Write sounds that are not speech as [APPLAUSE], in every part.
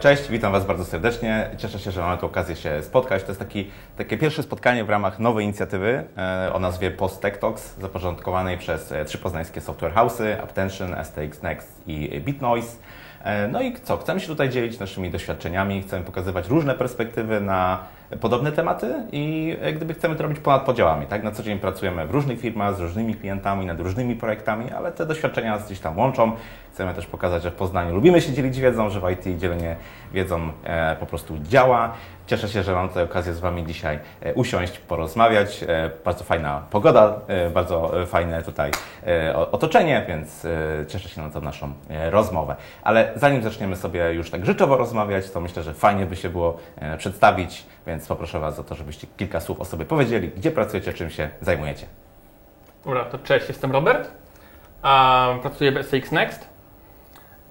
Cześć, witam Was bardzo serdecznie. Cieszę się, że mamy tu okazję się spotkać. To jest taki, takie pierwsze spotkanie w ramach nowej inicjatywy e, o nazwie Post Tech Talks, zapoczątkowanej przez e, trzy poznańskie software house'y, Aptention, STX Next i BitNoise. E, no i co? Chcemy się tutaj dzielić naszymi doświadczeniami, chcemy pokazywać różne perspektywy na podobne tematy i jak gdyby chcemy to robić ponad podziałami. Tak? Na co dzień pracujemy w różnych firmach, z różnymi klientami, nad różnymi projektami, ale te doświadczenia nas gdzieś tam łączą. Chcemy też pokazać, że w Poznaniu lubimy się dzielić wiedzą, że w IT dzielenie wiedzą e, po prostu działa. Cieszę się, że mam tutaj okazję z Wami dzisiaj e, usiąść, porozmawiać. E, bardzo fajna pogoda, e, bardzo fajne tutaj otoczenie, więc cieszę się na tą naszą rozmowę. Ale zanim zaczniemy sobie już tak życzowo rozmawiać, to myślę, że fajnie by się było przedstawić, więc poproszę Was o to, żebyście kilka słów o sobie powiedzieli, gdzie pracujecie, czym się zajmujecie. Dobra, to cześć, jestem Robert. Um, pracuję w SX Next.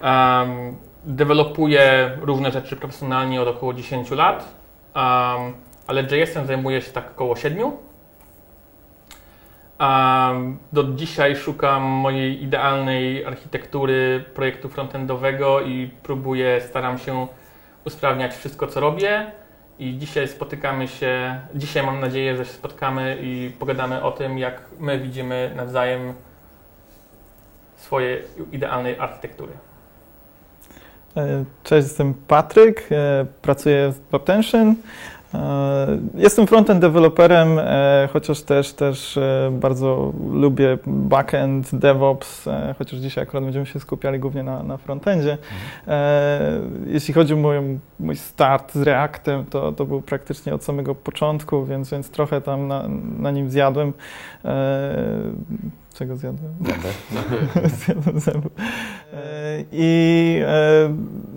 Um, dewelopuję różne rzeczy profesjonalnie od około 10 lat, um, ale JS-em zajmuję się tak około 7. Um, do dzisiaj szukam mojej idealnej architektury projektu frontendowego i próbuję, staram się usprawniać wszystko, co robię. I dzisiaj spotykamy się, dzisiaj mam nadzieję, że się spotkamy i pogadamy o tym, jak my widzimy nawzajem swoje idealnej architektury. E, cześć, jestem Patryk, e, pracuję w Aptention. E, jestem frontend developerem, chociaż też, też bardzo lubię backend, DevOps, chociaż dzisiaj akurat będziemy się skupiali głównie na, na frontendzie. Jeśli chodzi o mój, mój start z Reactem, to, to był praktycznie od samego początku, więc, więc trochę tam na, na nim zjadłem. Czego zjadłem? [LAUGHS] Zjadłem zęby. E, I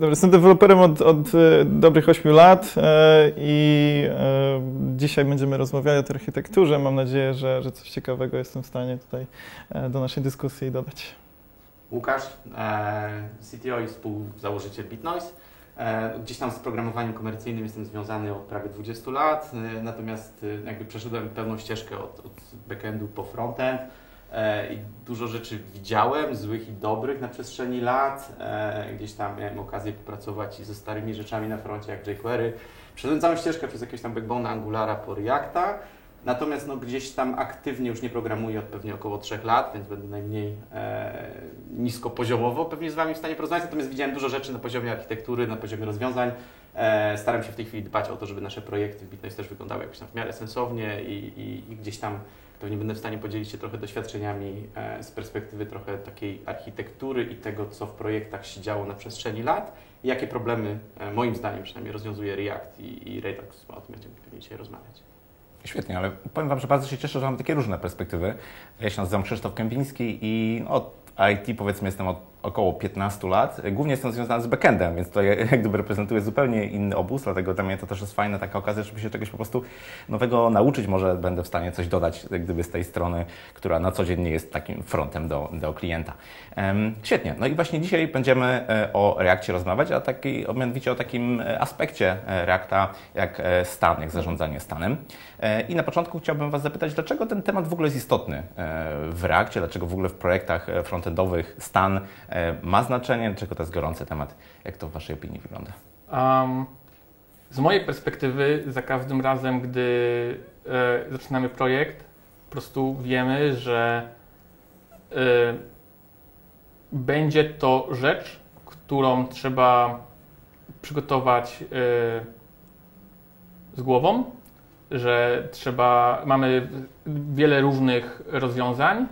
e, jestem deweloperem od, od e, dobrych 8 lat e, i e, dzisiaj będziemy rozmawiali o tej architekturze. Mam nadzieję, że, że coś ciekawego jestem w stanie tutaj e, do naszej dyskusji dodać. Łukasz, CTO i współzałożyciel BitNoise. Gdzieś tam z programowaniem komercyjnym jestem związany od prawie 20 lat, natomiast jakby przeszedłem pełną ścieżkę od, od backendu po frontend. E, i dużo rzeczy widziałem, złych i dobrych na przestrzeni lat. E, gdzieś tam miałem okazję popracować i ze starymi rzeczami na froncie, jak jQuery. Przeszedłem całą ścieżkę przez jakieś tam backbone Angulara po Reacta. Natomiast no, gdzieś tam aktywnie już nie programuję od pewnie około 3 lat, więc będę najmniej e, niskopoziomowo pewnie z Wami w stanie porozmawiać. Natomiast widziałem dużo rzeczy na poziomie architektury, na poziomie rozwiązań. E, staram się w tej chwili dbać o to, żeby nasze projekty w Bitnoise też wyglądały jakoś tam w miarę sensownie i, i, i gdzieś tam Pewnie będę w stanie podzielić się trochę doświadczeniami e, z perspektywy trochę takiej architektury i tego, co w projektach się działo na przestrzeni lat i jakie problemy, e, moim zdaniem przynajmniej, rozwiązuje React i, i Redux. O tym będziemy pewnie dzisiaj rozmawiać. Świetnie, ale powiem Wam, że bardzo się cieszę, że mam takie różne perspektywy. Ja się nazywam Krzysztof Kępiński i od IT powiedzmy jestem od około 15 lat. Głównie jestem związany z backendem, więc to [LAUGHS] jak gdyby reprezentuję zupełnie inny obóz, dlatego dla mnie to też jest fajna taka okazja, żeby się czegoś po prostu nowego nauczyć. Może będę w stanie coś dodać jak gdyby z tej strony, która na co dzień nie jest takim frontem do, do klienta. Um, świetnie. No i właśnie dzisiaj będziemy e, o Reakcie rozmawiać, a taki, mianowicie o takim e, aspekcie e, Reacta jak stan, jak zarządzanie stanem. I na początku chciałbym Was zapytać, dlaczego ten temat w ogóle jest istotny w Reakcie, dlaczego w ogóle w projektach frontendowych stan ma znaczenie, dlaczego to jest gorący temat? Jak to w Waszej opinii wygląda? Um, z mojej perspektywy, za każdym razem, gdy e, zaczynamy projekt, po prostu wiemy, że e, będzie to rzecz, którą trzeba przygotować e, z głową, że trzeba, mamy wiele różnych rozwiązań.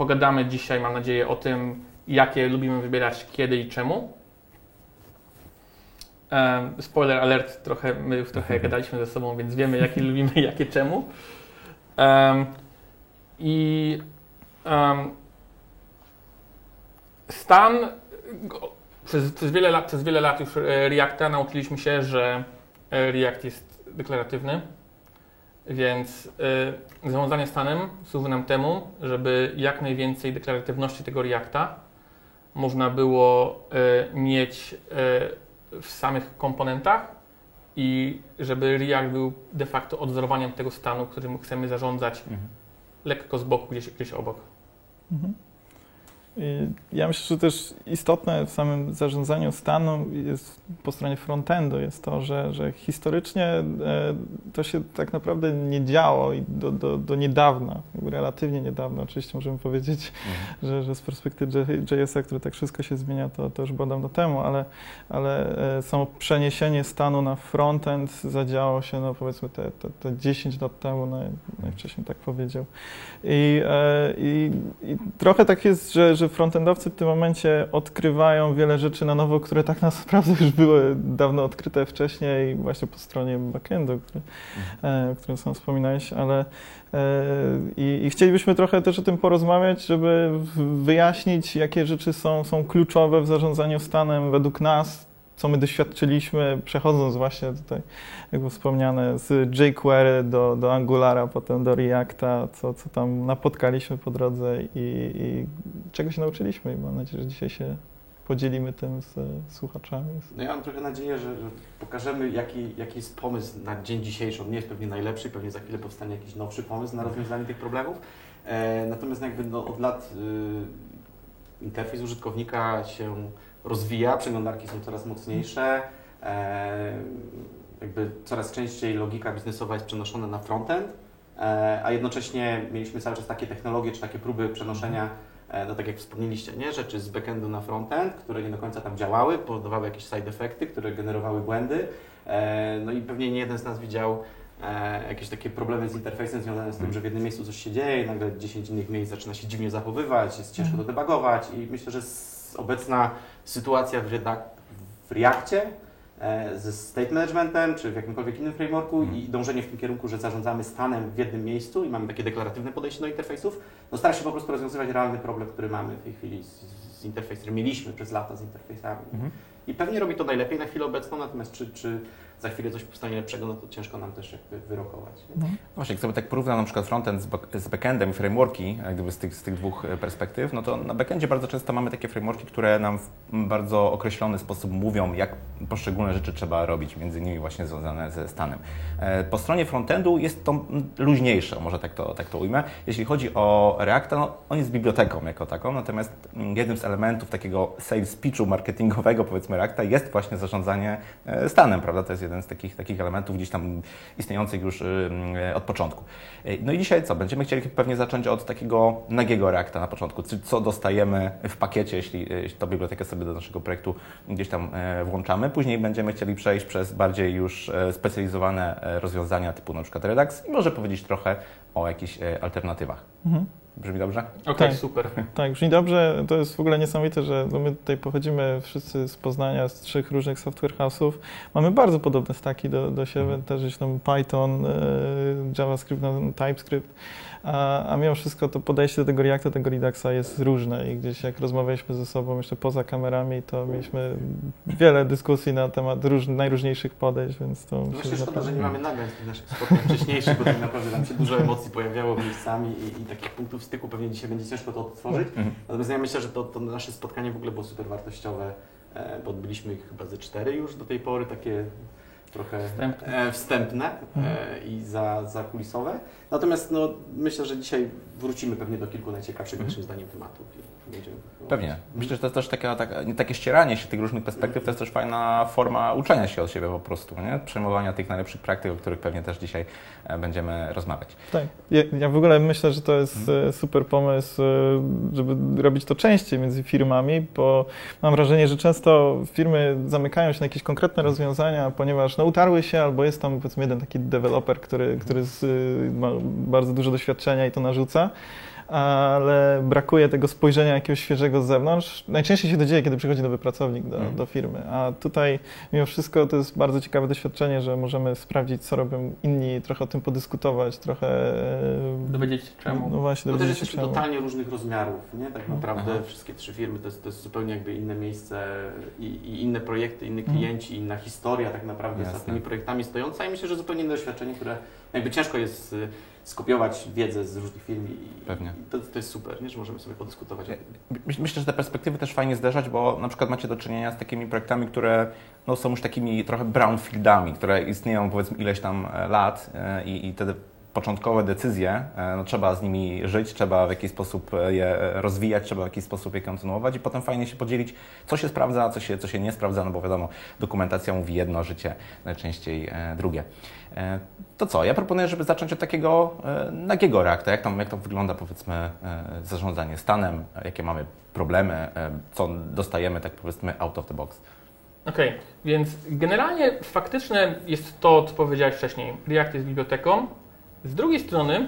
Pogadamy dzisiaj, mam nadzieję, o tym, jakie lubimy wybierać, kiedy i czemu. Um, spoiler alert, trochę, my już trochę [LAUGHS] gadaliśmy ze sobą, więc wiemy, jakie lubimy, [LAUGHS] jakie czemu. Um, I um, stan przez, przez, wiele lat, przez wiele lat już Reacta nauczyliśmy się, że e, React jest deklaratywny więc y, zarządzanie stanem służy nam temu, żeby jak najwięcej deklaratywności tego Reacta można było y, mieć y, w samych komponentach i żeby React był de facto odzorowaniem tego stanu, którym chcemy zarządzać mhm. lekko z boku, gdzieś, gdzieś obok. Mhm. I ja myślę, że też istotne w samym zarządzaniu stanu jest po stronie frontendu jest to, że, że historycznie e, to się tak naprawdę nie działo i do, do, do niedawna, relatywnie niedawno, oczywiście możemy powiedzieć, mhm. że, że z perspektywy JS-a, który tak wszystko się zmienia, to, to już było dawno temu, ale, ale e, samo przeniesienie stanu na frontend zadziało się, no powiedzmy te, te, te 10 lat temu, naj, najwcześniej tak powiedział. I, e, i, i trochę tak jest, że, że frontendowcy w tym momencie odkrywają wiele rzeczy na nowo, które tak [LAUGHS] naprawdę już były dawno odkryte wcześniej właśnie po stronie backendu, który, mhm. którym sam wspominałeś, ale e, i, i, chcielibyśmy trochę też o tym porozmawiać, żeby wyjaśnić, jakie rzeczy są, są kluczowe w zarządzaniu stanem według nas, co my doświadczyliśmy, przechodząc właśnie tutaj, jak było wspomniane, z jQuery do, do Angulara, potem do Reacta, co, co tam napotkaliśmy po drodze i, i czego się nauczyliśmy. I mam nadzieję, że dzisiaj się podzielimy tym z słuchaczami. No ja mam trochę nadzieję, że, że pokażemy, jaki, jaki jest pomysł na dzień dzisiejszy. On nie jest pewnie najlepszy, pewnie za chwilę powstanie jakiś nowszy pomysł na rozwiązanie tych problemów. E, natomiast jakby no, od lat y, interfejs użytkownika się rozwija, przeglądarki są coraz mocniejsze, e, jakby coraz częściej logika biznesowa jest przenoszona na frontend, e, a jednocześnie mieliśmy cały czas takie technologie czy takie próby przenoszenia E, no tak jak wspomnieliście, nie? rzeczy z backendu na frontend, które nie do końca tam działały, powodowały jakieś side efekty, które generowały błędy. No i pewnie nie jeden z nas widział jakieś takie problemy z interfejsem związane z tym, że w jednym miejscu coś się dzieje, nagle 10 innych miejsc zaczyna się dziwnie zachowywać, jest ciężko to debugować i myślę, że obecna sytuacja w, w Reakcie E, ze state managementem, czy w jakimkolwiek innym frameworku mm. i dążenie w tym kierunku, że zarządzamy stanem w jednym miejscu i mamy takie deklaratywne podejście do interfejsów, no stara się po prostu rozwiązywać realny problem, który mamy w tej chwili z, z interfejsem, który mieliśmy przez lata z interfejsami. Mm. I pewnie robi to najlepiej na chwilę obecną, natomiast czy, czy za chwilę coś powstanie lepszego, no to ciężko nam też jakby wyrokować. No. Właśnie, jak sobie tak porównam na przykład frontend z, backendem i frameworki, jak gdyby z tych, z tych dwóch e, perspektyw, no to na backendzie bardzo często mamy takie frameworki, które nam w bardzo określony sposób mówią, jak poszczególne rzeczy trzeba robić, między innymi właśnie związane ze stanem. E, po stronie frontendu jest to luźniejsze, może tak to, tak to ujmę. Jeśli chodzi o Reacta, no on jest biblioteką jako taką, natomiast jednym z elementów takiego sales pitchu marketingowego, powiedzmy Reacta, jest właśnie zarządzanie e, stanem, prawda? To jest jeden z takich, takich elementów gdzieś tam istniejących już y, od początku. Y, no i dzisiaj co? Będziemy chcieli pewnie zacząć od takiego nagiego Reacta na początku, co dostajemy w pakiecie, jeśli, jeśli tą bibliotekę sobie do naszego projektu gdzieś tam e, włączamy. Później będziemy chcieli przejść przez bardziej już e, specjalizowane e, rozwiązania typu na przykład Redux i może powiedzieć trochę o jakichś alternatywach. Mhm. Brzmi dobrze? Okej, okay, tak, super. [LAUGHS] Tak, brzmi dobrze. To jest w ogóle niesamowite, że no my tutaj pochodzimy wszyscy z Poznania, z trzech różnych software house'ów. Mamy bardzo podobne staki do, do siebie, mhm. też jest tam Python, e, JavaScript, no, TypeScript a, a mimo wszystko to podejście do tego Reacta, tego Reduxa jest różne i gdzieś jak rozmawialiśmy ze sobą jeszcze poza kamerami, to mieliśmy wiele dyskusji na temat róż, najróżniejszych podejść, więc to... No właśnie szkoda, że nie mamy nagrań z tych naszych spotkań wcześniejszych, bo tak naprawdę tam się dużo emocji pojawiało miejscami i, i takich punktów styku pewnie dzisiaj będzie ciężko to odtworzyć. Mhm. Natomiast ja myślę, że to, to nasze spotkanie w ogóle było super wartościowe, e, bo odbyliśmy ich chyba ze cztery już do tej pory, takie trochę wstępne, e, wstępne e, mhm. i za, zakulisowe. Natomiast no, myślę, że dzisiaj wrócimy pewnie do kilku najciekawszych mhm. naszym zdaniem tematów. Pewnie. Myślę, że to jest też takie, takie, takie ścieranie się tych różnych perspektyw, to jest też fajna forma uczenia się od siebie po prostu, nie? przejmowania tych najlepszych praktyk, o których pewnie też dzisiaj e, będziemy rozmawiać. Tak. Ja, ja w ogóle myślę, że to jest mhm. super pomysł, żeby robić to częściej między firmami, bo mam wrażenie, że często firmy zamykają się na jakieś konkretne rozwiązania, ponieważ no, utarły się albo jest tam powiedzmy jeden taki deweloper, który, który z, ma bardzo dużo doświadczenia i to narzuca ale brakuje tego spojrzenia jakiegoś świeżego z zewnątrz. Najczęściej się to dzieje, kiedy przychodzi nowy pracownik do, mm. do firmy, a tutaj mimo wszystko to jest bardzo ciekawe doświadczenie, że możemy sprawdzić, co robią inni, trochę o tym podyskutować, trochę... E, dowiedzieć się czemu. No właśnie, dowiedzieć się czemu. totalnie różnych rozmiarów, nie? Tak mhm. naprawdę Aha. wszystkie trzy firmy to jest, to jest zupełnie jakby inne miejsce i, i inne projekty, inni mhm. klienci, inna historia tak naprawdę Jasne. za tymi projektami stojąca i myślę, że zupełnie inne doświadczenie, które jakby ciężko jest skopiować wiedzę z różnych firm i, Pewnie. I to, to, jest super, nie? że możemy sobie podyskutować. Myślę, że te perspektywy też fajnie zderzać, bo na przykład macie do czynienia z takimi projektami, które no, są już takimi trochę brownfieldami, które istnieją powiedzmy ileś tam e, lat e, i, i te początkowe decyzje, e, no, trzeba z nimi żyć, trzeba w jakiś sposób e, je rozwijać, trzeba w jakiś sposób je kontynuować i potem fajnie się podzielić, co się sprawdza, co się, co się nie sprawdza, no bo wiadomo, dokumentacja mówi jedno, życie najczęściej e, drugie. To co, ja proponuję, żeby zacząć od takiego nagiego reakta. Jak tam, jak to wygląda, powiedzmy, zarządzanie stanem, jakie mamy problemy, co dostajemy, tak powiedzmy, out of the box. Okej, okay, więc generalnie faktyczne jest to, co powiedziałeś wcześniej. React jest biblioteką, z drugiej strony,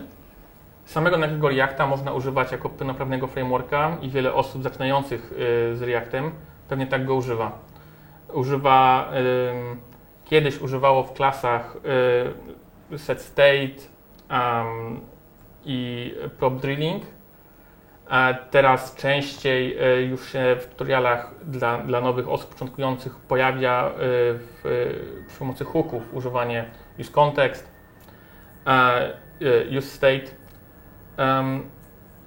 samego nagiego Reacta można używać jako pełnoprawnego frameworka i wiele osób zaczynających y, z Reactem pewnie tak go używa. Używa, kiedyś używało w klasach y, set state um, i prop drilling, a teraz częściej y, już się w tutorialach dla, dla nowych osób początkujących pojawia w, przy pomocy hooków używanie use context, use state.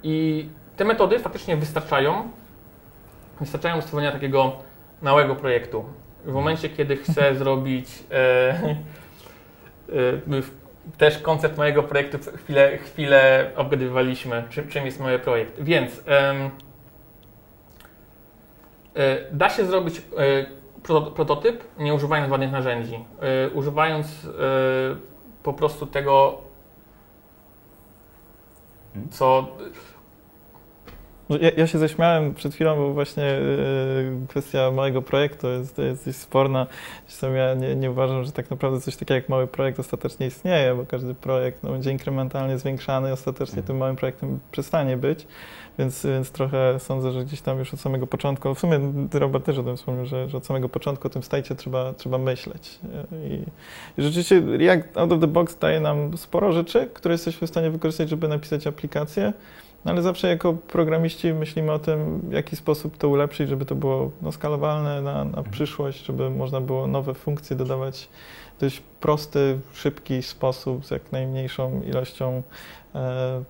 I te metody faktycznie wystarczają. Wystarczają do stworzenia takiego małego projektu. W momencie, kiedy chcę [LAUGHS] zrobić e, e, też koncept mojego projektu chwilę, chwilę obgadywaliśmy, czym, czym jest mój projekt. Więc da się zrobić prototyp nie używając żadnych narzędzi. używając po prostu tego, co. Ja, ja, się zaśmiałem przed chwilą, bo właśnie y, kwestia małego projektu jest, jest dość sporna. Zresztą ja nie, nie, uważam, że tak naprawdę coś takiego jak mały projekt ostatecznie istnieje, bo każdy projekt no, będzie inkrementalnie zwiększany i ostatecznie tym małym projektem przestanie być. Więc, więc trochę sądzę, że gdzieś tam już od samego początku, w sumie Robert też o tym wspomniał, że, że od samego początku o tym stajcie trzeba, trzeba myśleć. I, I, rzeczywiście React Out of the Box daje nam sporo rzeczy, które jesteśmy w stanie wykorzystać, żeby napisać aplikację, no ale zawsze jako programiści myślimy o tym, w jaki sposób to ulepszyć, żeby to było no, skalowalne na, na mhm. przyszłość, żeby można było nowe funkcje dodawać w dość prosty, szybki sposób z jak najmniejszą ilością e,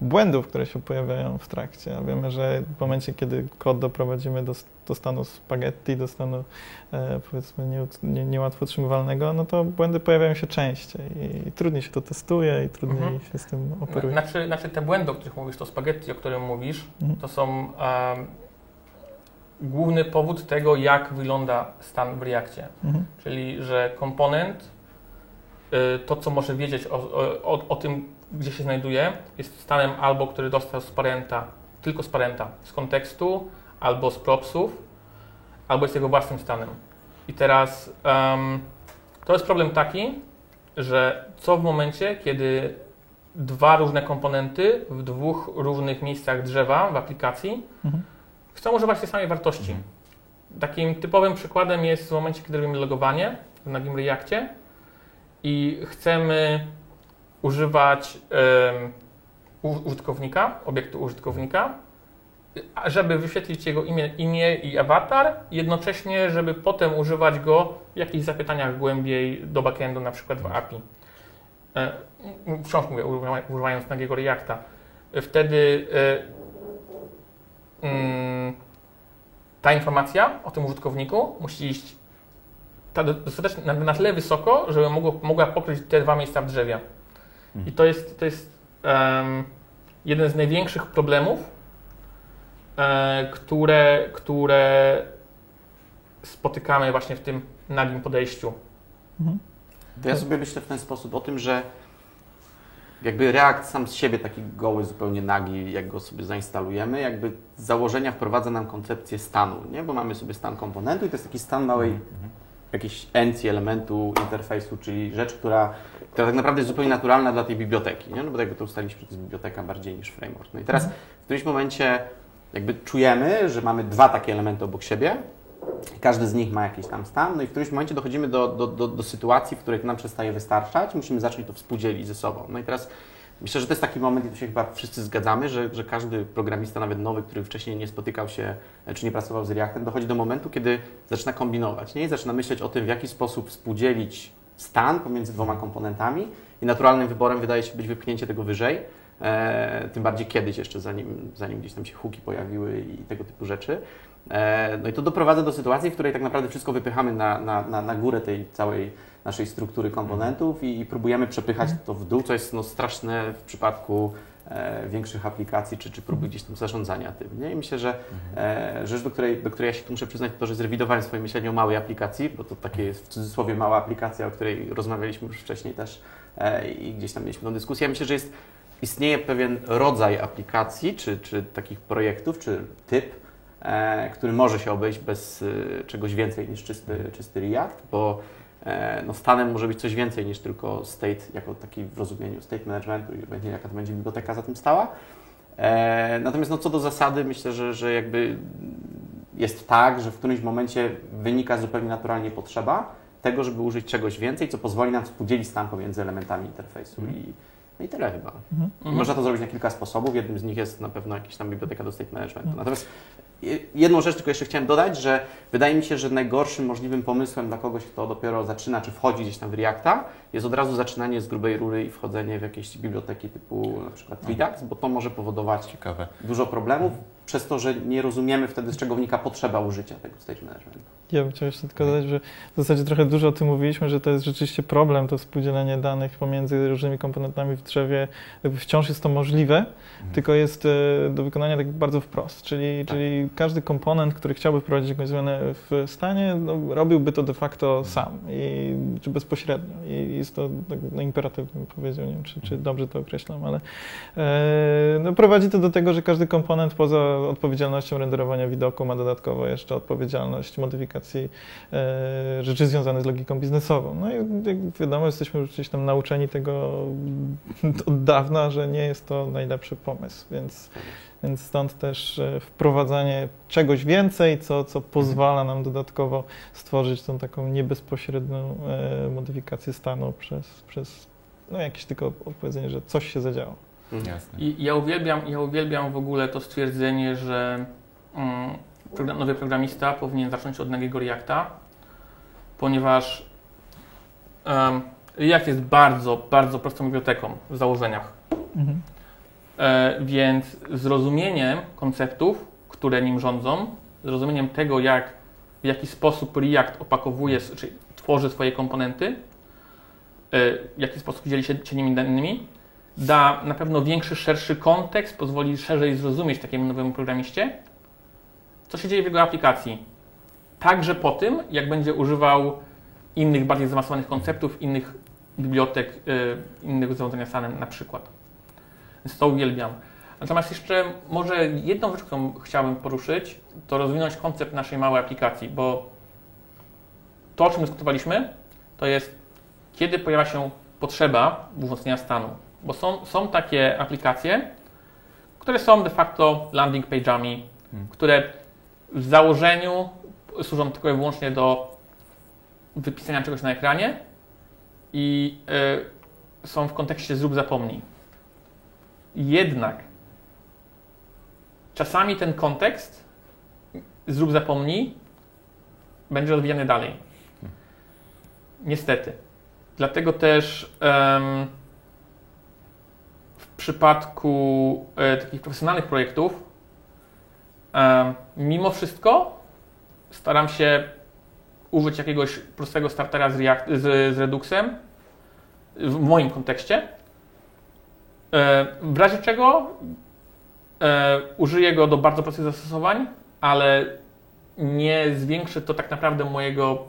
błędów, które się pojawiają w trakcie. A wiemy, że w momencie, kiedy kod doprowadzimy do, do stanu spaghetti, do stanu e, powiedzmy nie, nie, niełatwo utrzymywalnego, no to błędy pojawiają się częściej i, i trudniej się to testuje i trudniej mhm. się z tym operuje. Znaczy, znaczy te błędy, o których mówisz, to spaghetti, o którym mówisz, mhm. to są um, główny powód tego, jak wygląda stan w Reakcie. Mhm. Czyli, że komponent, y, to co może wiedzieć o, o, o tym, gdzie się znajduje, jest stanem albo, który dostał z parenta, tylko z parenta, z kontekstu, albo z propsów, albo jest jego własnym stanem. I teraz um, to jest problem taki, że co w momencie, kiedy dwa różne komponenty w dwóch różnych miejscach drzewa w aplikacji mhm. chcą używać tej samej wartości. Mhm. Takim typowym przykładem jest w momencie, kiedy robimy logowanie w nagim Reakcie i chcemy używać um, użytkownika, obiektu użytkownika, żeby wyświetlić jego imię, imię i awatar, jednocześnie, żeby potem używać go w jakichś zapytaniach głębiej do backendu, na przykład w API. E, wciąż mówię, używając nagiego Reacta. Wtedy e, mm, ta informacja o tym użytkowniku musi iść dostatecznie na, na tyle wysoko, żeby mogło, mogła pokryć te dwa miejsca w drzewie. I to jest, to jest um, jeden z największych problemów, e, które, które spotykamy właśnie w tym nagim podejściu. Mhm. To ja sobie myślę w ten sposób o tym, że jakby React sam z siebie taki goły, zupełnie nagi, jak go sobie zainstalujemy, jakby z założenia wprowadza nam koncepcję stanu, nie? Bo mamy sobie stan komponentu i to jest taki stan małej, mhm. jakiejś encji elementu interfejsu, czyli rzecz, która która tak naprawdę jest zupełnie naturalna dla tej biblioteki, nie? no bo jakby to ustaliliśmy, to jest biblioteka bardziej niż framework. No i teraz w którymś momencie jakby czujemy, że mamy dwa takie elementy obok siebie, każdy z nich ma jakiś tam stan, no i w którymś momencie dochodzimy do, do, do, do sytuacji, w której to nam przestaje wystarczać, musimy zacząć to współdzielić ze sobą. No i teraz myślę, że to jest taki moment, i tu się chyba wszyscy zgadzamy, że, że każdy programista, nawet nowy, który wcześniej nie spotykał się, czy nie pracował z Reactem, dochodzi do momentu, kiedy zaczyna kombinować, nie? I zaczyna myśleć o tym, w jaki sposób współdzielić stan pomiędzy dwoma komponentami i naturalnym wyborem wydaje się być wypchnięcie tego wyżej, e, tym bardziej kiedyś jeszcze, zanim, zanim gdzieś tam się huki pojawiły i tego typu rzeczy. E, no i to doprowadza do sytuacji, w której tak naprawdę wszystko wypychamy na, na, na, na górę tej całej naszej struktury komponentów i, i próbujemy przepychać to w dół, co jest no, straszne w przypadku większych aplikacji czy, czy próby gdzieś tam zarządzania tym. Nie? I myślę, że e, rzecz, do której, do której ja się tu muszę przyznać, to, że zrewidowałem swoje myślenie o małej aplikacji, bo to takie jest w cudzysłowie mała aplikacja, o której rozmawialiśmy już wcześniej też e, i gdzieś tam mieliśmy tę dyskusję. Ja myślę, że jest, istnieje pewien rodzaj aplikacji, czy, czy takich projektów, czy typ, e, który może się obejść bez e, czegoś więcej niż czysty, czysty React, bo e, no, stanem może być coś więcej niż tylko state, jako taki w rozumieniu state managementu i będzie jaka to będzie biblioteka za tym stała. E, natomiast no, co do zasady, myślę, że, że jakby jest tak, że w którymś momencie wynika zupełnie naturalnie potrzeba tego, żeby użyć czegoś więcej, co pozwoli nam współdzielić stan pomiędzy elementami interfejsu. I, no i tyle chyba. Mhm. I Można to zrobić na kilka sposobów. Jednym z nich jest na pewno jakaś tam biblioteka do state managementu. Natomiast je- jedną rzecz tylko jeszcze chciałem dodać, że wydaje mi się, że najgorszym możliwym pomysłem dla kogoś, kto dopiero zaczyna, czy wchodzi gdzieś tam w Reacta, jest od razu zaczynanie z grubej rury i wchodzenie w jakieś biblioteki typu na przykład Redux, bo to może powodować Ciekawe. dużo problemów, przez to, że nie rozumiemy wtedy, z czego wynika potrzeba użycia tego state managementu. Ja bym chciał jeszcze tylko dodać, że w zasadzie trochę dużo o tym mówiliśmy, że to jest rzeczywiście problem, to współdzielenie danych pomiędzy różnymi komponentami w drzewie. Wciąż jest to możliwe, tylko jest e, do wykonania tak bardzo wprost. Czyli, Tak. czyli każdy komponent, który chciałby wprowadzić jakąś zmianę w stanie, no, robiłby to de facto sam, i, czy bezpośrednio. I jest to tak, no, imperatywny, bym powiedział, nie wiem, czy, czy dobrze to określam, ale e, no, prowadzi to do tego, że każdy komponent poza odpowiedzialnością renderowania widoku ma dodatkowo jeszcze odpowiedzialność modyfikacji e, rzeczy związanych z logiką biznesową. No i jak wiadomo, jesteśmy już gdzieś tam nauczeni tego [LAUGHS] od dawna, że nie jest to najlepszy pomysł, więc, więc stąd też e, wprowadzanie czegoś więcej, co, co pozwala nam dodatkowo stworzyć tą taką niebezpośrednią e, modyfikację stanu przez, przez no jakieś tylko odpowiedzenie, że coś się zadziało. Jasne. I ja uwielbiam, ja uwielbiam w ogóle to stwierdzenie, że mm, program, nowy programista powinien zacząć od nagiego Reacta, ponieważ um, React jest bardzo, bardzo prostą biblioteką w założeniach. Mhm. E, więc zrozumieniem konceptów, które nim rządzą, zrozumieniem tego, jak, w jaki sposób React opakowuje, czy tworzy swoje komponenty, e, w jaki sposób dzieli się, się nimi danymi, da na pewno większy, szerszy kontekst, pozwoli szerzej zrozumieć takiemu nowemu programiście, co się dzieje w jego aplikacji. Także po tym, jak będzie używał innych, bardziej zaawansowanych konceptów, innych bibliotek, y, innych zarządzania stanem na przykład. Więc to uwielbiam. Natomiast jeszcze może jedną rzecz, którą chciałbym poruszyć, to rozwinąć koncept naszej małej aplikacji, bo to, o czym dyskutowaliśmy, to jest kiedy pojawia się potrzeba wzmocnienia stanu. Bo są, są takie aplikacje, które są de facto landing page'ami, Hmm. które w założeniu służą tylko i wyłącznie do wypisania czegoś na ekranie i y, są w kontekście zrób zapomnij. Jednak czasami ten kontekst zrób zapomnij będzie rozwijany dalej. Niestety. Dlatego też em, w przypadku e, takich profesjonalnych projektów em, mimo wszystko staram się użyć jakiegoś prostego startera z, React, z, z Reduxem w moim kontekście. E, w razie czego e, użyję go do bardzo prostych zastosowań, ale nie zwiększy to tak naprawdę mojego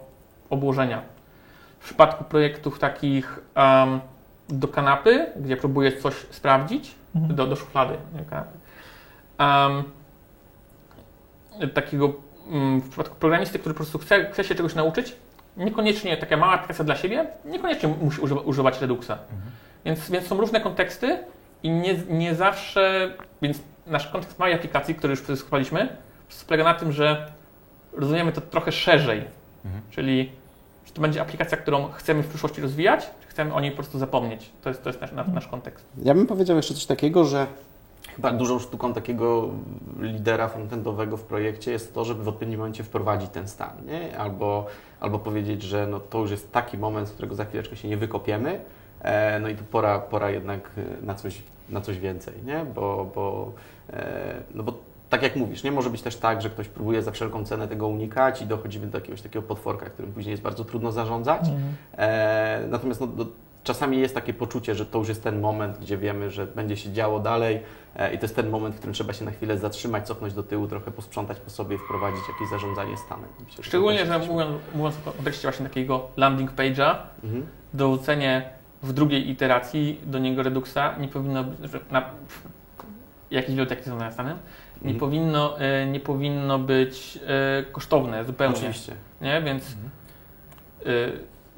obłożenia. W przypadku projektów takich em, do kanapy, gdzie próbuję coś sprawdzić, Mhm. do, do szuflady. Em, takiego mm, w przypadku programisty, który po prostu chce, chce się czegoś nauczyć, niekoniecznie taka mała aplikacja dla siebie, niekoniecznie musi używa, używać Reduxa. Więc, więc są różne konteksty i nie, nie zawsze, więc nasz kontekst małej aplikacji, który już przedyskutowaliśmy, polega na tym, że rozumiemy to trochę szerzej. Mhm. Czyli czy to będzie aplikacja, którą chcemy w przyszłości rozwijać, czy chcemy o niej po prostu zapomnieć. To jest, to jest nasz, nasz kontekst. Ja bym powiedział jeszcze coś takiego, że chyba dużą sztuką takiego lidera frontendowego w projekcie jest to, żeby w odpowiednim momencie wprowadzić ten stan, nie? Albo, albo powiedzieć, że no, to już jest taki moment, z którego za chwileczkę się nie wykopiemy, e, no i tu pora, pora jednak e, na coś na coś więcej, nie? Bo, bo, e, no bo tak jak mówisz, nie może być też tak, że ktoś próbuje za wszelką cenę tego unikać i dochodzimy do jakiegoś takiego potworka, którym później jest bardzo trudno zarządzać. Mhm. E, natomiast no, do, czasami jest takie poczucie, że to już jest ten moment, gdzie wiemy, że będzie się działo dalej e, i to jest ten moment, w którym trzeba się na chwilę zatrzymać, cofnąć do tyłu, trochę posprzątać po sobie, wprowadzić jakieś zarządzanie stanem. Myślę, Szczególnie, że mówiąc, mówiąc w kontekście właśnie takiego landing page'a, Mhm. dorzucenie w drugiej iteracji do niego Reduxa nie powinno być, na jakiś zarządzania stanem, nie, Mhm. powinno, e, nie powinno być e, kosztowne zupełnie. Oczywiście. Nie? Więc e,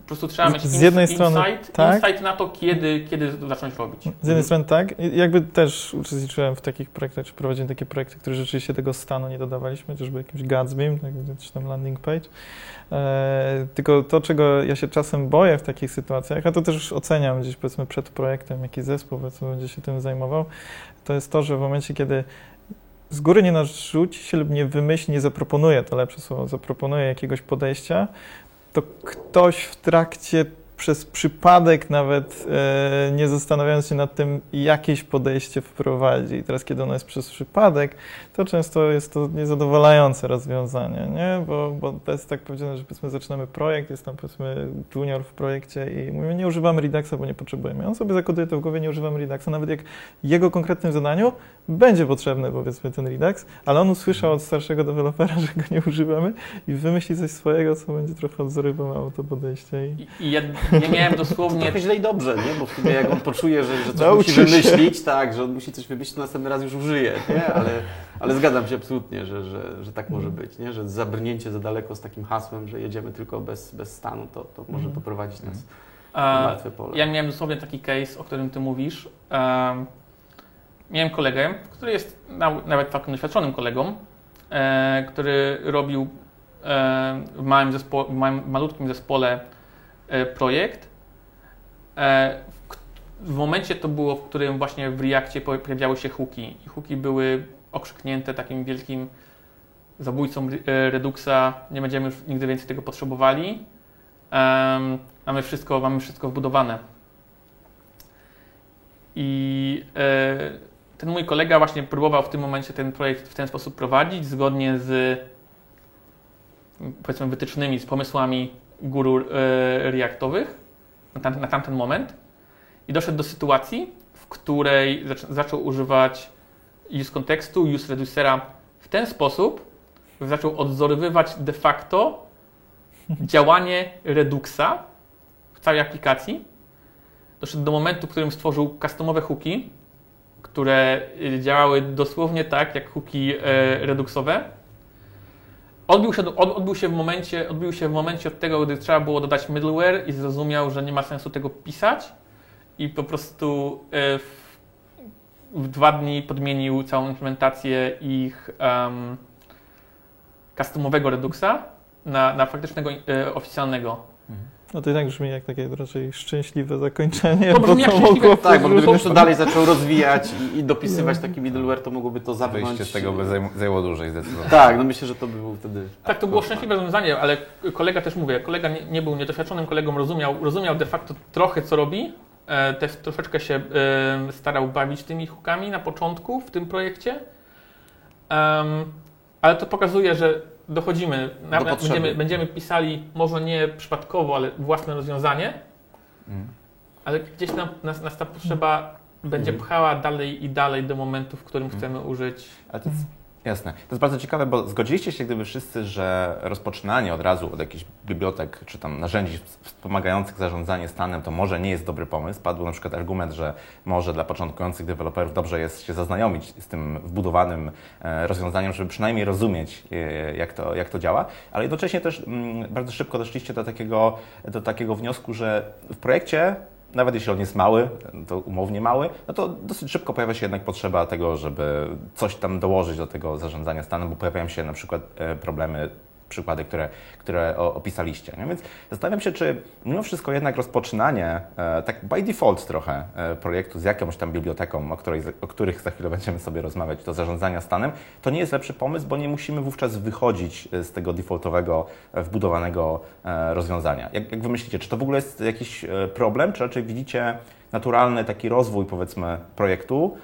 po prostu trzeba mieć z jednej ins- strony insight, tak. insight na to, kiedy, kiedy to zacząć robić. Z jednej strony tak, jakby też uczestniczyłem w takich projektach, czy prowadziłem takie projekty, które rzeczywiście tego stanu nie dodawaliśmy, chociażby jakimś Gatsbym, tak, czy tam landing page. E, tylko to, czego ja się czasem boję w takich sytuacjach, a to też oceniam gdzieś powiedzmy przed projektem, jaki zespół powiedzmy będzie się tym zajmował, to jest to, że w momencie, kiedy z góry nie narzuci się lub nie wymyśli, nie zaproponuje, to lepsze słowo, zaproponuje jakiegoś podejścia, to ktoś w trakcie przez przypadek nawet e, nie zastanawiając się nad tym, jakieś podejście wprowadzi. I teraz, kiedy ono jest przez przypadek, to często jest to niezadowalające rozwiązanie, nie? Bo, bo to jest tak powiedziane, że powiedzmy zaczynamy projekt, jest tam powiedzmy junior w projekcie i mówimy, nie używamy Reduxa, bo nie potrzebujemy. On sobie zakoduje to w głowie, nie używamy Reduxa, nawet jak jego konkretnym zadaniu będzie potrzebny powiedzmy ten Redux, ale on usłyszał od starszego dewelopera, [LAUGHS] że go nie używamy i wymyśli coś swojego, co będzie trochę odwzorowywało to podejście. I... I, ja, ja miałem dosłownie Trochę źle i dobrze, nie? Bo w sumie jak on poczuje, że, że coś Nauczy musi się. wymyślić, tak, że on musi coś wymyślić, to następny raz już użyje, nie? Ale, ale zgadzam się absolutnie, że, że, że tak może być, nie? Że zabrnięcie za daleko z takim hasłem, że jedziemy tylko bez, bez stanu, to, to może Mhm. doprowadzić nas martwe pole. Ja miałem dosłownie taki case, o którym ty mówisz. Miałem kolegę, który jest nawet całkiem doświadczonym kolegą, e, który robił e, w, małym zespo- w małym, malutkim zespole e, projekt. E, w, w momencie to było, w którym właśnie w Reakcie po- pojawiały się hooki. I hooki były okrzyknięte takim wielkim zabójcą e, Reduxa. Nie będziemy już nigdy więcej tego potrzebowali. Mamy, wszystko, mamy wszystko wbudowane. I e, ten mój kolega właśnie próbował w tym momencie ten projekt w ten sposób prowadzić, zgodnie z powiedzmy wytycznymi, z pomysłami guru e, reaktowych na, tam, na tamten moment. I doszedł do sytuacji, w której zac zaczął używać use kontekstu, use reducera w ten sposób, że zaczął odwzorowywać de facto działanie Reduxa w całej aplikacji. Doszedł do momentu, w którym stworzył customowe hooki, które y, działały dosłownie tak, jak hooki e, Reduxowe. Odbił się, od, odbił, się w momencie, odbił się w momencie od tego, gdy trzeba było dodać middleware i zrozumiał, że nie ma sensu tego pisać i po prostu e, w, w dwa dni podmienił całą implementację ich um, customowego na, na faktycznego e, oficjalnego. No to jednak brzmi jak takie raczej szczęśliwe zakończenie. To brzmi jak mogło Tak, bo gdyby ktoś to dalej zaczął rozwijać i, i dopisywać taki middleware, to mogłoby to zamknąć. Wyjście z tego by zajęło dłużej zdecydowanie. Tak, no myślę, że to by był wtedy... Tak, to było szczęśliwe rozwiązanie, ale kolega też mówię, kolega nie, nie był niedoświadczonym kolegą, rozumiał, rozumiał de facto trochę co robi, e, też troszeczkę się e, starał bawić tymi hookami na początku w tym projekcie, ale to pokazuje, że dochodzimy, potrzeby. będziemy, będziemy pisali może nie przypadkowo, ale własne rozwiązanie, Mhm. ale gdzieś nam, nas, nas ta potrzeba będzie Mhm. pchała dalej i dalej do momentu, w którym Mhm. chcemy użyć jasne. To jest bardzo ciekawe, bo zgodziliście się gdyby wszyscy, że rozpoczynanie od razu od jakichś bibliotek czy tam narzędzi wspomagających zarządzanie stanem to może nie jest dobry pomysł. Padł na przykład argument, że może dla początkujących deweloperów dobrze jest się zaznajomić z tym wbudowanym e, rozwiązaniem, żeby przynajmniej rozumieć, e, jak to, jak to działa, ale jednocześnie też mm, bardzo szybko doszliście do takiego, do takiego wniosku, że w projekcie nawet jeśli on jest mały, to umownie mały, no to dosyć szybko pojawia się jednak potrzeba tego, żeby coś tam dołożyć do tego zarządzania stanem, bo pojawiają się na przykład e, problemy przykłady, które, które opisaliście. Nie? Więc zastanawiam się, czy mimo wszystko jednak rozpoczynanie e, tak by default trochę e, projektu z jakąś tam biblioteką, o, której, o których za chwilę będziemy sobie rozmawiać, do zarządzania stanem, to nie jest lepszy pomysł, bo nie musimy wówczas wychodzić z tego defaultowego, wbudowanego rozwiązania. Jak, jak wy myślicie, czy to w ogóle jest jakiś problem, czy raczej widzicie naturalny taki rozwój powiedzmy projektu,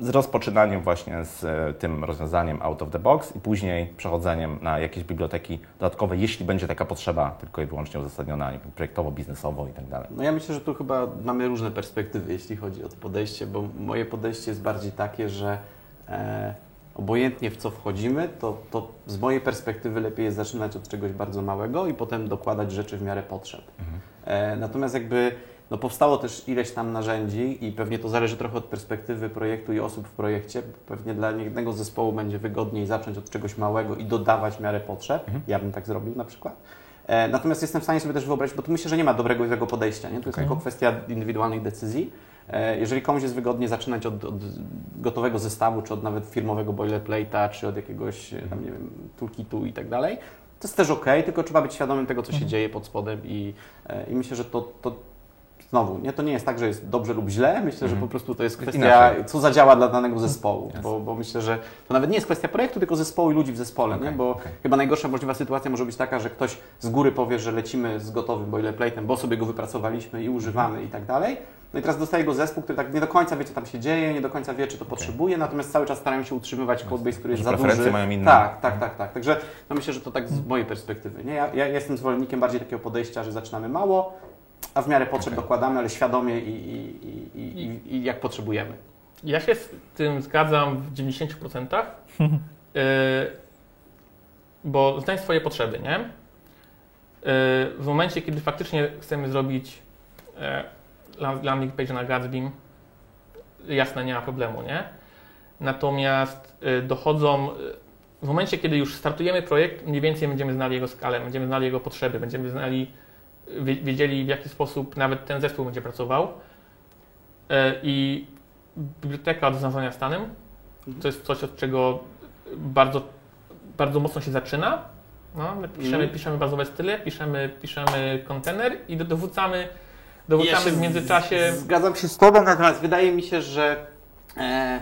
z rozpoczynaniem właśnie z e, tym rozwiązaniem out of the box i później przechodzeniem na jakieś biblioteki dodatkowe, jeśli będzie taka potrzeba, tylko i wyłącznie uzasadniona wiem, projektowo, biznesowo i tak dalej. No ja myślę, że tu chyba mamy różne perspektywy, jeśli chodzi o to podejście, bo moje podejście jest bardziej takie, że e, obojętnie w co wchodzimy, to, to z mojej perspektywy lepiej jest zaczynać od czegoś bardzo małego i potem dokładać rzeczy w miarę potrzeb. Mhm. E, natomiast jakby no powstało też ileś tam narzędzi i pewnie to zależy trochę od perspektywy projektu i osób w projekcie. Pewnie dla jednego zespołu będzie wygodniej zacząć od czegoś małego i dodawać w miarę potrzeb. Mhm. Ja bym tak zrobił na przykład. E, natomiast jestem w stanie sobie też wyobrazić, bo tu myślę, że nie ma dobrego i złego podejścia. Nie? To okay. jest tylko kwestia indywidualnych decyzji. E, jeżeli komuś jest wygodnie zaczynać od, od, gotowego zestawu, czy od nawet firmowego boilerplate'a, czy od jakiegoś e, tam, nie wiem, toolkitu i tak dalej, to jest też ok, tylko trzeba być świadomym tego, co się mhm. dzieje pod spodem i, i myślę, że to, to znowu, nie, to nie jest tak, że jest dobrze lub źle. Myślę, mm. że mhm. po prostu to jest kwestia, Inaczej. co zadziała dla danego zespołu. Bo, bo, myślę, że to nawet nie jest kwestia projektu, tylko zespołu i ludzi w zespole. Okay, nie? Bo okay. chyba najgorsza możliwa sytuacja może być taka, że ktoś z góry powie, że lecimy z gotowym boilerplate'em, bo sobie go wypracowaliśmy i używamy mm. i tak dalej. No i teraz dostaje go zespół, który tak nie do końca wie, co tam się dzieje, nie do końca wie, czy to okay. potrzebuje, natomiast cały czas starają się utrzymywać codebase, który jest za duży. mają inne. Tak, tak, tak, tak. Także no myślę, że to tak z mojej perspektywy. Nie? Ja, ja jestem zwolennikiem bardziej takiego podejścia, że zaczynamy mało, a w miarę potrzeb okay. dokładamy, ale świadomie i, i, i, i, jak potrzebujemy. Ja się z tym zgadzam w 90%, [LAUGHS] yy, bo znajdź swoje potrzeby, nie? Yy, w momencie, kiedy faktycznie chcemy zrobić yy, landing page na Gatsby, jasne, nie ma problemu, nie? Natomiast yy, dochodzą, w momencie, kiedy już startujemy projekt, mniej więcej będziemy znali jego skalę, będziemy znali jego potrzeby, będziemy znali wiedzieli w jaki sposób nawet ten zespół będzie pracował. E, I biblioteka do zarządzania stanem to jest coś, od czego bardzo, bardzo mocno się zaczyna. No, my piszemy, mm. piszemy bazowe style, piszemy, piszemy kontener i dowódcamy, dowódcamy w międzyczasie. Zgadzam się z Tobą, natomiast wydaje mi się, że e,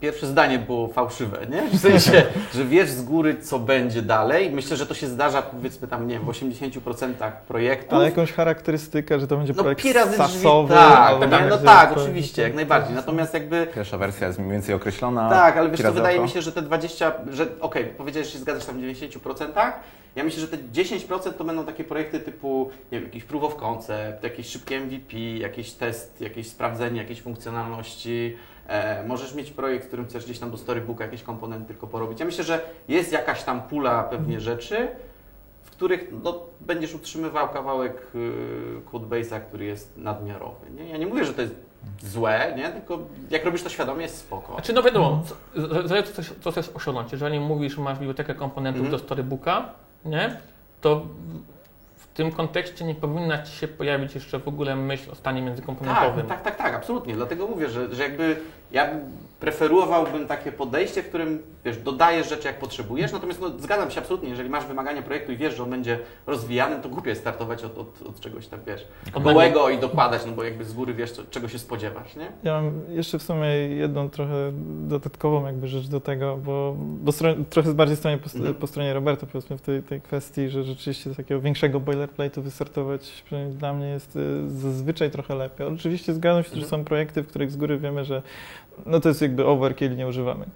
pierwsze zdanie było fałszywe, nie? W sensie, [LAUGHS] że wiesz z góry, co będzie dalej. Myślę, że to się zdarza, powiedzmy tam, nie wiem, w 80% projektów. Ale jakąś charakterystykę, że to będzie no, projekt sasowy. Tak, tak, no tak, oczywiście, jak najbardziej. Natomiast jakby... Pierwsza wersja jest mniej więcej określona. Tak, ale wiesz co, wydaje mi się, że te 20, że okej, okay, powiedziałeś, że się zgadzasz tam w 90%, ja myślę, że te 10% to będą takie projekty typu, nie wiem, jakiś proof of concept, jakieś szybkie MVP, jakiś test, jakieś sprawdzenie jakiejś funkcjonalności, E, możesz mieć projekt, w którym chcesz gdzieś tam do storybooka jakieś komponenty tylko porobić. Ja myślę, że jest jakaś tam pula pewnie rzeczy, w których no, będziesz utrzymywał kawałek y, codebase'a, który jest nadmiarowy. Nie? Ja nie mówię, że to jest złe, nie? tylko jak robisz to świadomie, jest spoko. Znaczy, no wiadomo, zależy co, co chcesz osiągnąć. Jeżeli mówisz, że masz bibliotekę komponentów mm. do storybooka, nie? to tym kontekście nie powinna Ci się pojawić jeszcze w ogóle myśl o stanie międzykomponentowym. Tak, tak, tak, tak, absolutnie. Dlatego mówię, że, że jakby ja preferowałbym takie podejście, w którym wiesz, dodajesz rzeczy jak potrzebujesz, natomiast no, zgadzam się absolutnie, jeżeli masz wymagania projektu i wiesz, że on będzie rozwijany, to głupie jest startować od, od, od czegoś tak, wiesz, od małego i dokładać, no bo jakby z góry wiesz, co, czego się spodziewasz, nie? Ja mam jeszcze w sumie jedną trochę dodatkową jakby rzecz do tego, bo, bo trochę bardziej stronie po, mhm. po, stronie Roberta powiedzmy w tej, tej kwestii, że rzeczywiście z takiego większego boilerplate'u wystartować przynajmniej dla mnie jest y, zazwyczaj trochę lepiej. Oczywiście zgadzam się, mhm. że są projekty, w których z góry wiemy, że no to jest jakby overkill, nie używamy.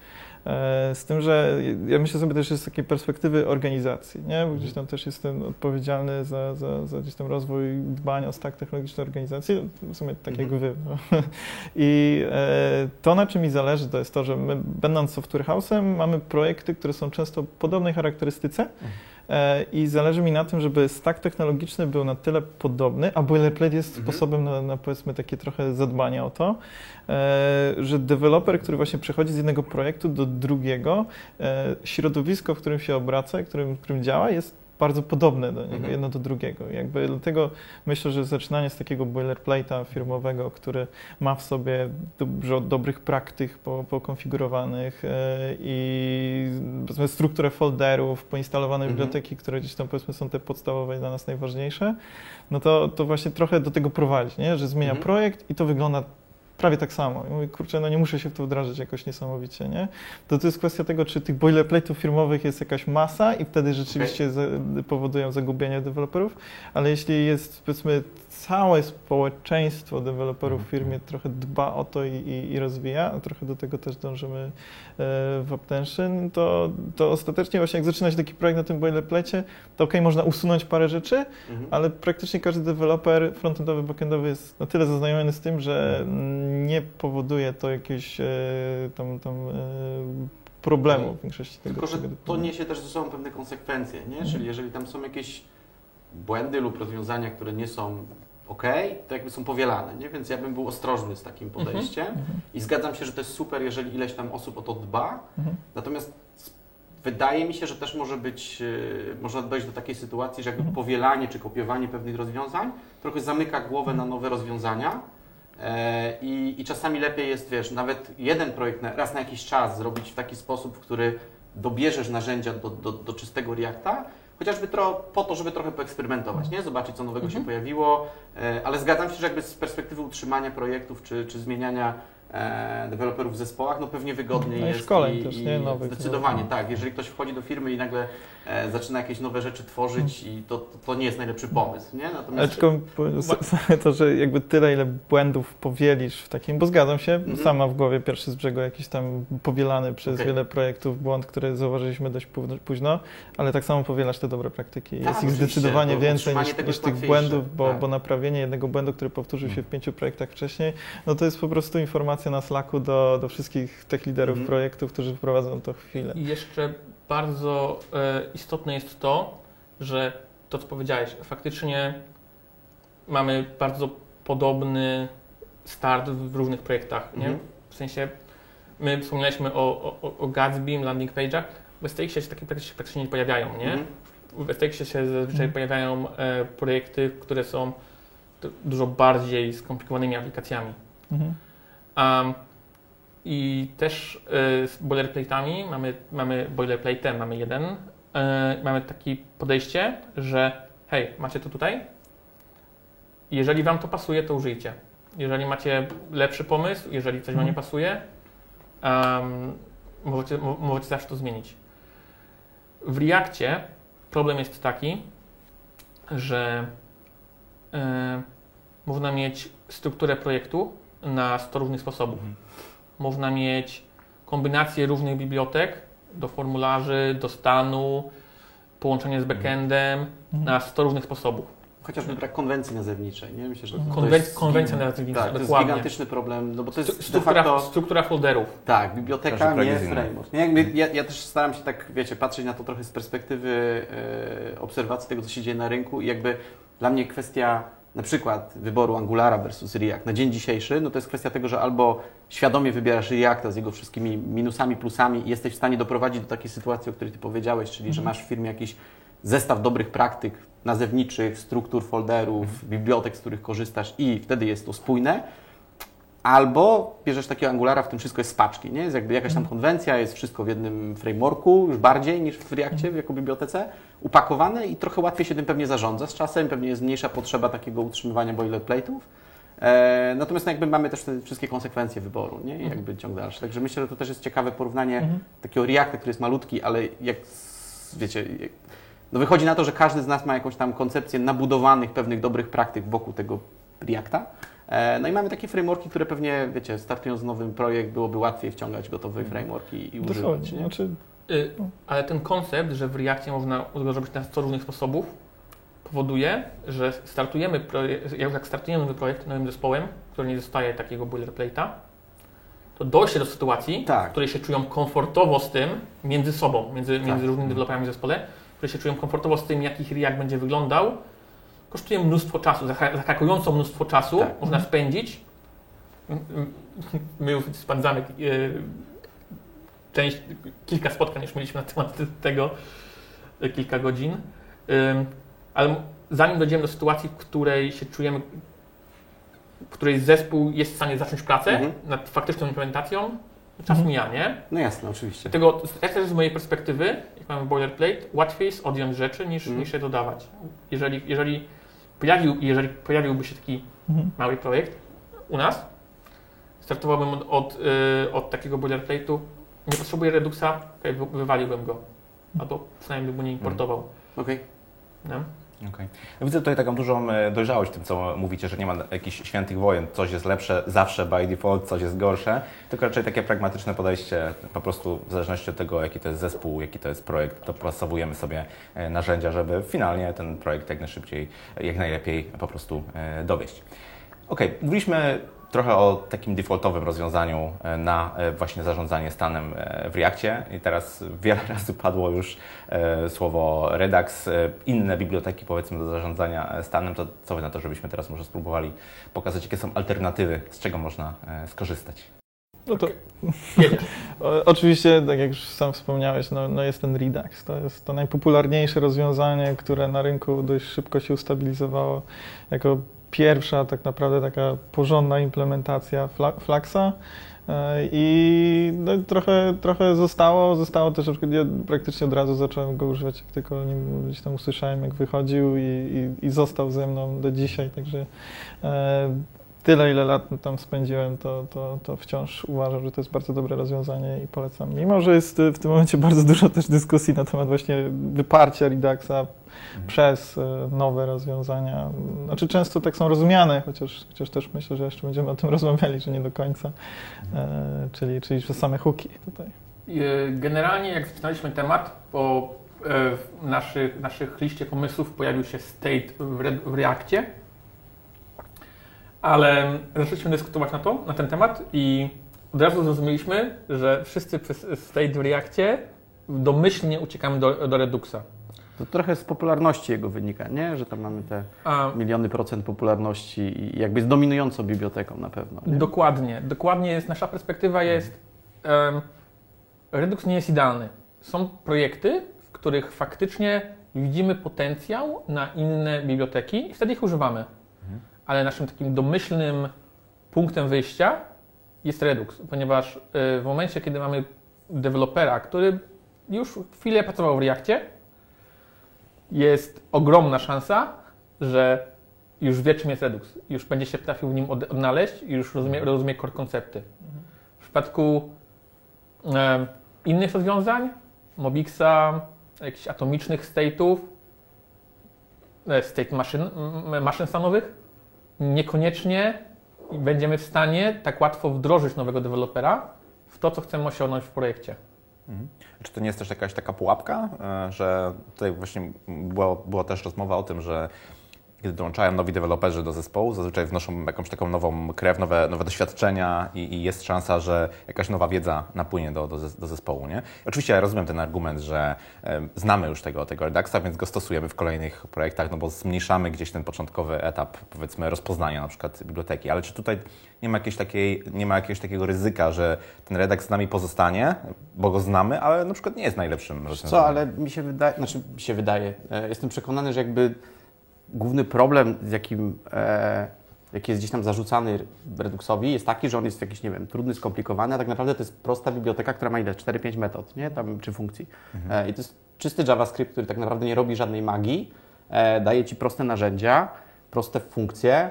E, z tym, że ja myślę sobie też z takiej perspektywy organizacji, nie? Bo gdzieś tam też jestem odpowiedzialny za, za, za gdzieś tam rozwój, dbanie o stack technologiczny organizacji, w sumie tak jak mhm. wy. No. [LAUGHS] I e, to, na czym mi zależy, to jest to, że my, będąc software house'em, mamy projekty, które są często podobnej charakterystyce, mhm. I zależy mi na tym, żeby stack technologiczny był na tyle podobny, a boilerplate jest mhm. sposobem na, na powiedzmy takie trochę zadbanie o to, e, że deweloper, który właśnie przechodzi z jednego projektu do drugiego, e, środowisko, w którym się obraca, w którym, w którym działa, jest bardzo podobne do niego, Mhm. jedno do drugiego. Jakby dlatego myślę, że zaczynanie z takiego boilerplate'a firmowego, który ma w sobie dużo dobrych praktyk po, pokonfigurowanych e, i powiedzmy strukturę folderów, poinstalowane Mhm. biblioteki, które gdzieś tam powiedzmy są te podstawowe i dla nas najważniejsze, no to, to właśnie trochę do tego prowadzi, nie? że zmienia Mhm. projekt i to wygląda prawie tak samo. I mówię, kurczę, no nie muszę się w to wdrażać jakoś niesamowicie, nie? To to jest kwestia tego, czy tych boilerplate'ów firmowych jest jakaś masa i wtedy rzeczywiście za, powodują zagubienie deweloperów, ale jeśli jest, powiedzmy, całe społeczeństwo deweloperów w firmie trochę dba o to i, i, i rozwija, a trochę do tego też dążymy e, w Uptension, to, to ostatecznie właśnie jak zaczyna się taki projekt na tym boilerplate, to ok, można usunąć parę rzeczy, Mhm. ale praktycznie każdy deweloper frontendowy, backendowy jest na tyle zaznajomiony z tym, że nie powoduje to jakiegoś e, tam, tam e, problemu w większości tego. Tylko, że to niesie też ze sobą pewne konsekwencje, nie? Mhm. Czyli jeżeli tam są jakieś błędy lub rozwiązania, które nie są ok, to jakby są powielane, nie? Więc ja bym był ostrożny z takim podejściem Mhm. i zgadzam się, że to jest super, jeżeli ileś tam osób o to dba, Mhm. natomiast wydaje mi się, że też może być, e, można dojść do takiej sytuacji, że jakby Mhm. powielanie czy kopiowanie pewnych rozwiązań trochę zamyka głowę na nowe rozwiązania e, i, i czasami lepiej jest, wiesz, nawet jeden projekt na, raz na jakiś czas zrobić w taki sposób, w który dobierzesz narzędzia do, do, do czystego Reacta, chociażby tro, po to, żeby trochę poeksperymentować, nie? Zobaczyć, co nowego Mhm. się pojawiło, e, ale zgadzam się, że jakby z perspektywy utrzymania projektów czy, czy zmieniania deweloperów w zespołach, no pewnie wygodniej No i jest. szkoleń i, też, nie? Nowych. Zdecydowanie, tak. Jeżeli ktoś wchodzi do firmy i nagle e, zaczyna jakieś nowe rzeczy tworzyć i to, to, to nie jest najlepszy pomysł, nie? Ale Natomiast... po- to, że jakby tyle, ile błędów powielisz w takim, bo zgadzam się, Mhm. sama w głowie pierwszy z brzegu jakiś tam powielany przez Okej. wiele projektów błąd, który zauważyliśmy dość późno- ale tak samo powielasz te dobre praktyki. Tak, jest ich zdecydowanie więcej niż, niż tych błędów, bo, tak. bo naprawienie jednego błędu, który powtórzył się w pięciu projektach wcześniej, no to jest po prostu informacja na Slacku do, do wszystkich tech liderów Mhm. projektów, którzy wprowadzą to chwilę. I jeszcze bardzo e, istotne jest to, że to, co powiedziałeś, faktycznie mamy bardzo podobny start w różnych projektach. Nie? Mhm. W sensie, my wspomnieliśmy o, o, o Gatsby, landing page'ach. W STX się takie praktycznie, praktycznie nie pojawiają, nie? Mhm. W się zazwyczaj Mhm. pojawiają e, projekty, które są du- dużo bardziej skomplikowanymi aplikacjami. Mhm. Um, I też y, z boilerplate'ami mamy, mamy boilerplate, mamy jeden. y, mamy takie podejście, że hej, macie to tutaj. Jeżeli Wam to pasuje, to użyjcie. Jeżeli macie lepszy pomysł, jeżeli coś Wam nie Mhm. pasuje, um, możecie, mo- możecie zawsze to zmienić. W Reakcie problem jest taki, że y, można mieć strukturę projektu na 100 różnych sposobów. Można mieć kombinację różnych bibliotek do formularzy, do stanu, połączenie z backendem na 100 różnych sposobów. Chociażby brak konwencji nazewniczej, nie? Myślę, że to Konwen- jest... konwencja nazewnicza, Tak, to jest dokładnie. gigantyczny problem, no bo to jest Struktura, facto... struktura folderów. Tak, biblioteka, nie framework. Nie, jakby ja, ja też staram się tak, wiecie, patrzeć na to trochę z perspektywy e, obserwacji tego, co się dzieje na rynku i jakby dla mnie kwestia na przykład wyboru Angulara versus React na dzień dzisiejszy, no to jest kwestia tego, że albo świadomie wybierasz Reacta z jego wszystkimi minusami, plusami i jesteś w stanie doprowadzić do takiej sytuacji, o której Ty powiedziałeś, czyli że masz w firmie jakiś zestaw dobrych praktyk nazewniczych, struktur folderów, bibliotek, z których korzystasz i wtedy jest to spójne, Albo bierzesz takiego Angulara, w tym wszystko jest z paczki, nie? Jest jakby jakaś tam konwencja, jest wszystko w jednym frameworku, już bardziej niż w Reactie, jako bibliotece, upakowane i trochę łatwiej się tym pewnie zarządza z czasem, pewnie jest mniejsza potrzeba takiego utrzymywania boilerplate'ów. E, natomiast no jakby mamy też te wszystkie konsekwencje wyboru, nie? I jakby ciąg dalszy. Także myślę, że to też jest ciekawe porównanie Mhm. takiego Reacta, który jest malutki, ale jak, wiecie, jak, no wychodzi na to, że każdy z nas ma jakąś tam koncepcję nabudowanych pewnych dobrych praktyk wokół tego Reacta. E, No i mamy takie frameworki, które pewnie, wiecie, startując nowy projekt, byłoby łatwiej wciągać gotowy framework i, i używać. Znaczy, Y, ale ten koncept, że w Reakcie można zrobić na 100 różnych sposobów, powoduje, że startujemy projekt, jak jak startujemy nowy projekt nowym zespołem, który nie dostaje takiego boilerplate'a, to dojście do sytuacji, Tak. w której się czują komfortowo z tym między sobą, między, między Tak. różnymi deweloperami w zespole, które się czują komfortowo z tym, jak ich React będzie wyglądał, kosztuje mnóstwo czasu, zaskakująco mnóstwo czasu Tak. można spędzić. M- m- My już spędzamy e, część, kilka spotkań już mieliśmy na temat tego, e, kilka godzin. Ale zanim dojdziemy do sytuacji, w której się czujemy, w której zespół jest w stanie zacząć pracę Mhm. nad faktyczną implementacją, czas Mhm. mija, nie? No jasne, oczywiście. Dlatego też z mojej perspektywy, jak mamy boilerplate, łatwiej jest odjąć rzeczy niż, Mhm. niż je dodawać. Jeżeli, jeżeli, pojawił, jeżeli pojawiłby się taki Mhm. mały projekt u nas, startowałbym od, od, y, od takiego boilerplate'u, nie potrzebuję Reduxa, wywaliłbym go. Albo przynajmniej bym go nie importował. Okej. Nie? Okej. Widzę tutaj taką dużą e, dojrzałość w tym, co mówicie, że nie ma jakichś świętych wojen. Coś jest lepsze zawsze by default, coś jest gorsze, tylko raczej takie pragmatyczne podejście, po prostu w zależności od tego, jaki to jest zespół, jaki to jest projekt, dopasowujemy sobie e, narzędzia, żeby finalnie ten projekt jak najszybciej, jak najlepiej po prostu e, dowieść. Okej, mówiliśmy trochę o takim defaultowym rozwiązaniu e, na e, właśnie zarządzanie stanem e, w Reakcie i teraz wiele [LAUGHS] razy padło już słowo Redux, inne biblioteki powiedzmy do zarządzania stanem, to co Wy na to, żebyśmy teraz może spróbowali pokazać, jakie są alternatywy, z czego można skorzystać. No to Jedziesz. [LAUGHS] [LAUGHS] o, oczywiście, tak jak już sam wspomniałeś, no, no jest ten Redux. To jest to najpopularniejsze rozwiązanie, które na rynku dość szybko się ustabilizowało jako pierwsza tak naprawdę taka porządna implementacja Fla- Fluxa. E, I no, trochę, trochę zostało, zostało też, ja praktycznie od razu zacząłem go używać, jak tylko gdzieś tam usłyszałem, jak wychodził i, i, i został ze mną do dzisiaj, także e, tyle, ile lat tam spędziłem, to, to, to wciąż uważam, że to jest bardzo dobre rozwiązanie i polecam. Mimo, że jest w tym momencie bardzo dużo też dyskusji na temat właśnie wyparcia Reduxa przez e, nowe rozwiązania. Znaczy często tak są rozumiane, chociaż, chociaż też myślę, że jeszcze będziemy o tym [LAUGHS] rozmawiali, że nie do końca, e, czyli, czyli że same hooki tutaj. Y, Generalnie jak zaczynaliśmy temat, po e, w naszych, naszych liście pomysłów pojawił się state w, Re- w Reakcie, ale zaczęliśmy dyskutować na to, na ten temat i od razu zrozumieliśmy, że wszyscy przez state w Reakcie domyślnie uciekamy do, do Reduxa. To trochę z popularności jego wynika, nie? Że tam mamy te A, miliony procent popularności i jakby jest dominującą biblioteką na pewno. Nie? Dokładnie, dokładnie jest, nasza perspektywa jest, em, Redux nie jest idealny. Są projekty, w których faktycznie widzimy potencjał na inne biblioteki i wtedy ich używamy. Ale naszym takim domyślnym punktem wyjścia jest Redux, ponieważ y, w momencie, kiedy mamy dewelopera, który już chwilę pracował w Reakcie, jest ogromna szansa, że już wie, czym jest Redux. Już będzie się potrafił w nim od- odnaleźć i już rozumie, rozumie core koncepty. W przypadku e, innych rozwiązań, Mobixa, jakichś atomicznych state'ów, e, state maszyn, maszyn stanowych, niekoniecznie będziemy w stanie tak łatwo wdrożyć nowego dewelopera w to, co chcemy osiągnąć w projekcie. Czy to nie jest też jakaś taka pułapka, e, że tutaj właśnie było, była też rozmowa o tym, że kiedy dołączają nowi deweloperzy do zespołu, zazwyczaj wnoszą jakąś taką nową krew, nowe, nowe doświadczenia i, i jest szansa, że jakaś nowa wiedza napłynie do, do, do zespołu. Nie? Oczywiście ja rozumiem ten argument, że znamy już tego, tego Reduxa, więc go stosujemy w kolejnych projektach, no bo zmniejszamy gdzieś ten początkowy etap, powiedzmy, rozpoznania na przykład biblioteki. Ale czy tutaj nie ma, jakiejś takiej, nie ma jakiegoś takiego ryzyka, że ten Redux z nami pozostanie, bo go znamy, ale na przykład nie jest najlepszym rozwiązaniem? Co, ale mi się wydaje, znaczy mi się wydaje, e, jestem przekonany, że jakby główny problem, z jakim, e, jaki jest gdzieś tam zarzucany Reduxowi, jest taki, że on jest jakiś, nie wiem, trudny, skomplikowany, a tak naprawdę to jest prosta biblioteka, która ma ile? 4-5 metod, nie? Tam, czy funkcji. E, I to jest czysty JavaScript, który tak naprawdę nie robi żadnej magii, e, daje Ci proste narzędzia, proste funkcje,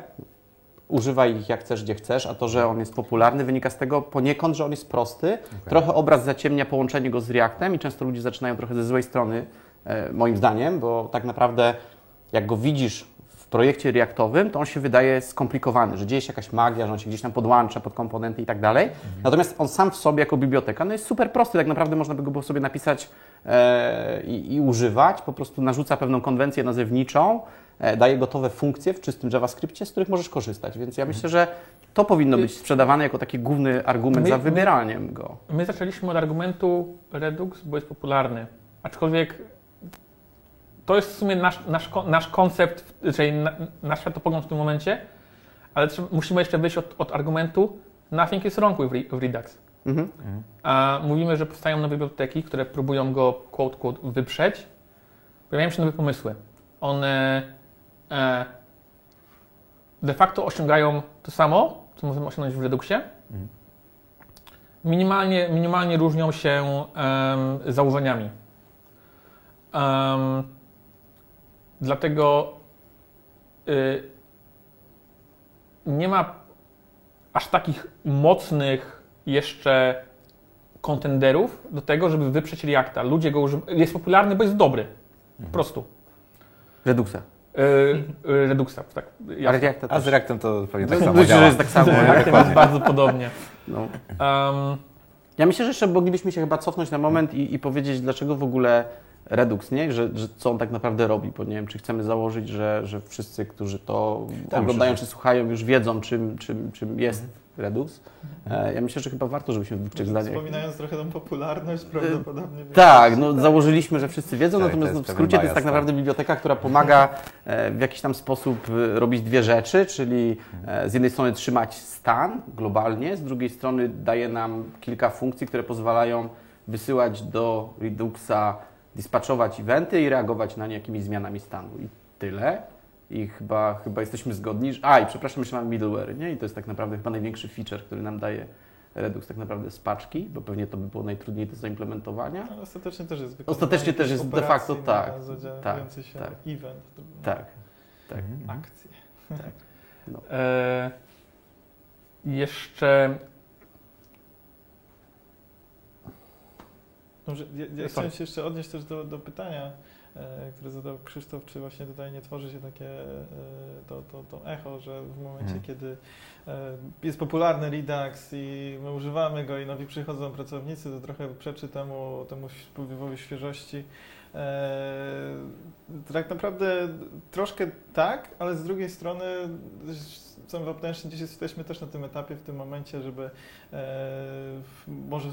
używaj ich jak chcesz, gdzie chcesz, a to, że on jest popularny, wynika z tego poniekąd, że on jest prosty. Trochę obraz zaciemnia połączenie go z Reactem i często ludzie zaczynają trochę ze złej strony, e, moim zdaniem, bo tak naprawdę jak go widzisz w projekcie Reactowym, to on się wydaje skomplikowany, że dzieje się jakaś magia, że on się gdzieś tam podłącza pod komponenty i tak dalej. Natomiast on sam w sobie jako biblioteka no jest super prosty, tak naprawdę można by go sobie napisać e, i, i używać, po prostu narzuca pewną konwencję nazewniczą, e, daje gotowe funkcje w czystym JavaScriptie, z których możesz korzystać. Więc ja myślę, że to powinno być sprzedawane jako taki główny argument My- za wybieraniem go. My zaczęliśmy od argumentu Redux, bo jest popularny. Aczkolwiek to jest w sumie nasz, nasz, nasz koncept, czyli na, nasz światopogląd w tym momencie, ale trzeba, musimy jeszcze wyjść od, od argumentu nothing is wrong with, with Redux. Mhm. A mówimy, że powstają nowe biblioteki, które próbują go quote, quote wyprzeć, pojawiają się nowe pomysły. One e, de facto osiągają to samo, co możemy osiągnąć w Reduxie. Minimalnie, minimalnie różnią się em, założeniami. Em, dlatego y, nie ma aż takich mocnych jeszcze kontenderów do tego, żeby wyprzeć Reacta. Ludzie go używają. Jest popularny, bo jest dobry. Po prostu. Reduxa. Y, y, Reduxa, tak. To A z Reactem to pewnie tak samo myślę, że działa. jest tak samo. Reactem jest bardzo podobnie. No. Um, Ja myślę, że jeszcze moglibyśmy się chyba cofnąć na moment i, i powiedzieć, dlaczego w ogóle Redux, nie? Że, że co on tak naprawdę robi, bo nie wiem, czy chcemy założyć, że, że wszyscy, którzy to Tak, oglądają czy słuchają, już wiedzą, czym, czym, czym jest Redux. E, ja myślę, że chyba warto, żebyśmy w dwóch zdaniach... Wspominając trochę tą popularność, prawdopodobnie. Tak, no założyliśmy, że wszyscy wiedzą, Tak, natomiast to no, w skrócie to jest tak tak. naprawdę biblioteka, która pomaga e, w jakiś tam sposób e, robić dwie rzeczy, czyli e, z jednej strony trzymać stan globalnie, z drugiej strony daje nam kilka funkcji, które pozwalają wysyłać do Reduxa, dispatchować eventy i reagować na nie jakimiś zmianami stanu. I tyle. I chyba, chyba jesteśmy zgodni. Że... A, i przepraszam, jeszcze mamy middleware, nie? I to jest tak naprawdę chyba największy feature, który nam daje Redux tak naprawdę z paczki, bo pewnie to by było najtrudniej do zaimplementowania. Ale ostatecznie też jest Ostatecznie też jest de facto tak, tak, tak, się tak. event. Tak, tak. Akcje. e, jeszcze Dobrze, ja, ja Sorry. chciałem się jeszcze odnieść też do, do pytania, e, które zadał Krzysztof, czy właśnie tutaj nie tworzy się takie e, to, to, to echo, że w momencie, Mhm. kiedy e, jest popularny Redux i my używamy go i nowi przychodzą pracownicy, to trochę przeczy temu, temu wpływowi świeżości. E, tak naprawdę troszkę tak, ale z drugiej strony sam w Optention gdzieś jesteśmy też na tym etapie w tym momencie, żeby e, może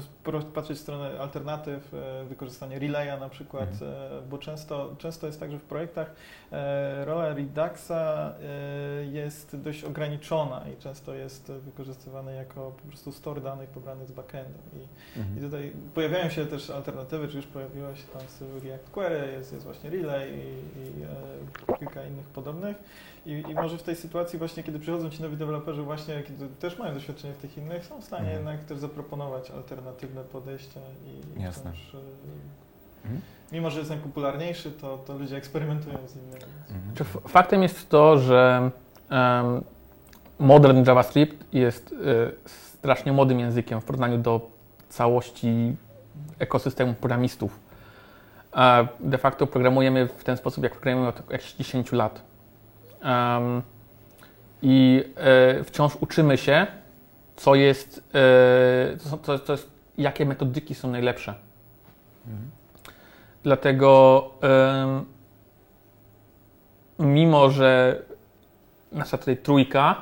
patrzeć w stronę alternatyw, e, wykorzystanie relaya na przykład, e, bo często, często jest tak, że w projektach e, rola Reduxa e, jest dość ograniczona i często jest wykorzystywana jako po prostu store danych pobranych z backendu. I, Mhm. i tutaj pojawiają się też alternatywy, czy już pojawiła się tam React Query, jest, jest właśnie Relay i, i e, kilka innych podobnych. I, I może w tej sytuacji właśnie, kiedy przychodzą ci nowi deweloperzy właśnie, kiedy też mają doświadczenie w tych innych, są w stanie Mhm. jednak też zaproponować alternatywne podejścia i, Jasne. e, Mhm. mimo że jest najpopularniejszy, to, to ludzie eksperymentują z innymi. Mhm. Faktem jest to, że em, modern JavaScript jest e, strasznie młodym językiem w porównaniu do całości ekosystemu programistów. A de facto programujemy w ten sposób, jak programujemy od jakichś 10 lat. I e, wciąż uczymy się, co jest, e, co, co, co jest, jakie metodyki są najlepsze. Mhm. Dlatego mimo, że nasza tutaj trójka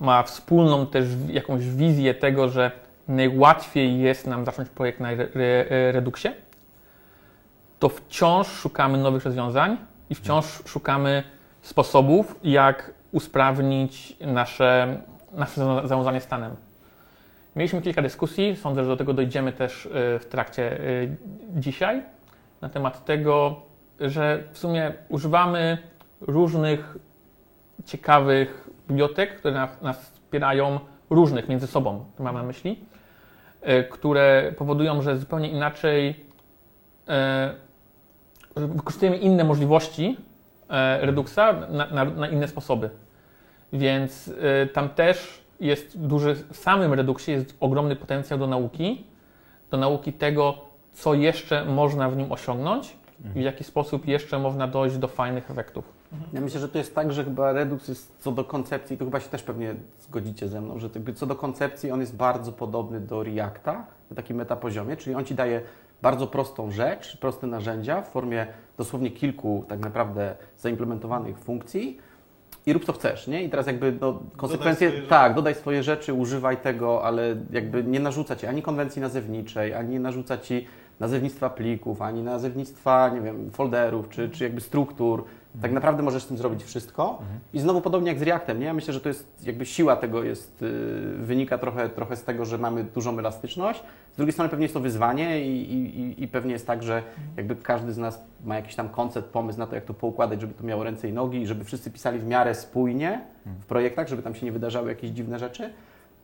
ma wspólną też jakąś wizję tego, że najłatwiej jest nam zacząć projekt na re, re, Reduxie, to wciąż szukamy nowych rozwiązań i wciąż szukamy sposobów, jak usprawnić nasze, nasze za- zarządzanie stanem. Mieliśmy kilka dyskusji, sądzę, że do tego dojdziemy też y, w trakcie y, dzisiaj, na temat tego, że w sumie używamy różnych ciekawych bibliotek, które nas, wspierają, różnych między sobą, mam na myśli, y, które powodują, że zupełnie inaczej wykorzystujemy inne możliwości Reduxa na, na, na inne sposoby. Więc y, tam też jest duży, w samym Reduxie jest ogromny potencjał do nauki, do nauki tego, co jeszcze można w nim osiągnąć i w jaki sposób jeszcze można dojść do fajnych efektów. Ja myślę, że to jest tak, że chyba Redux jest co do koncepcji, to chyba się też pewnie zgodzicie ze mną, że co do koncepcji on jest bardzo podobny do Reacta na takim metapoziomie, czyli on Ci daje bardzo prostą rzecz, proste narzędzia w formie dosłownie kilku tak naprawdę zaimplementowanych funkcji i rób co chcesz, nie? I teraz jakby no, konsekwencje, rzeczy. tak, dodaj swoje rzeczy, używaj tego, ale jakby nie narzuca Ci ani konwencji nazewniczej, ani nie narzuca Ci nazewnictwa plików, ani nazewnictwa, nie wiem, folderów, czy, czy jakby struktur. Tak naprawdę możesz z tym zrobić wszystko. I znowu podobnie jak z Reactem, nie? Ja myślę, że to jest jakby siła tego jest, yy, wynika trochę, trochę z tego, że mamy dużą elastyczność. Z drugiej strony pewnie jest to wyzwanie i, i, i pewnie jest tak, że jakby każdy z nas ma jakiś tam koncept, pomysł na to, jak to poukładać, żeby to miało ręce i nogi i żeby wszyscy pisali w miarę spójnie w projektach, żeby tam się nie wydarzały jakieś dziwne rzeczy.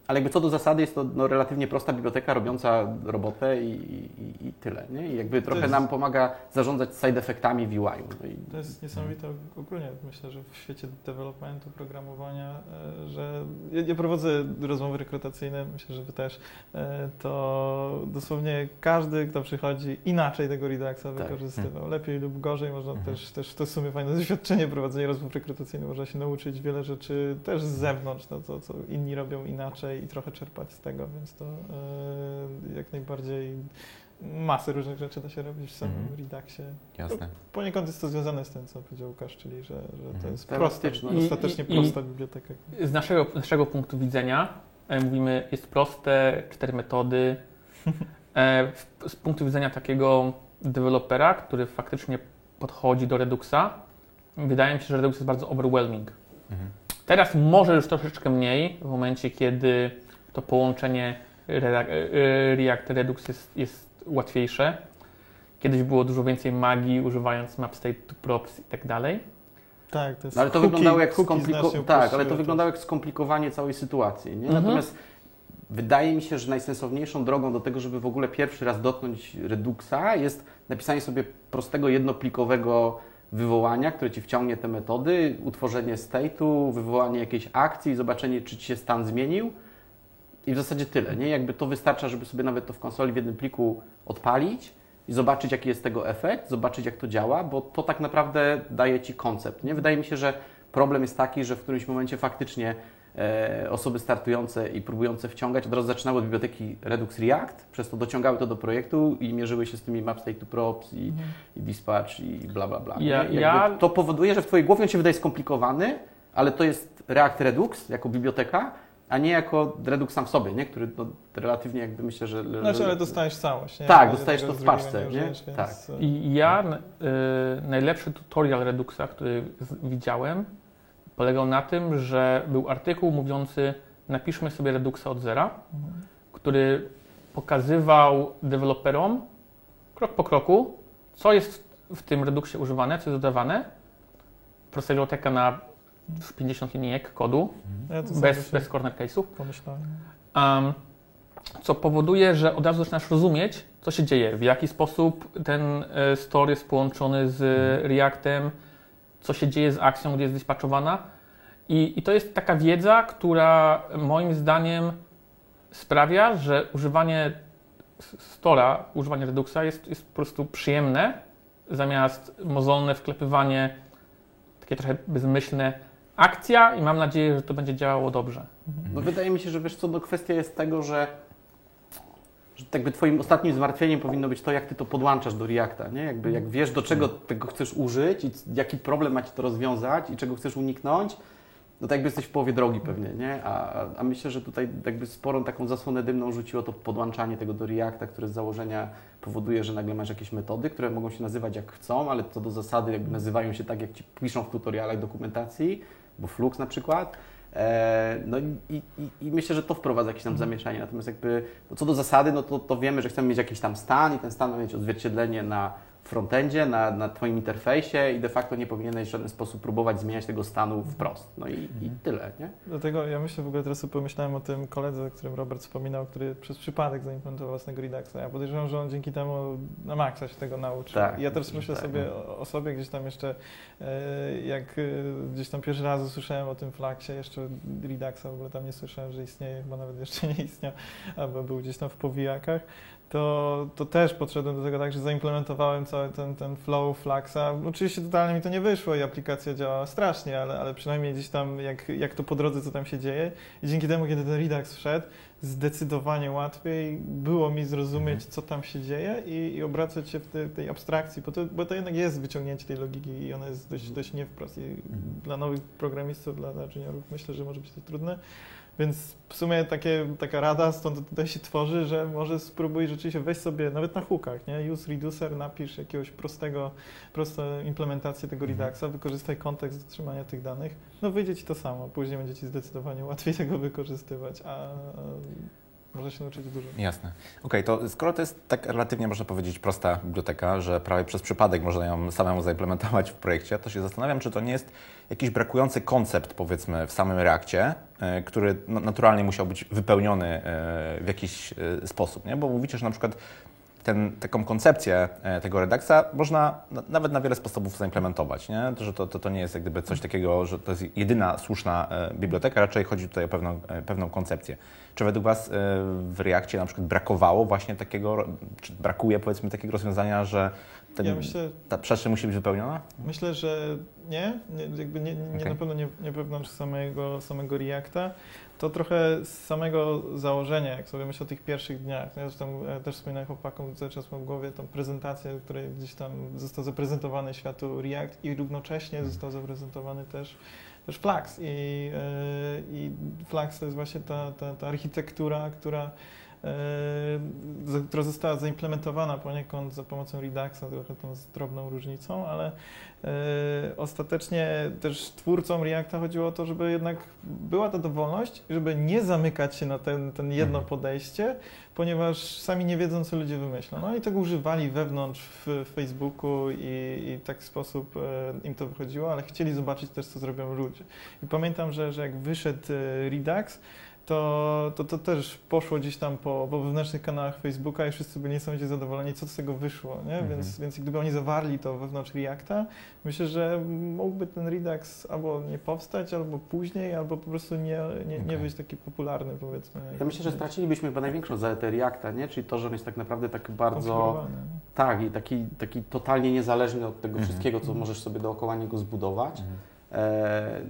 Ale jakby co do zasady jest to no, relatywnie prosta biblioteka robiąca robotę i, i, i tyle. Nie? I jakby trochę jest- nam pomaga zarządzać side effektami w UI-u. No i To jest niesamowite ogólnie, myślę, że w świecie developmentu, programowania, e, że ja, ja prowadzę rozmowy rekrutacyjne, myślę, że Wy też, e, to dosłownie każdy, kto przychodzi, inaczej tego Reduxa Tak. wykorzystywał. Lepiej lub gorzej, można Mhm. też, też, to w sumie fajne doświadczenie prowadzenia rozmów rekrutacyjnych, można się nauczyć wiele rzeczy też z zewnątrz, to, to co inni robią inaczej i trochę czerpać z tego, więc to e, jak najbardziej masę różnych rzeczy da się robić w samym Mhm. Reduxie. Jasne. Poniekąd jest to związane z tym, co powiedział Łukasz, czyli że, że to Mhm. jest Ta prosta, dostatecznie I- i- prosta biblioteka. Z naszego, z naszego punktu widzenia e, mówimy, jest proste, cztery metody. [LAUGHS] E, w- z punktu widzenia takiego dewelopera, który faktycznie podchodzi do Reduxa, wydaje mi się, że Redux jest bardzo overwhelming. Mhm. Teraz może już troszeczkę mniej, w momencie kiedy to połączenie Re- e, React Redux jest, jest łatwiejsze. Kiedyś było dużo więcej magii, używając map state to props i tak dalej. Tak, to jest No, ale to wyglądało jak skomplikowanie. Tak, ale to wyglądało jak skomplikowanie całej sytuacji. Nie? Mhm. Natomiast wydaje mi się, że najsensowniejszą drogą do tego, żeby w ogóle pierwszy raz dotknąć Reduxa, jest napisanie sobie prostego, jednoplikowego wywołania, które ci wciągnie te metody, utworzenie state'u, wywołanie jakiejś akcji zobaczenie, czy ci się stan zmienił. I w zasadzie tyle. Nie? Jakby to wystarcza, żeby sobie nawet to w konsoli w jednym pliku odpalić i zobaczyć, jaki jest tego efekt, zobaczyć, jak to działa, bo to tak naprawdę daje ci koncept. Nie? Wydaje mi się, że problem jest taki, że w którymś momencie faktycznie osoby startujące i próbujące wciągać od razu zaczynały od biblioteki Redux React, przez to dociągały to do projektu i mierzyły się z tymi map state to props i, Mhm. i dispatch i bla bla bla. Ja- ja- To powoduje, że w Twojej głowie on się wydaje skomplikowany, ale to jest React Redux jako biblioteka, a nie jako Redux sam w sobie, nie? który no, relatywnie jakby myślę, że... Znaczy, że- ale dostajesz całość. Nie? Tak, dostajesz to w paczce, nie? użyjesz, więc, Tak. e, I ja y, najlepszy tutorial Reduxa, który widziałem, polegał na tym, że był artykuł mówiący napiszmy sobie Reduxa od zera, mhm. który pokazywał deweloperom krok po kroku, co jest w tym Reduxie używane, co jest dodawane. Prosta biblioteka na 50 linijek kodu, Ja to samo bez, bez corner case'ów. Um, co powoduje, że od razu zaczynasz rozumieć, co się dzieje, w jaki sposób ten e, store jest połączony z Reactem, co się dzieje z akcją, gdzie jest dispatchowana. I, I to jest taka wiedza, która moim zdaniem sprawia, że używanie s- Stora, używanie Reduxa jest, jest po prostu przyjemne, zamiast mozolne wklepywanie, takie trochę bezmyślne akcja i mam nadzieję, że to będzie działało dobrze. No wydaje mi się, że wiesz co, no kwestia jest tego, że, że jakby twoim ostatnim zmartwieniem powinno być to, jak ty to podłączasz do Reacta, nie? Jakby jak wiesz, do czego tego chcesz użyć i jaki problem ma ci to rozwiązać i czego chcesz uniknąć, no to jakby jesteś w połowie drogi pewnie, nie? A, a- myślę, że tutaj jakby sporą taką zasłonę dymną rzuciło to podłączanie tego do Reacta, które z założenia powoduje, że nagle masz jakieś metody, które mogą się nazywać jak chcą, ale to do zasady jakby nazywają się tak, jak ci piszą w tutorialach dokumentacji, bo Flux na przykład. E, No i, i, i myślę, że to wprowadza jakieś tam zamieszanie. Natomiast jakby no co do zasady, no to, to wiemy, że chcemy mieć jakiś tam stan i ten stan ma mieć odzwierciedlenie na frontendzie, na, na Twoim interfejsie i de facto nie powinieneś w żaden sposób próbować zmieniać tego stanu wprost. No i, i tyle, nie? Dlatego ja myślę w ogóle teraz pomyślałem o tym koledze, o którym Robert wspominał, który przez przypadek zaimplementował własnego Reduxa. Ja podejrzewam, że on dzięki temu na maksa się tego nauczył. Tak, ja też myślę tak. sobie o, o sobie gdzieś tam jeszcze, e, jak e, gdzieś tam pierwszy raz usłyszałem o tym Fluxie, jeszcze Reduxa w ogóle tam nie słyszałem, że istnieje, chyba nawet jeszcze nie istniał, albo był gdzieś tam w powijakach. To, to też podszedłem do tego tak, że zaimplementowałem cały ten, ten flow Fluxa. Oczywiście totalnie mi to nie wyszło i aplikacja działała strasznie, ale, ale przynajmniej gdzieś tam jak, jak to po drodze, co tam się dzieje. I dzięki temu, kiedy ten Redux wszedł, zdecydowanie łatwiej było mi zrozumieć, co tam się dzieje i, i obracać się w te, tej abstrakcji, bo to, bo to jednak jest wyciągnięcie tej logiki i ona jest dość, dość nie wprost. I dla nowych programistów, dla, dla juniorów myślę, że może być to trudne. Więc w sumie takie, taka rada stąd tutaj się tworzy, że może spróbuj rzeczywiście weź sobie, nawet na hookach, nie? Use reducer, napisz jakiegoś prostego, prostą implementację tego Mhm. Reduxa, wykorzystaj kontekst do trzymania tych danych, no wyjdzie Ci to samo, później będzie Ci zdecydowanie łatwiej [LAUGHS] tego wykorzystywać, a a może się nauczyć dużo. Jasne. Okej, to skoro to jest tak relatywnie, można powiedzieć, prosta biblioteka, że prawie przez przypadek można ją samemu zaimplementować w projekcie, to się zastanawiam, czy to nie jest jakiś brakujący koncept, powiedzmy, w samym Reakcie, e, który naturalnie musiał być wypełniony e, w jakiś e, sposób, nie? Bo mówicie, że na przykład ten, taką koncepcję e, tego Reduxa można na, nawet na wiele sposobów zaimplementować, nie? To, Że to, to, to nie jest jak gdyby coś takiego, że to jest jedyna słuszna e, biblioteka, raczej chodzi tutaj o pewną, e, pewną koncepcję. Czy według Was w Reakcie na przykład brakowało właśnie takiego, czy brakuje powiedzmy takiego rozwiązania, że ten, Ja myślę, ta przestrzeń musi być wypełniona? Myślę, że nie, nie jakby nie, nie Okej. na pewno nie, nie wewnątrz samego, samego Reacta. To trochę z samego założenia, jak sobie myślę o tych pierwszych dniach. Ja zresztą e, też wspominałem chłopakom, cały czas mam w głowie tą prezentację, w której gdzieś tam został zaprezentowany światu React i równocześnie został zaprezentowany też, też Flux. I, e, I Flux to jest właśnie ta, ta, ta architektura, która która została zaimplementowana poniekąd za pomocą Reduxa, trochę tą z drobną różnicą, ale e, ostatecznie też twórcom Reacta chodziło o to, żeby jednak była ta dowolność, żeby nie zamykać się na ten, ten jedno Mhm. podejście, ponieważ sami nie wiedzą, co ludzie wymyślą. No i tego używali wewnątrz w Facebooku i, i tak w sposób e, im to wychodziło, ale chcieli zobaczyć też, co zrobią ludzie. I pamiętam, że, że jak wyszedł e, Redux, to, to, to też poszło gdzieś tam po, po wewnętrznych kanałach Facebooka i wszyscy byli niesamowicie zadowoleni, co z tego wyszło, nie? Mhm. Więc, więc gdyby oni zawarli to wewnątrz Reacta, myślę, że mógłby ten Redux albo nie powstać, albo później, albo po prostu nie, nie, nie Okej. być taki popularny, powiedzmy. Ja myślę, że stracilibyśmy chyba największą zaletę Reacta, nie? czyli to, że on jest tak naprawdę tak bardzo... Nie? Tak, i taki, taki totalnie niezależny od tego Mhm. wszystkiego, co Mhm. możesz sobie dookoła niego zbudować. E,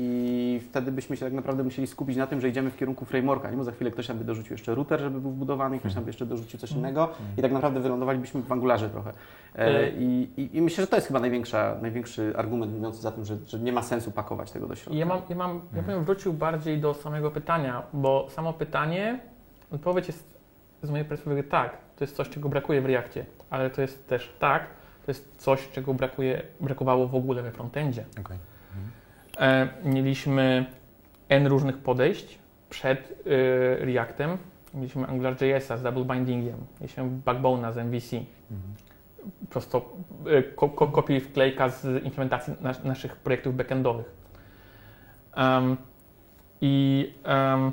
I wtedy byśmy się tak naprawdę musieli skupić na tym, że idziemy w kierunku frameworka, nie? bo za chwilę ktoś tam by dorzucił jeszcze router, żeby był wbudowany, ktoś tam by jeszcze dorzucił coś Mhm. innego i tak naprawdę wylądowalibyśmy w Angularze trochę. E, E, I, i, I myślę, że to jest chyba największa, największy argument mówiący za tym, że, że nie ma sensu pakować tego do środka. Ja mam, ja mam, ja bym wrócił bardziej do samego pytania, bo samo pytanie, odpowiedź jest z mojej perspektywy tak, to jest coś, czego brakuje w Reakcie, ale to jest też tak, to jest coś, czego brakuje, brakowało w ogóle we frontendzie. Okej. E, mieliśmy N różnych podejść przed e, Reactem. Mieliśmy AngularJS-a z double bindingiem, mieliśmy Backbone'a z MVC, prosto e, ko, ko, wklejka z implementacji nas, naszych projektów backendowych. Em, i, em,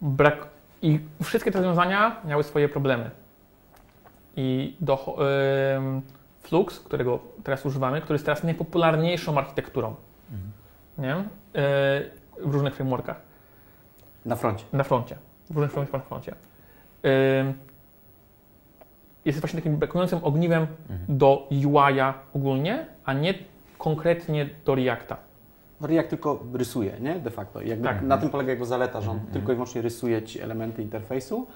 brak, I wszystkie te rozwiązania miały swoje problemy. I do, Flux, którego teraz używamy, który jest teraz najpopularniejszą architekturą nie? E, w różnych frameworkach Na froncie. na froncie. W różnych frameworkach na froncie. E, jest właśnie takim brakującym ogniwem Mhm. do UI-a ogólnie, a nie konkretnie do Reacta. No React tylko rysuje, nie? De facto. Jakby Tak. Na tym polega jego zaleta, że on Mhm. tylko i wyłącznie rysuje ci elementy interfejsu,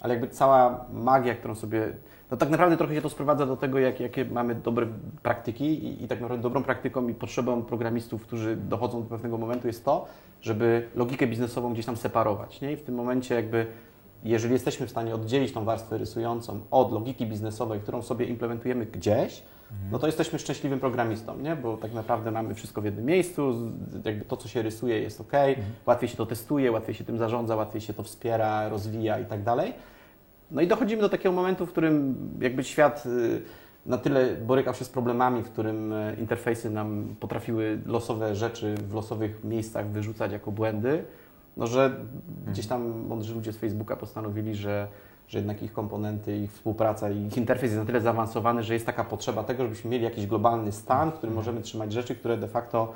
ale jakby cała magia, którą sobie... No tak naprawdę trochę się to sprowadza do tego, jak, jakie mamy dobre praktyki i, i tak naprawdę dobrą praktyką i potrzebą programistów, którzy dochodzą do pewnego momentu jest to, żeby logikę biznesową gdzieś tam separować, nie? I w tym momencie jakby jeżeli jesteśmy w stanie oddzielić tą warstwę rysującą od logiki biznesowej, którą sobie implementujemy gdzieś, no to jesteśmy szczęśliwym programistą, nie? bo tak naprawdę mamy wszystko w jednym miejscu, jakby to, co się rysuje jest ok, łatwiej się to testuje, łatwiej się tym zarządza, łatwiej się to wspiera, rozwija i tak dalej. No i dochodzimy do takiego momentu, w którym jakby świat y, na tyle borykał się z problemami, w którym e, interfejsy nam potrafiły losowe rzeczy w losowych miejscach wyrzucać jako błędy, no że gdzieś tam mądrzy ludzie z Facebooka postanowili, że, że jednak ich komponenty, ich współpraca i ich interfejs jest na tyle zaawansowany, że jest taka potrzeba tego, żebyśmy mieli jakiś globalny stan, w którym możemy trzymać rzeczy, które de facto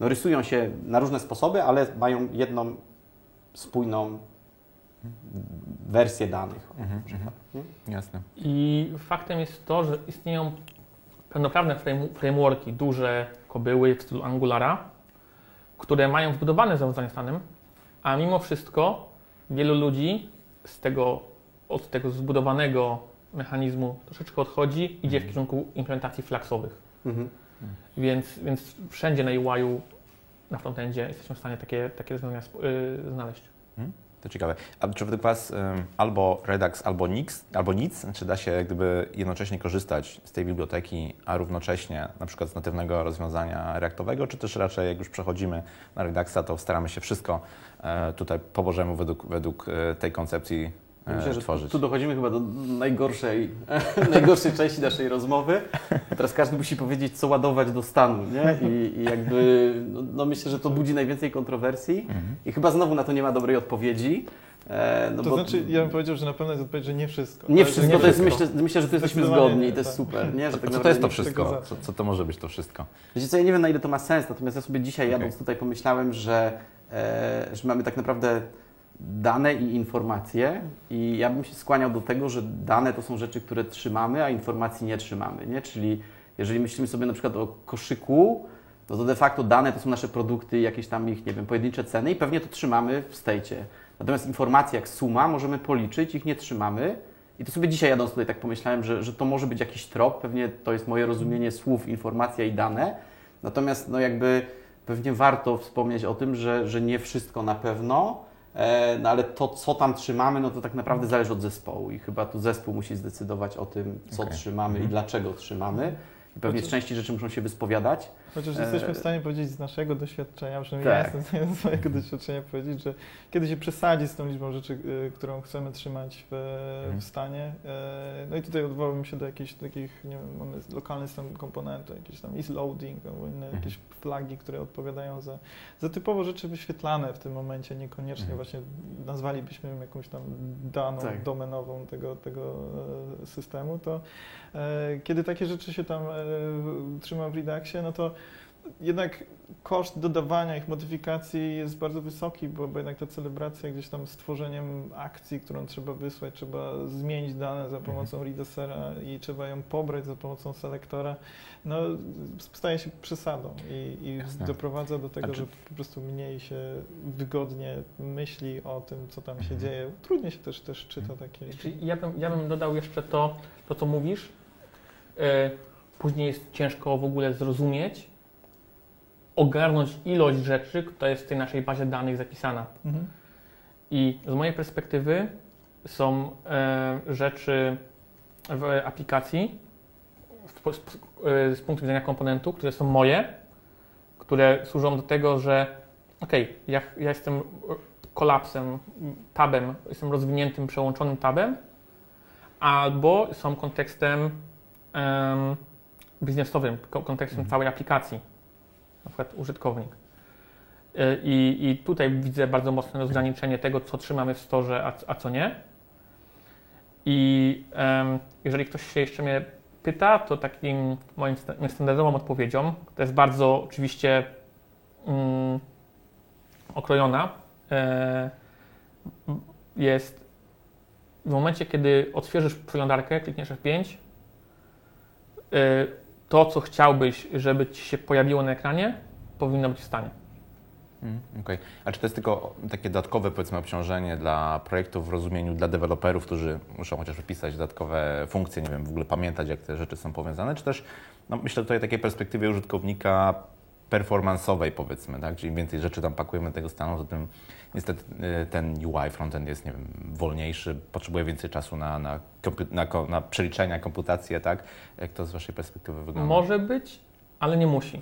no, rysują się na różne sposoby, ale mają jedną spójną wersję danych. Mhm, przykład, nie? Jasne. I faktem jest to, że istnieją pełnoprawne frame- frameworki, duże kobyły w stylu Angulara, które mają wbudowane zarządzanie stanem, a mimo wszystko wielu ludzi z tego, od tego zbudowanego mechanizmu troszeczkę odchodzi, idzie w kierunku implementacji flaxowych. Mhm. Więc, więc wszędzie na UI-u, na frontendzie jesteśmy w stanie takie, takie rozwiązania sp- y, znaleźć. To ciekawe. A czy według Was albo Redux, albo Nix, albo nic? Czy da się gdyby jednocześnie korzystać z tej biblioteki, a równocześnie na przykład z natywnego rozwiązania reaktowego, czy też raczej jak już przechodzimy na Reduxa, to staramy się wszystko e, tutaj po Bożemu według, według e, tej koncepcji Myślę, że tworzyć? tu dochodzimy chyba do najgorszej, [LAUGHS] najgorszej części naszej rozmowy. Teraz każdy musi powiedzieć, co ładować do stanu, nie? I, i jakby, no, no myślę, że to budzi najwięcej kontrowersji Mhm. i chyba znowu na to nie ma dobrej odpowiedzi. E, no to bo znaczy, ja bym powiedział, że na pewno jest odpowiedź, że nie wszystko. nie wszystko, nie to jest, wszystko. myślę, myślę, że tu jesteśmy zgodni i to jest tak. super, nie? Że tak Co to jest to wszystko? Co, co to może być to wszystko? Wiecie co, ja nie wiem na ile to ma sens, natomiast ja sobie dzisiaj Okej. jadąc tutaj pomyślałem, że, e, że mamy tak naprawdę dane i informacje i ja bym się skłaniał do tego, że dane to są rzeczy, które trzymamy, a informacji nie trzymamy, nie? Czyli jeżeli myślimy sobie na przykład o koszyku, no to de facto dane to są nasze produkty, jakieś tam ich, nie wiem, pojedyncze ceny i pewnie to trzymamy w stejcie. Natomiast informacje jak suma możemy policzyć, ich nie trzymamy. I to sobie dzisiaj jadąc tutaj tak pomyślałem, że, że to może być jakiś trop, pewnie to jest moje rozumienie słów, informacja i dane. Natomiast no jakby pewnie warto wspomnieć o tym, że, że nie wszystko na pewno, no ale to, co tam trzymamy, no to tak naprawdę zależy od zespołu i chyba tu zespół musi zdecydować o tym, co Okej. trzymamy i Mhm. dlaczego trzymamy. I pewnie z Chociaż- części rzeczy muszą się wyspowiadać. Chociaż E, jesteśmy w stanie powiedzieć z naszego doświadczenia, przynajmniej ja Tak. jestem w stanie z swojego [LAUGHS] doświadczenia powiedzieć, że kiedy się przesadzi z tą liczbą rzeczy, y, którą chcemy trzymać w, Mhm. w stanie, y, no i tutaj odwołałbym się do jakichś takich, nie wiem, mamy lokalny stan komponentu, jakiś tam is loading albo inne Mhm. jakieś flagi, które odpowiadają za, za typowo rzeczy wyświetlane w tym momencie, niekoniecznie Mhm. właśnie nazwalibyśmy jakąś tam daną Tak. domenową tego, tego e, systemu, to e, kiedy takie rzeczy się tam e, trzyma w Reduxie, no to jednak koszt dodawania ich modyfikacji jest bardzo wysoki, bo, bo jednak ta celebracja gdzieś tam stworzeniem akcji, którą trzeba wysłać, trzeba zmienić dane za pomocą readusera i trzeba ją pobrać za pomocą selektora, no staje się przesadą i, i doprowadza do tego, czy- że po prostu mniej się wygodnie myśli o tym, co tam się Mhm. dzieje. Trudniej się też, też czyta takie... Czyli ja bym, ja bym dodał jeszcze to, to co mówisz. E, Później jest ciężko w ogóle zrozumieć, ogarnąć ilość rzeczy, która jest w tej naszej bazie danych zapisana. Mhm. I z mojej perspektywy są e, rzeczy w aplikacji z, e, z punktu widzenia komponentu, które są moje, które służą do tego, że okej, ja, ja jestem kolapsem, tabem, jestem rozwiniętym, przełączonym tabem, albo są kontekstem em, biznesowym, ko- kontekstem Mhm. całej aplikacji, na przykład użytkownik. Y, I, I tutaj widzę bardzo mocne rozgraniczenie tego, co trzymamy w storze, a, a co nie. I em, jeżeli ktoś się jeszcze mnie pyta, to takim moim sta- standardową odpowiedzią, to jest bardzo oczywiście mm, okrojona, e, jest w momencie, kiedy odświeżysz przeglądarkę, klikniesz F5, e, to, co chciałbyś, żeby ci się pojawiło na ekranie, powinno być w stanie. Mm, Okej. A czy to jest tylko takie dodatkowe, powiedzmy, obciążenie dla projektów w rozumieniu dla deweloperów, którzy muszą chociaż wypisać dodatkowe funkcje, nie wiem, w ogóle pamiętać, jak te rzeczy są powiązane, czy też, no, myślę tutaj takiej perspektywie użytkownika performanceowej, powiedzmy, tak? Czyli im więcej rzeczy tam pakujemy tego stanu, to tym niestety y, ten UI frontend jest, nie wiem, wolniejszy, potrzebuje więcej czasu na, na, na, na przeliczenia, komputację, tak? Jak to z Waszej perspektywy wygląda? Może być, ale nie musi.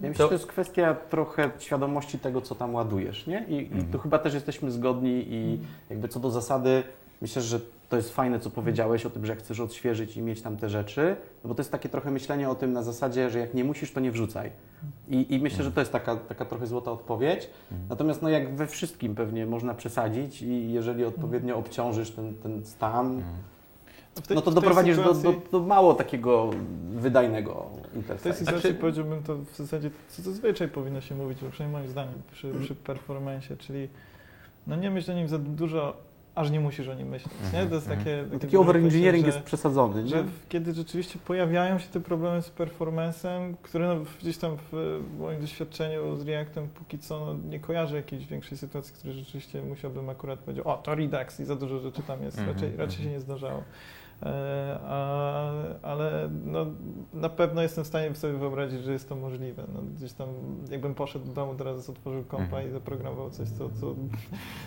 Ja myślę, To- że to jest kwestia trochę świadomości tego, co tam ładujesz, nie? I, i Mhm. tu chyba też jesteśmy zgodni i jakby co do zasady, myślę, że to jest fajne, co powiedziałeś o tym, że chcesz odświeżyć i mieć tam te rzeczy, no bo to jest takie trochę myślenie o tym na zasadzie, że jak nie musisz, to nie wrzucaj. I, i myślę, że to jest taka, taka trochę złota odpowiedź. Natomiast no jak we wszystkim pewnie można przesadzić i jeżeli odpowiednio obciążysz ten, ten stan. W tej- no to doprowadzisz do, do, sytuacji- do mało takiego wydajnego W tej interfejsu. sytuacji Znaczy- powiedziałbym to w zasadzie, co zazwyczaj powinno się mówić, przynajmniej moim zdaniem, przy, przy performanceie, czyli no nie myśl o nim za dużo, aż nie musisz o nim myśleć. Nie? To jest Mhm, takie, No takie taki overengineering że- jest przesadzony, nie? że w- kiedy rzeczywiście pojawiają się te problemy z performancem, które no gdzieś tam w moim doświadczeniu z Reactem póki co no nie kojarzę jakiejś większej sytuacji, w której rzeczywiście musiałbym akurat powiedzieć, o to Redux i za dużo rzeczy tam jest, Mhm, raczej, raczej się mhm. nie zdarzało. E, a, ale no, na pewno jestem w stanie sobie wyobrazić, że jest to możliwe. No, gdzieś tam, jakbym poszedł do domu, teraz otworzył kompa Mhm. i zaprogramował coś, co, co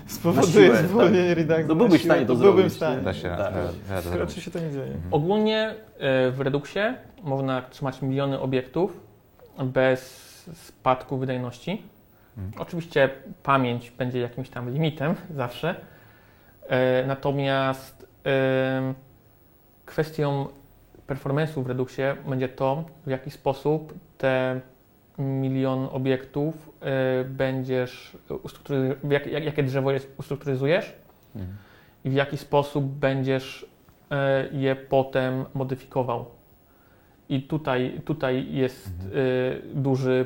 spowoduje siłę, zwolnienie Reduxa. No byłbyś w stanie to byłbym zrobić, w stanie. Da się, Tak. da, da, da to Raczej się to nie dzieje. Mhm. Ogólnie e, w Reduxie można trzymać miliony obiektów bez spadku wydajności. Mhm. Oczywiście pamięć będzie jakimś tam limitem zawsze. E, Natomiast kwestią performance'u w Reduxie będzie to, w jaki sposób te milion obiektów e, będziesz ustruktury- jak, jak, jakie drzewo jest ustrukturyzujesz Mhm. i w jaki sposób będziesz e, je potem modyfikował. I tutaj, tutaj jest e, duży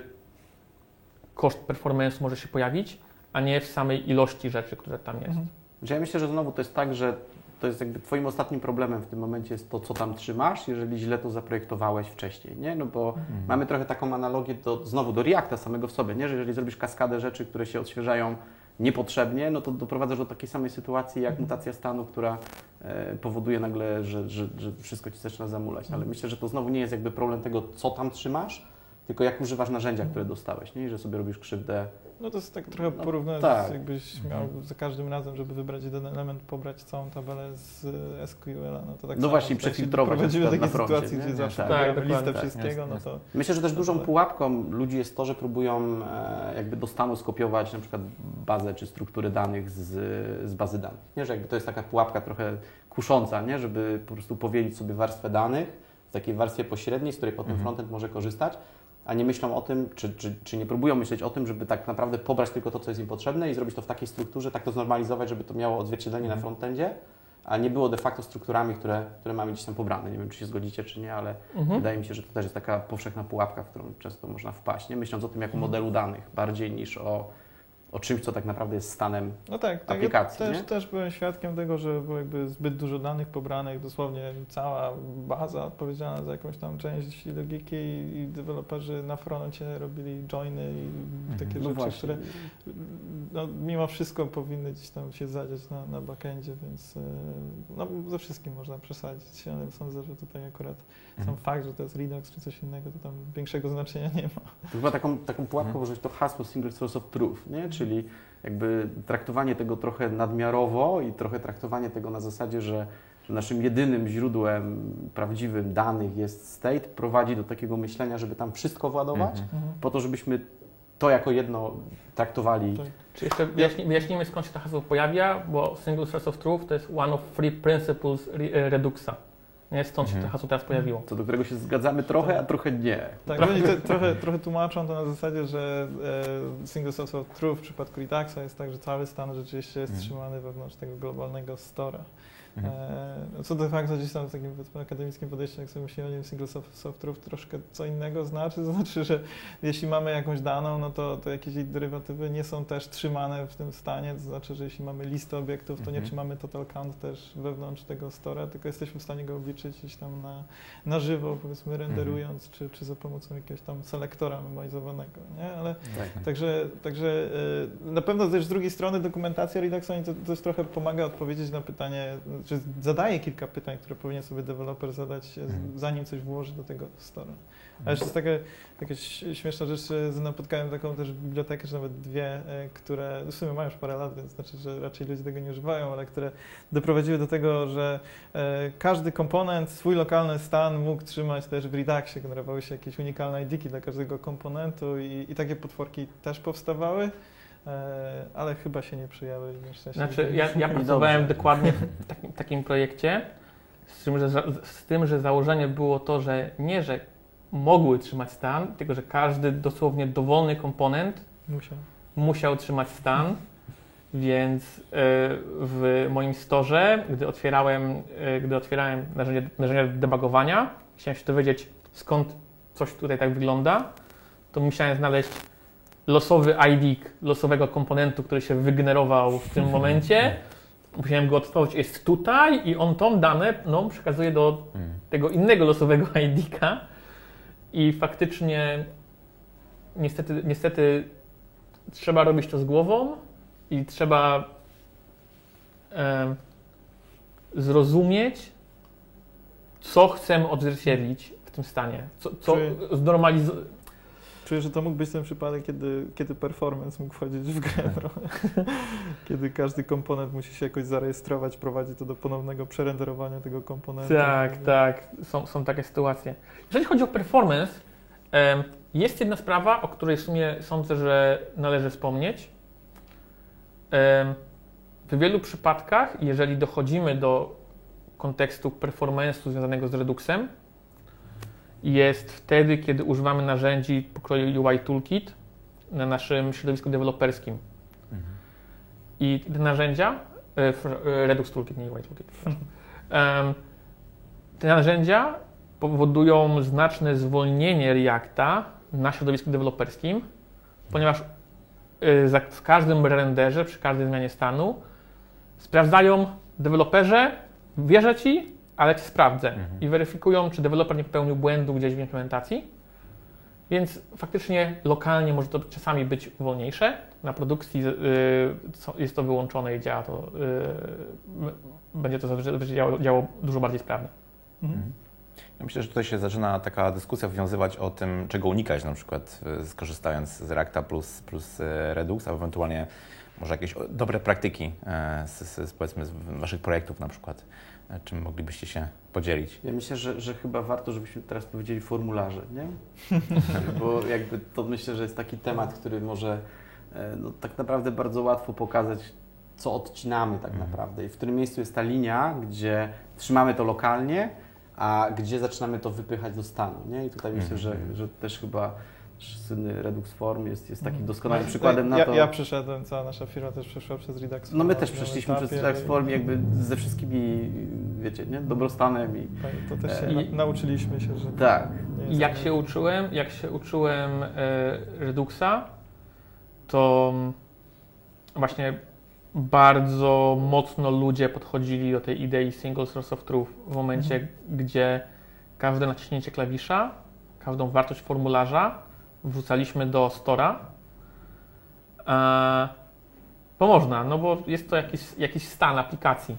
koszt performance może się pojawić, a nie w samej ilości rzeczy, które tam jest. Mhm. Ja myślę, że znowu to jest tak, że to jest jakby twoim ostatnim problemem w tym momencie jest to, co tam trzymasz, jeżeli źle to zaprojektowałeś wcześniej, nie? No bo Mhm. mamy trochę taką analogię do, znowu do Reacta samego w sobie, nie? Że jeżeli zrobisz kaskadę rzeczy, które się odświeżają niepotrzebnie, no to doprowadzasz do takiej samej sytuacji jak mutacja stanu, która e, powoduje nagle, że, że, że wszystko ci zaczyna zamulać. Ale myślę, że to znowu nie jest jakby problem tego, co tam trzymasz, tylko jak używasz narzędzia, które dostałeś, nie? I że sobie robisz krzywdę No to jest tak trochę No, tak. jakbyś miał za każdym razem, żeby wybrać jeden element, pobrać całą tabelę z e, SQL-a, no to tak No właśnie, przefiltrować Prowadzimy na sytuacji, froncie, nie? gdzie zawsze Tak. Tak, listę dokładnie. wszystkiego, Jasne, no to Myślę, że też dużą Dobra. pułapką ludzi jest to, że próbują e, jakby do stanu skopiować na przykład bazę czy strukturę danych z, z bazy danych. Nie, że jakby to jest taka pułapka trochę kusząca, nie? żeby po prostu powielić sobie warstwę danych w takiej warstwie pośredniej, z której potem Mhm. frontend może korzystać, a nie myślą o tym, czy, czy, czy nie próbują myśleć o tym, żeby tak naprawdę pobrać tylko to, co jest im potrzebne i zrobić to w takiej strukturze, tak to znormalizować, żeby to miało odzwierciedlenie na Mhm. frontendzie, a nie było de facto strukturami, które, które mamy gdzieś tam pobrane. Nie wiem, czy się zgodzicie, czy nie, ale Mhm. Wydaje mi się, że to też jest taka powszechna pułapka, w którą często można wpaść, nie myśląc o tym jako Mhm. modelu danych, bardziej niż o, o czymś, co tak naprawdę jest stanem. No tak, tak aplikacji, ja też, nie? też byłem świadkiem tego, że było jakby zbyt dużo danych pobranych, dosłownie cała baza odpowiedzialna za jakąś tam część logiki i, i deweloperzy na froncie robili joiny i takie No rzeczy, właśnie. które no, mimo wszystko powinny gdzieś tam się zadziać na, na backendzie, więc e, no, ze wszystkim można przesadzić, ale sądzę, że tutaj akurat sam Mhm. fakt, że to jest Redux czy coś innego, to tam większego znaczenia nie ma. To chyba taką, taką pułapką Mhm. może być to hasło single source of truth, nie? Czyli jakby traktowanie tego trochę nadmiarowo i trochę traktowanie tego na zasadzie, że, naszym jedynym źródłem prawdziwym danych jest state, prowadzi do takiego myślenia, żeby tam wszystko władować, Mhm. po to, żebyśmy to jako jedno traktowali. Tak. Czy jeszcze wyjaśni, wyjaśnimy skąd się to hasło pojawia, bo single source of truth to jest one of three principles re, Reduxa. Nie? Stąd się Mhm. to hasło teraz pojawiło. Co do którego się zgadzamy trochę, a trochę nie. Tak, oni te, trochę, trochę tłumaczą to na zasadzie, że e, single source of truth w przypadku Reduxa jest tak, że cały stan rzeczywiście jest Mhm. trzymany wewnątrz tego globalnego stora. Mhm. E, co de facto gdzieś tam w takim akademickim podejściu, jak sobie myślimy o nim single truth, troszkę co innego znaczy. To [LAUGHS] znaczy, że jeśli mamy jakąś daną, no to, to jakieś jej derywatywy nie są też trzymane w tym stanie. To znaczy, że jeśli mamy listę obiektów, to nie Mhm. trzymamy total count też wewnątrz tego stora, tylko jesteśmy w stanie go obliczyć gdzieś tam na, na żywo, powiedzmy renderując, czy, czy za pomocą jakiegoś tam selektora memorizowanego, nie? Ale Tak. Także, także e, na pewno też z drugiej strony dokumentacja Reduxa to, jest trochę pomaga odpowiedzieć na pytanie, czy zadaje kilka pytań, które powinien sobie deweloper zadać, e, Mhm. zanim coś włoży do tego stora. A jeszcze jest taka, taka śmieszna rzecz, że napotkałem taką też bibliotekę, czy nawet dwie, e, które w sumie mają już parę lat, więc znaczy, że raczej ludzie tego nie używają, ale które doprowadziły do tego, że e, każdy komponent, swój lokalny stan mógł trzymać też w Reduxie, generowały się jakieś unikalne IDki dla każdego komponentu i, i takie potworki też powstawały, ale chyba się nie przyjęły. Znaczy, ja, ja pracowałem dobrze. dokładnie w [LAUGHS] takim, takim projekcie, z tym, że, z tym, że założenie było to, że nie, że mogły trzymać stan, tylko że każdy dosłownie dowolny komponent Musiał. musiał trzymać stan, więc e, w moim storze, gdy otwierałem, e, gdy otwierałem narzędzie, narzędzia debugowania, chciałem się dowiedzieć, skąd coś tutaj tak wygląda, to musiałem znaleźć losowy ID losowego komponentu, który się wygenerował w tym momencie. Musiałem go odtworzyć, jest tutaj i on tą dane no, przekazuje do Mhm. tego innego losowego [LAUGHS] ID-ka i faktycznie niestety, niestety trzeba robić to z głową i trzeba em, zrozumieć, co chcemy odzwierciedlić w tym stanie, co, co Czy- znormalizować. Czuję, że to mógł być ten przypadek, kiedy, kiedy performance mógł wchodzić w grę trochę. [LAUGHS] kiedy każdy komponent musi się jakoś zarejestrować, prowadzi to do ponownego przerenderowania tego komponentu. Tak, tak, są, są takie sytuacje. Jeżeli chodzi o performance, jest jedna sprawa, o której w sumie sądzę, że należy wspomnieć. W wielu przypadkach, jeżeli dochodzimy do kontekstu performance'u związanego z Reduxem, jest wtedy, kiedy używamy narzędzi pokroju UI Toolkit na naszym środowisku deweloperskim. I te narzędzia, e, e, Redux Toolkit, nie UI Toolkit. Em, te narzędzia powodują znaczne zwolnienie Reacta na środowisku deweloperskim, ponieważ za, w każdym renderze, przy każdej zmianie stanu sprawdzają deweloperze, wierzę ci, ale cię sprawdzę Mhm. i weryfikują, czy deweloper nie popełnił błędu gdzieś w implementacji. Więc faktycznie lokalnie może to czasami być wolniejsze. Na produkcji y, co- jest to wyłączone i działa to, y, będzie to zazwyczaj działo, działo dużo bardziej sprawnie. Mhm. Ja myślę, że tutaj się zaczyna taka dyskusja wywiązywać o tym, czego unikać, na przykład e, skorzystając z Reacta plus, plus Redux, a ewentualnie może jakieś dobre praktyki e, z, z, z, powiedzmy z Waszych projektów na przykład, czym moglibyście się podzielić. Ja myślę, że, że chyba warto, żebyśmy teraz powiedzieli formularze, nie? [LAUGHS] Bo jakby to myślę, że jest taki temat, który może e, no, tak naprawdę bardzo łatwo pokazać, co odcinamy tak Mhm. naprawdę i w którym miejscu jest ta linia, gdzie trzymamy to lokalnie, a gdzie zaczynamy to wypychać do stanu, nie? I tutaj myślę, że, Mhm. że też chyba słynny Redux Form jest, jest takim Mhm. doskonałym przykładem na ja, to. Ja przeszedłem, cała nasza firma też przeszła przez Redux. No my też przeszliśmy przez Redux Form jakby ze wszystkimi, wiecie, nie? Dobrostanem i tak, To też się I- na, nauczyliśmy się, że tak. jak tak- się uczyłem, jak się uczyłem e, Reduxa, to właśnie bardzo mocno ludzie podchodzili do tej idei single source of truth w momencie, Mhm. gdzie każde naciśnięcie klawisza, każdą wartość formularza wrzucaliśmy do Stora. E, bo można, no bo jest to jakiś, jakiś stan aplikacji.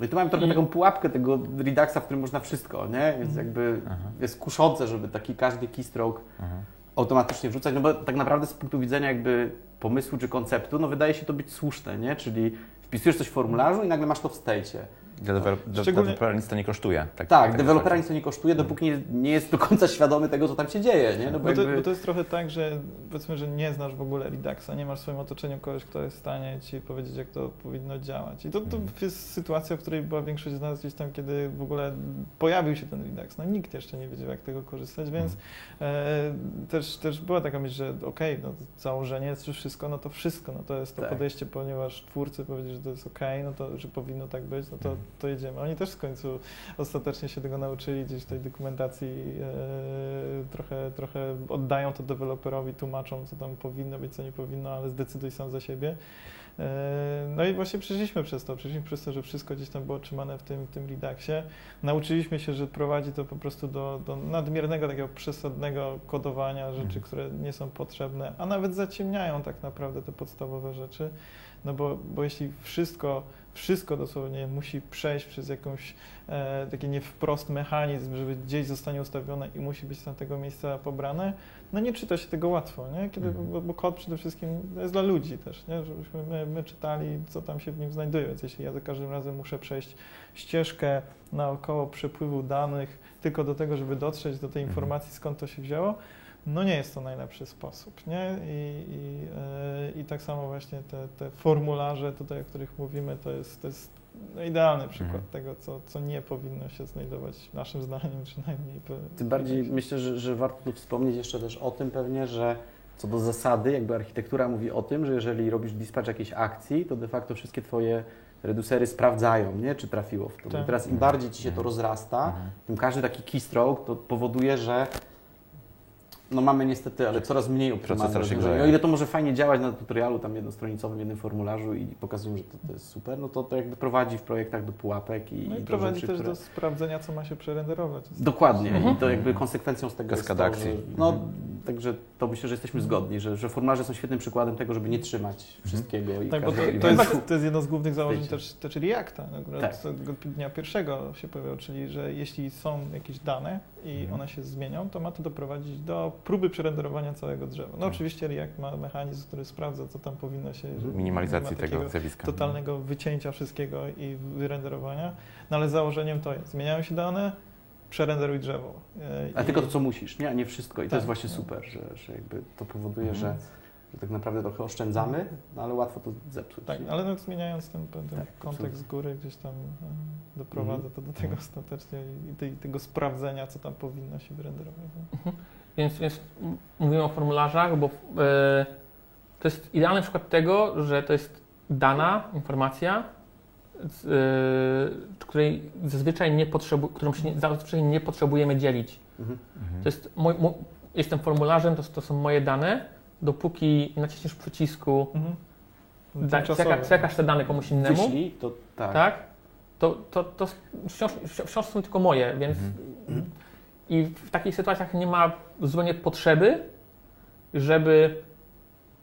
No i tu mamy trochę I- taką pułapkę tego Reduxa, w którym można wszystko, nie? Więc Mhm. jakby Aha. jest kuszące, żeby taki każdy keystroke Aha. automatycznie wrzucać, no bo tak naprawdę z punktu widzenia jakby pomysłu czy konceptu, no wydaje się to być słuszne, nie? Czyli wpisujesz coś w formularzu i nagle masz to w stejcie. Dla deweloper, Szczególnie- dewelopera nic to nie kosztuje. Tak, Tak, dewelopera nic to nie kosztuje, dopóki nie, nie jest do końca [LAUGHS] świadomy tego, co tam się dzieje, nie? No bo Bo to, jakby... bo to jest trochę tak, że powiedzmy, że nie znasz w ogóle Reduxa, nie masz w swoim otoczeniu kogoś, kto jest w stanie ci powiedzieć, jak to powinno działać. I to, to Mhm. jest sytuacja, w której była większość z nas gdzieś tam, kiedy w ogóle pojawił się ten Redux. No nikt jeszcze nie wiedział, jak tego korzystać, więc e, też, też była taka myśl, że okej, no to założenie czy wszystko, no to wszystko, no to jest to Tak. podejście, ponieważ twórcy powiedzieli, że to jest okej, no to, że powinno tak być, no to. To jedziemy. Oni też w końcu ostatecznie się tego nauczyli, gdzieś w tej dokumentacji e, trochę, trochę oddają to deweloperowi, tłumaczą, co tam powinno być, co nie powinno, ale zdecyduj sam za siebie. E, No i właśnie przeszliśmy przez to, przeszliśmy przez to, że wszystko gdzieś tam było trzymane w tym, w tym Reduxie. Nauczyliśmy się, że prowadzi to po prostu do, do nadmiernego, takiego przesadnego kodowania rzeczy, Mhm. które nie są potrzebne, a nawet zaciemniają tak naprawdę te podstawowe rzeczy. No bo, bo jeśli wszystko, wszystko dosłownie musi przejść przez jakąś e, taki nie wprost mechanizm, żeby gdzieś zostanie ustawione i musi być z tamtego miejsca pobrane, no nie czyta się tego łatwo, nie? Kiedy, Mhm. bo, bo kod przede wszystkim jest dla ludzi też, nie? żebyśmy my, my czytali, co tam się w nim znajduje, więc jeśli ja za każdym razem muszę przejść ścieżkę naokoło przepływu danych tylko do tego, żeby dotrzeć do tej Mhm. informacji, skąd to się wzięło, no nie jest to najlepszy sposób, nie? I, i, e, i tak samo właśnie te, te formularze tutaj, o których mówimy, to jest, to jest no, idealny przykład Mhm. tego, co, co nie powinno się znajdować, naszym zdaniem przynajmniej. Tym bardziej myślę, że, że warto tu wspomnieć jeszcze też o tym pewnie, że co do zasady, jakby architektura mówi o tym, że jeżeli robisz dispatch jakiejś akcji, to de facto wszystkie Twoje reducery sprawdzają, nie? czy trafiło w to. Tak. I teraz im bardziej Ci się to rozrasta, Mhm. tym każdy taki keystroke to powoduje, że no mamy niestety, ale coraz mniej optymalne rozwiązania. O ile to może fajnie działać na tutorialu tam jednostronicowym, jednym formularzu i pokazują, że to, to jest super, no to to jakby prowadzi w projektach do pułapek i, No i do prowadzi rzeczy, też które... do sprawdzenia, co ma się przerenderować. Dokładnie. Mhm. I to jakby konsekwencją z tego Kaskada jest to, że, no, Mhm. także to myślę, że jesteśmy zgodni, że, że formularze są świetnym przykładem tego, żeby nie trzymać wszystkiego i Tak, bo to, to, jest, to jest jedno z głównych założeń też, też Reacta, Tak. z tego dnia pierwszego się pojawiło, czyli że jeśli są jakieś dane i Mhm. one się zmienią, to ma to doprowadzić do próby przerenderowania całego drzewa. No Mhm. oczywiście React ma mechanizm, który sprawdza, co tam powinno się... Mhm. Minimalizacji ma tego zjawiska. totalnego wycięcia wszystkiego i wyrenderowania, no ale założeniem to jest, zmieniają się dane, przerenderuj drzewo. E, A i- tylko to, co musisz, nie? a nie wszystko. I to Tak. jest właśnie super, że, że jakby to powoduje, Mhm. że, że tak naprawdę trochę oszczędzamy, no ale łatwo to zepsuć. Tak, ale no, zmieniając ten, ten Tak, kontekst z góry, gdzieś tam e, doprowadza Mhm. to do tego ostatecznie i tej, tego sprawdzenia, co tam powinno się wyrenderować. no. Więc, więc mówimy o formularzach, bo e, to jest idealny przykład tego, że to jest dana informacja, z, e, której zazwyczaj nie potrzebu, którą się nie, zazwyczaj nie potrzebujemy dzielić. Mhm. Mhm. To jest mój, mój, jestem formularzem, to, to są moje dane, dopóki nie naciśniesz przycisku, Mhm. da, przekaż te dane komuś innemu, Wyślij, to tak. tak, to, to, to wciąż, wciąż są tylko moje, więc Mhm. i w takich sytuacjach nie ma zupełnie potrzeby, żeby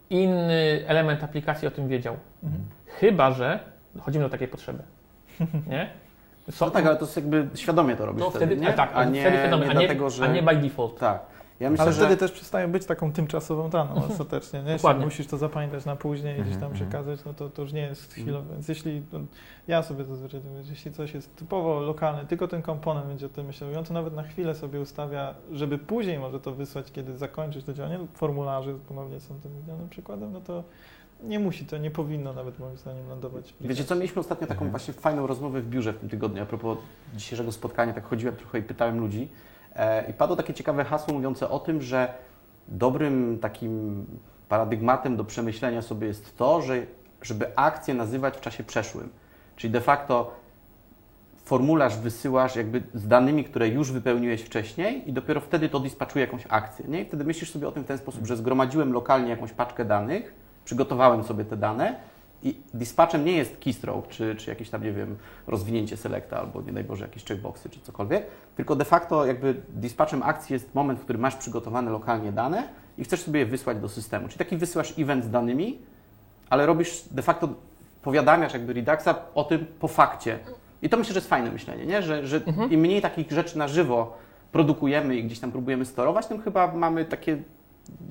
inny element aplikacji o tym wiedział. Mhm. Chyba, że dochodzimy do takiej potrzeby. [LAUGHS] Nie? Są, No tak, ale to jest jakby świadomie to robisz no wtedy, wtedy, nie? a tak, a nie, wtedy wiadomo, nie a, nie, dlatego, że... a nie by default. Tak. Ja myślę, Ale że... wtedy też przestaje być taką tymczasową daną ostatecznie. Nie? Jeśli Dokładnie. musisz to zapamiętać na później i gdzieś tam Mhm, przekazać, no to, to już nie jest Mhm. chwilowe. Więc jeśli, no, ja sobie zazwyczaj mówię, że jeśli coś jest typowo lokalne, tylko ten komponent będzie o tym myślał i on to nawet na chwilę sobie ustawia, żeby później może to wysłać, kiedy zakończyć to działanie, formularze ponownie są tym idealnym przykładem, no to nie musi to, nie powinno nawet moim zdaniem lądować Wiecie co, mieliśmy ostatnio taką Mhm. właśnie fajną rozmowę w biurze w tym tygodniu a propos dzisiejszego spotkania, tak chodziłem trochę i pytałem ludzi i padło takie ciekawe hasło mówiące o tym, że dobrym takim paradygmatem do przemyślenia sobie jest to, że żeby akcję nazywać w czasie przeszłym. Czyli de facto formularz wysyłasz jakby z danymi, które już wypełniłeś wcześniej i dopiero wtedy to dispatchuje jakąś akcję. Nie? I wtedy myślisz sobie o tym w ten sposób, że zgromadziłem lokalnie jakąś paczkę danych, przygotowałem sobie te dane i dispatchem nie jest keystroke, czy, czy jakieś tam, nie wiem, rozwinięcie selecta, albo nie daj Boże jakieś checkboxy, czy cokolwiek, tylko de facto jakby dispatchem akcji jest moment, w którym masz przygotowane lokalnie dane i chcesz sobie je wysłać do systemu. Czyli taki wysyłasz event z danymi, ale robisz de facto, powiadamiasz jakby Reduxa o tym po fakcie. I to myślę, że jest fajne myślenie, nie? że, że Mhm. im mniej takich rzeczy na żywo produkujemy i gdzieś tam próbujemy sterować, tym chyba mamy takie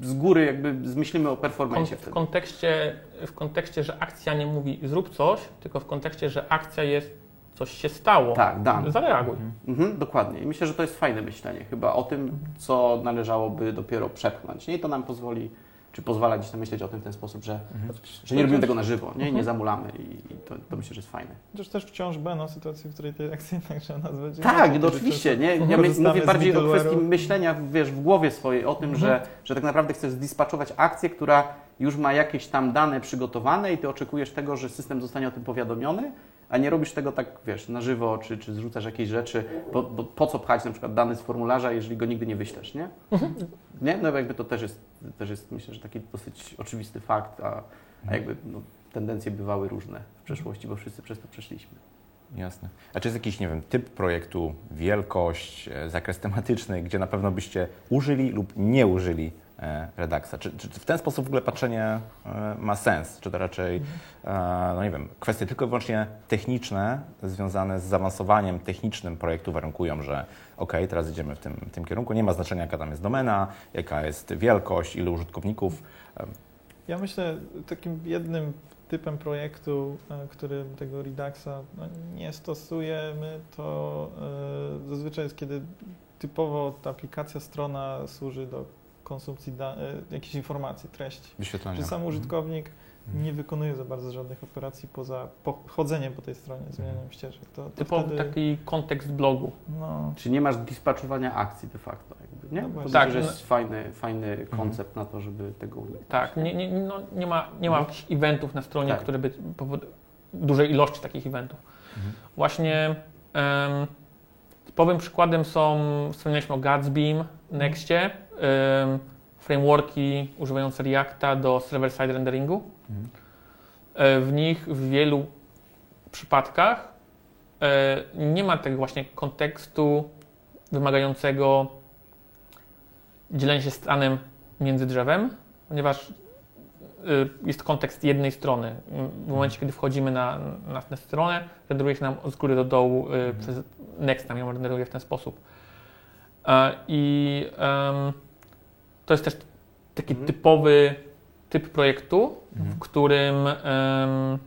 z góry jakby zmyślimy o performance w, kontekście, w kontekście, że akcja nie mówi zrób coś, tylko w kontekście, że akcja jest coś się stało. Tak, dane. Zareaguj. Mhm, dokładnie. I myślę, że to jest fajne myślenie chyba o tym, co należałoby dopiero przepchnąć. Nie? I to nam pozwoli, czy pozwala gdzieś tam myśleć o tym w ten sposób, że, że nie robimy tego na żywo, nie? Nie zamulamy. I, i to, to myślę, że jest fajne. Chociaż też wciąż będą sytuacje, w której tej akcji jednak [LAUGHS] trzeba nazwać. Tak, no oczywiście. Nie? Ja my, mówię bardziej o kwestii myślenia wiesz, w głowie swojej o tym, że, że tak naprawdę chcesz zdispatchować akcję, która już ma jakieś tam dane przygotowane i ty oczekujesz tego, że system zostanie o tym powiadomiony, a nie robisz tego tak, wiesz, na żywo, czy, czy zrzucasz jakieś rzeczy, bo, bo po co pchać na przykład dane z formularza, jeżeli go nigdy nie wyślesz, nie? Nie? No jakby to też jest, też jest myślę, że taki dosyć oczywisty fakt, a, a jakby no, tendencje bywały różne w przeszłości, bo wszyscy przez to przeszliśmy. Jasne. A czy jest jakiś, nie wiem, typ projektu, wielkość, e, zakres tematyczny, gdzie na pewno byście użyli lub nie użyli e, Redaxa? Czy, czy w ten sposób w ogóle patrzenie e, ma sens? Czy to raczej, e, no nie wiem, kwestie tylko i wyłącznie techniczne, związane z zaawansowaniem technicznym projektu warunkują, że ok, teraz idziemy w tym, w tym kierunku, nie ma znaczenia jaka tam jest domena, jaka jest wielkość, ilu użytkowników. Ja myślę, takim jednym typem projektu, który tego Reduxa no, nie stosujemy, to zazwyczaj jest, kiedy typowo ta aplikacja, strona służy do konsumpcji da- e, jakichś informacji, treści. Wyświetlania. Że sam użytkownik Mhm. nie wykonuje za bardzo żadnych operacji poza po- chodzeniem po tej stronie, zmienianiem ścieżek. To, to Typowy wtedy, taki kontekst blogu. no, Czyli nie masz dispatchowania akcji de facto, jakby, nie? No Tak, że no- jest fajny, fajny koncept na to, żeby tego uniknąć. Tak, nie, nie, no, nie ma, nie ma jakichś eventów na stronie, Tak. które by powod... dużej ilości takich eventów. Mhm. Właśnie em, typowym przykładem są, wspomnieliśmy o Gatsbeam, Nextie, em, frameworki używające Reacta do server-side renderingu. Mhm. E, W nich w wielu przypadkach e, nie ma tego właśnie kontekstu wymagającego dzielenia się stanem między drzewem, ponieważ jest kontekst jednej strony. W momencie, kiedy wchodzimy na, na tę stronę, renderuje się nam z góry do dołu y, przez Next, nam ją renderuje w ten sposób. E, I em, to jest też taki Mhm. typowy typ projektu, Mhm. w którym em,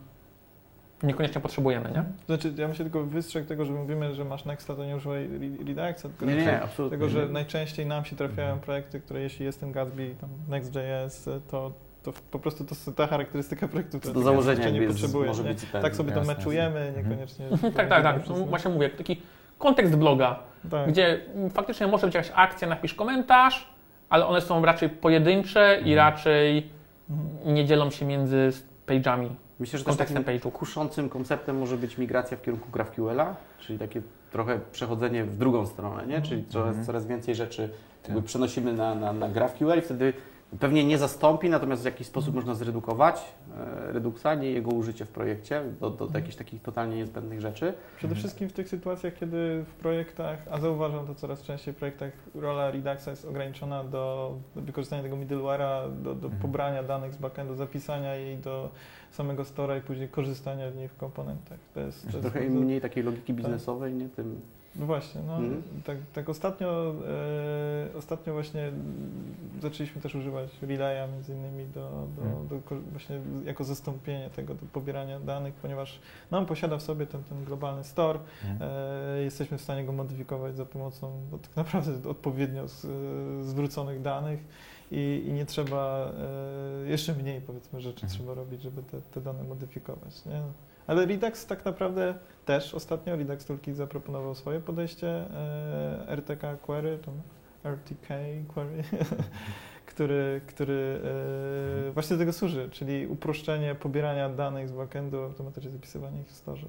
niekoniecznie potrzebujemy, nie? Znaczy, ja bym się tylko wystrzegł tego, że mówimy, że masz Nexta, to nie używaj Re- Reduxa, tylko Nie, nie, absolutnie. Tego, że najczęściej nam się trafiają projekty, które jeśli jest ten Gatsby, tam Next.js, to, to po prostu to jest ta charakterystyka projektu, która do założenia nie jest, potrzebuje. może nie? być zupełnie. Tak sobie to meczujemy, niekoniecznie. tak, tak, tak. Przez- Właśnie mówię, taki kontekst bloga, tak. gdzie faktycznie może być jakaś akcja, napisz komentarz, ale one są raczej pojedyncze i Mhm. raczej Mhm. nie dzielą się między page'ami, Myślę, że też kontekstem takim page'u. kuszącym konceptem może być migracja w kierunku GraphQL-a, czyli takie trochę przechodzenie w drugą stronę, nie? czyli coraz, Mhm. coraz więcej rzeczy jakby Tak. przenosimy na, na, na GraphQL i wtedy pewnie nie zastąpi, natomiast w jakiś sposób można zredukować e, Reduxa, nie jego użycie w projekcie do, do, do jakichś takich totalnie niezbędnych rzeczy. Przede wszystkim w tych sytuacjach, kiedy w projektach, a zauważam to coraz częściej w projektach, rola Reduxa jest ograniczona do, do wykorzystania tego middleware'a, do, do Mhm. pobrania danych z backendu, zapisania jej do samego store'a i później korzystania z niej w komponentach. To jest, to jest Trochę bardzo- mniej takiej logiki biznesowej, nie? Tym, No właśnie, no, Mhm. tak, tak ostatnio, e, ostatnio właśnie zaczęliśmy też używać Relaya między innymi do, do, Mhm. do, właśnie jako zastąpienie tego do pobierania danych, ponieważ no, on posiada w sobie ten, ten globalny store, Mhm. e, jesteśmy w stanie go modyfikować za pomocą no, tak naprawdę odpowiednio z, zwróconych danych i, i nie trzeba, e, jeszcze mniej powiedzmy rzeczy Mhm. trzeba robić, żeby te, te dane modyfikować. Nie? Ale Redux tak naprawdę też ostatnio Redux Toolkit zaproponował swoje podejście e, RTK Query, RTK Query, [LAUGHS] który, który e, właśnie do tego służy, czyli uproszczenie pobierania danych z backendu, automatycznie zapisywanie ich w storze.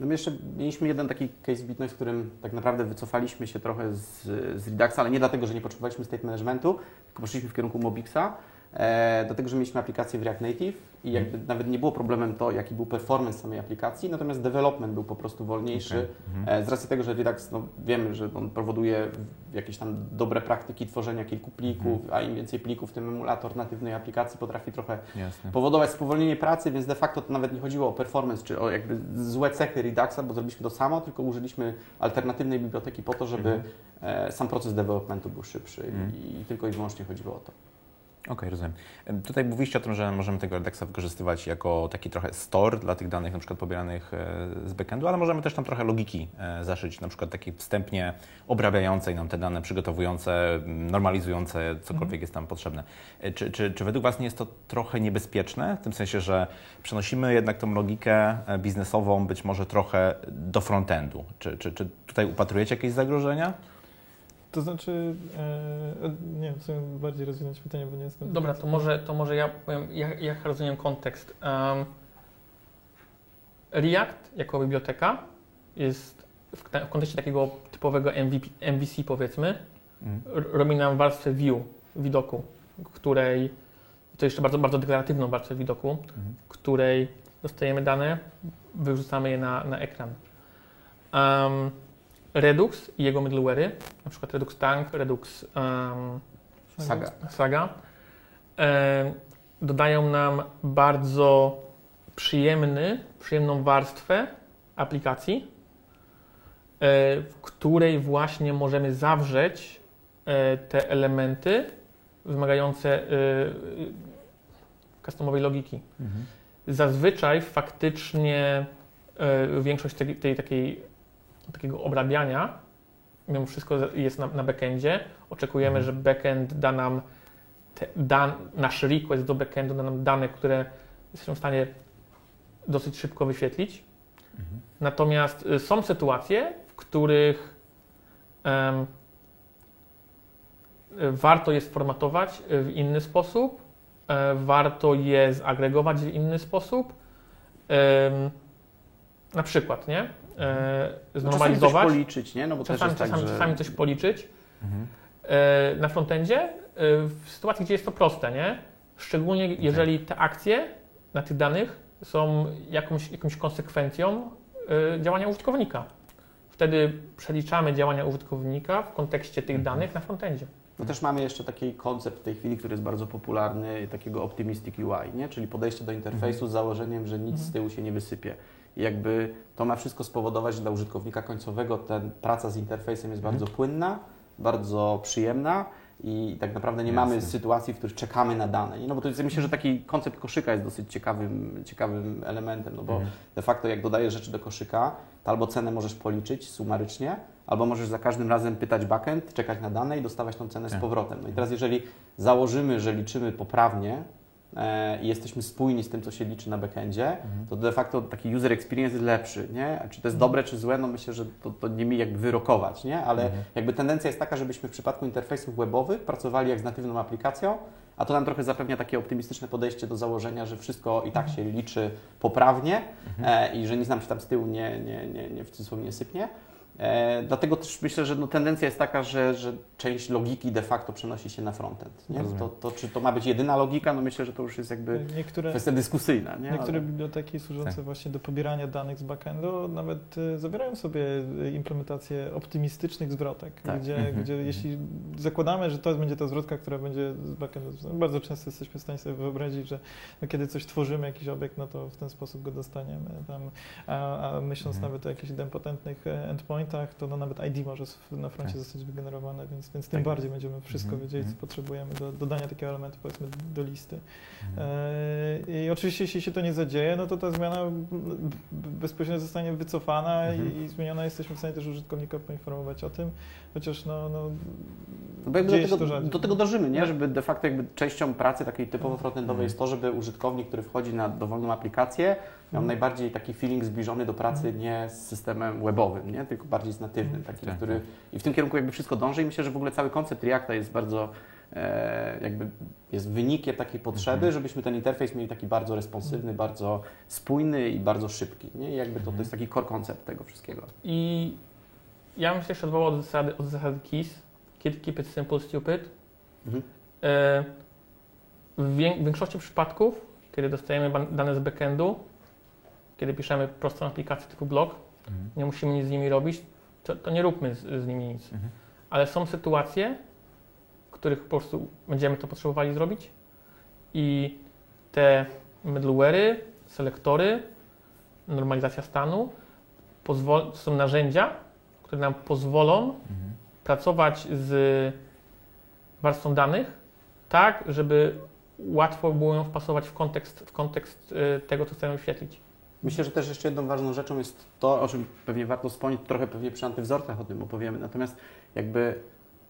No my jeszcze mieliśmy jeden taki case Bitnoise, w którym tak naprawdę wycofaliśmy się trochę z, z Reduxa, ale nie dlatego, że nie potrzebowaliśmy state managementu, tylko poszliśmy w kierunku Mobixa, e, dlatego, że mieliśmy aplikację w React Native i jakby nawet nie było problemem to, jaki był performance samej aplikacji, natomiast development był po prostu wolniejszy. Okej. Mhm. E, Z racji tego, że Redux, no, wiemy, że on powoduje jakieś tam dobre praktyki tworzenia kilku plików, a im więcej plików, tym emulator natywnej aplikacji potrafi trochę Jasne. powodować spowolnienie pracy, więc de facto to nawet nie chodziło o performance czy o jakby złe cechy Reduxa, bo zrobiliśmy to samo, tylko użyliśmy alternatywnej biblioteki po to, żeby Mhm. e, sam proces developmentu był szybszy Mhm. i tylko i wyłącznie chodziło o to. Okej, rozumiem. Em, Tutaj mówiliście o tym, że możemy tego Reduxa wykorzystywać jako taki trochę store dla tych danych, na przykład pobieranych e, z backendu, ale możemy też tam trochę logiki e, zaszyć, na przykład takiej wstępnie obrabiającej nam te dane, przygotowujące, normalizujące, cokolwiek jest tam potrzebne. E, Czy, czy, czy według Was nie jest to trochę niebezpieczne? W tym sensie, że przenosimy jednak tą logikę biznesową być może trochę do frontendu. Czy, czy, czy tutaj upatrujecie jakieś zagrożenia? To znaczy, e, nie wiem, w sumie bardziej rozwinąć pytanie, bo nie jestem... Dobra, to może, to może ja powiem, jak, jak rozumiem kontekst. Um, React jako biblioteka jest w, w kontekście takiego typowego MVP, MVC powiedzmy, r- robi nam warstwę view, widoku, której, to jeszcze bardzo, bardzo deklaratywną warstwę widoku, Mhm. której dostajemy dane, wyrzucamy je na, na ekran. Um, Redux i jego middleware'y, na przykład Redux Tank, Redux um, Saga. Saga, e, dodają nam bardzo przyjemny, przyjemną warstwę aplikacji, e, w której właśnie możemy zawrzeć e, te elementy wymagające e, customowej logiki. Mhm. Zazwyczaj faktycznie e, większość tej, tej takiej, takiego obrabiania, mimo wszystko jest na, na backendzie. Oczekujemy, Mhm. że backend da nam te dan, nasz request do backendu da nam dane, które jesteśmy w stanie dosyć szybko wyświetlić. Mhm. Natomiast y, są sytuacje, w których warto je sformatować y, w inny sposób, e, warto je zagregować w inny sposób. Na przykład, nie? E, No, czasami coś znormalizować. policzyć, nie? No bo Czasami, też jest tak, czasami, że... czasami coś policzyć. Mhm. E, na frontendzie, e, w sytuacji, gdzie jest to proste, nie? Szczególnie jeżeli te akcje na tych danych są jakąś, jakąś konsekwencją e, działania użytkownika. Wtedy przeliczamy działania użytkownika w kontekście tych Mhm. danych na frontendzie. to też mamy jeszcze taki koncept w tej chwili, który jest bardzo popularny, takiego optimistic UI, nie? czyli podejście do interfejsu z założeniem, że nic z tyłu się nie wysypie. I jakby to ma wszystko spowodować, że dla użytkownika końcowego ten praca z interfejsem jest bardzo płynna, bardzo przyjemna i tak naprawdę nie mamy Jasne. sytuacji, w których czekamy na dane. No bo to jest, myślę, że taki koncept koszyka jest dosyć ciekawym, ciekawym elementem, no bo Mhm. de facto jak dodajesz rzeczy do koszyka, to albo cenę możesz policzyć sumarycznie, albo możesz za każdym razem pytać backend, czekać na dane i dostawać tą cenę z Tak. powrotem. No i teraz jeżeli założymy, że liczymy poprawnie i jesteśmy spójni z tym, co się liczy na backendzie, to de facto taki user experience jest lepszy, nie? A czy to jest dobre, czy złe, no myślę, że to, to nie mi jakby wyrokować, nie? Ale jakby tendencja jest taka, żebyśmy w przypadku interfejsów webowych pracowali jak z natywną aplikacją, a to nam trochę zapewnia takie optymistyczne podejście do założenia, że wszystko i tak się liczy poprawnie e, i że nic nam się tam z tyłu nie, nie, nie, nie w cudzysłowie nie sypnie. E, dlatego też myślę, że no, tendencja jest taka, że, że część logiki de facto przenosi się na frontend. Nie? To, to, czy to ma być jedyna logika? No myślę, że to już jest jakby Niektóre, kwestia dyskusyjna. Nie? niektóre Ale- biblioteki służące Tak. właśnie do pobierania danych z backendu nawet y, zawierają sobie y, implementację optymistycznych zwrotek, Tak. gdzie, Mhm, gdzie mhm. jeśli zakładamy, że to będzie ta zwrotka, która będzie z backendu, no bardzo często jesteśmy w stanie sobie wyobrazić, że no, kiedy coś tworzymy, jakiś obiekt, no to w ten sposób go dostaniemy. Tam, a, a myśląc Mhm. nawet o jakichś idempotentnych e, endpointach, to no, nawet ID może na froncie Tak. zostać wygenerowane, więc, więc tym Tak. bardziej będziemy wszystko Mhm, wiedzieli, co mhm. potrzebujemy do dodania takiego elementu, powiedzmy, do listy. Mhm. E, I oczywiście, jeśli się to nie zadzieje, no to ta zmiana bezpośrednio zostanie wycofana Mhm. i, i zmieniona. Jesteśmy w stanie też użytkownika poinformować o tym, chociaż no, no, No bo do, tego, to do tego dążymy, nie? No. Żeby de facto jakby częścią pracy takiej typowo frontendowej Mhm. jest to, żeby użytkownik, który wchodzi na dowolną aplikację, miał Mhm. najbardziej taki feeling zbliżony do pracy nie z systemem webowym, nie? tylko bardziej z natywnym, takim, Tak, który tak. i w tym kierunku jakby wszystko dąży i myślę, że w ogóle cały koncept Reacta jest bardzo e, jakby jest wynikiem takiej potrzeby, Mhm. żebyśmy ten interfejs mieli taki bardzo responsywny, bardzo spójny i bardzo szybki. Nie? I jakby to, to Mhm. jest taki core koncept tego wszystkiego. I ja bym się jeszcze odwołał od zasady, od zasady KISS. Keep, keep it simple, stupid. Mhm. E, W wię- większości przypadków, kiedy dostajemy dane z backendu, kiedy piszemy prostą aplikację typu blog, Mhm. nie musimy nic z nimi robić, to, to nie róbmy z, z nimi nic. Mhm. Ale są sytuacje, w których po prostu będziemy to potrzebowali zrobić i te middleware'y, selektory, normalizacja stanu pozwol- to są narzędzia, które nam pozwolą Mhm. pracować z warstwą danych tak, żeby łatwo było ją wpasować w kontekst, w kontekst y, tego, co chcemy wyświetlić. Myślę, że też jeszcze jedną ważną rzeczą jest to, o czym pewnie warto wspomnieć, trochę pewnie przy antywzorcach o tym opowiemy, natomiast jakby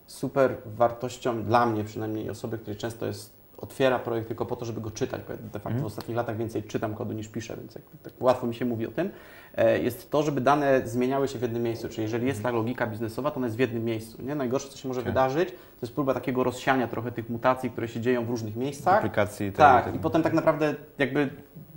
super wartością dla mnie przynajmniej osoby, której często jest otwiera projekt tylko po to, żeby go czytać, bo de facto Mhm. w ostatnich latach więcej czytam kodu niż piszę, więc tak łatwo mi się mówi o tym, e, jest to, żeby dane zmieniały się w jednym miejscu, czyli jeżeli jest ta logika biznesowa, to ona jest w jednym miejscu. Nie? Najgorsze, co się może Tak. wydarzyć, to jest próba takiego rozsiania trochę tych mutacji, które się dzieją w różnych miejscach, Duplikacji. tak, tej- i potem tak naprawdę jakby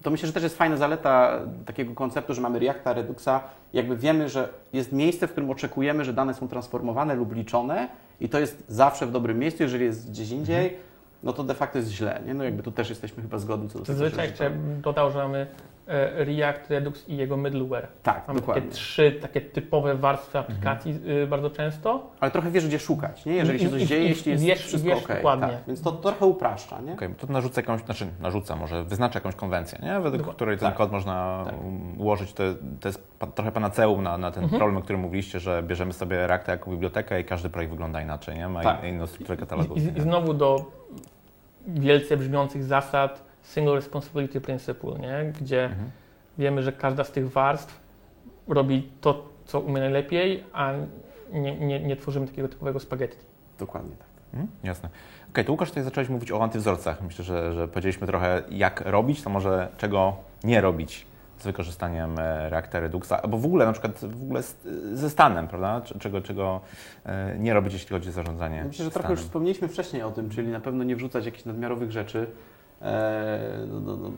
to myślę, że też jest fajna zaleta takiego konceptu, że mamy Reacta, Reduxa. Jakby wiemy, że jest miejsce, w którym oczekujemy, że dane są transformowane lub liczone i to jest zawsze w dobrym miejscu. Jeżeli jest gdzieś indziej, no to de facto jest źle. Nie? No jakby tu też jesteśmy chyba zgodni co do tego. Zazwyczaj że- jeszcze bym dodał, że mamy e, React, Redux i jego middleware. Tak, Mamy dokładnie. takie trzy takie typowe warstwy aplikacji y, bardzo często. Ale trochę wiesz, gdzie szukać, nie? Jeżeli się I- coś i- dzieje, i jeśli jest wiesz- wszystko wiesz ok. dokładnie. Tak, więc to trochę upraszcza, nie? Okej, to narzuca jakąś, znaczy narzuca, może wyznacza jakąś konwencję, nie? według Dokładnie. której ten Tak. kod można Tak. ułożyć. To, to jest pa, trochę panaceum na, na ten Mhm. problem, o którym mówiliście, że bierzemy sobie Reacta jako bibliotekę i każdy projekt wygląda inaczej, nie? Ma Tak. in- inną strukturę I, katalogu. i, I znowu do wielce brzmiących zasad Single Responsibility Principle, nie? gdzie Mhm. wiemy, że każda z tych warstw robi to, co umie najlepiej, a nie, nie, nie tworzymy takiego typowego spaghetti. Dokładnie tak. Mhm, jasne. Okej, to Łukasz, tutaj zacząłeś mówić o antywzorcach. Myślę, że, że powiedzieliśmy trochę jak robić, to może czego nie robić z wykorzystaniem e, Reacta Reduxa, albo w ogóle na przykład w ogóle ze stanem, prawda? Czego, czego e, nie robić, jeśli chodzi o zarządzanie Myślę, że trochę stanem. już wspomnieliśmy wcześniej o tym, czyli na pewno nie wrzucać jakichś nadmiarowych rzeczy. E, no, no, no,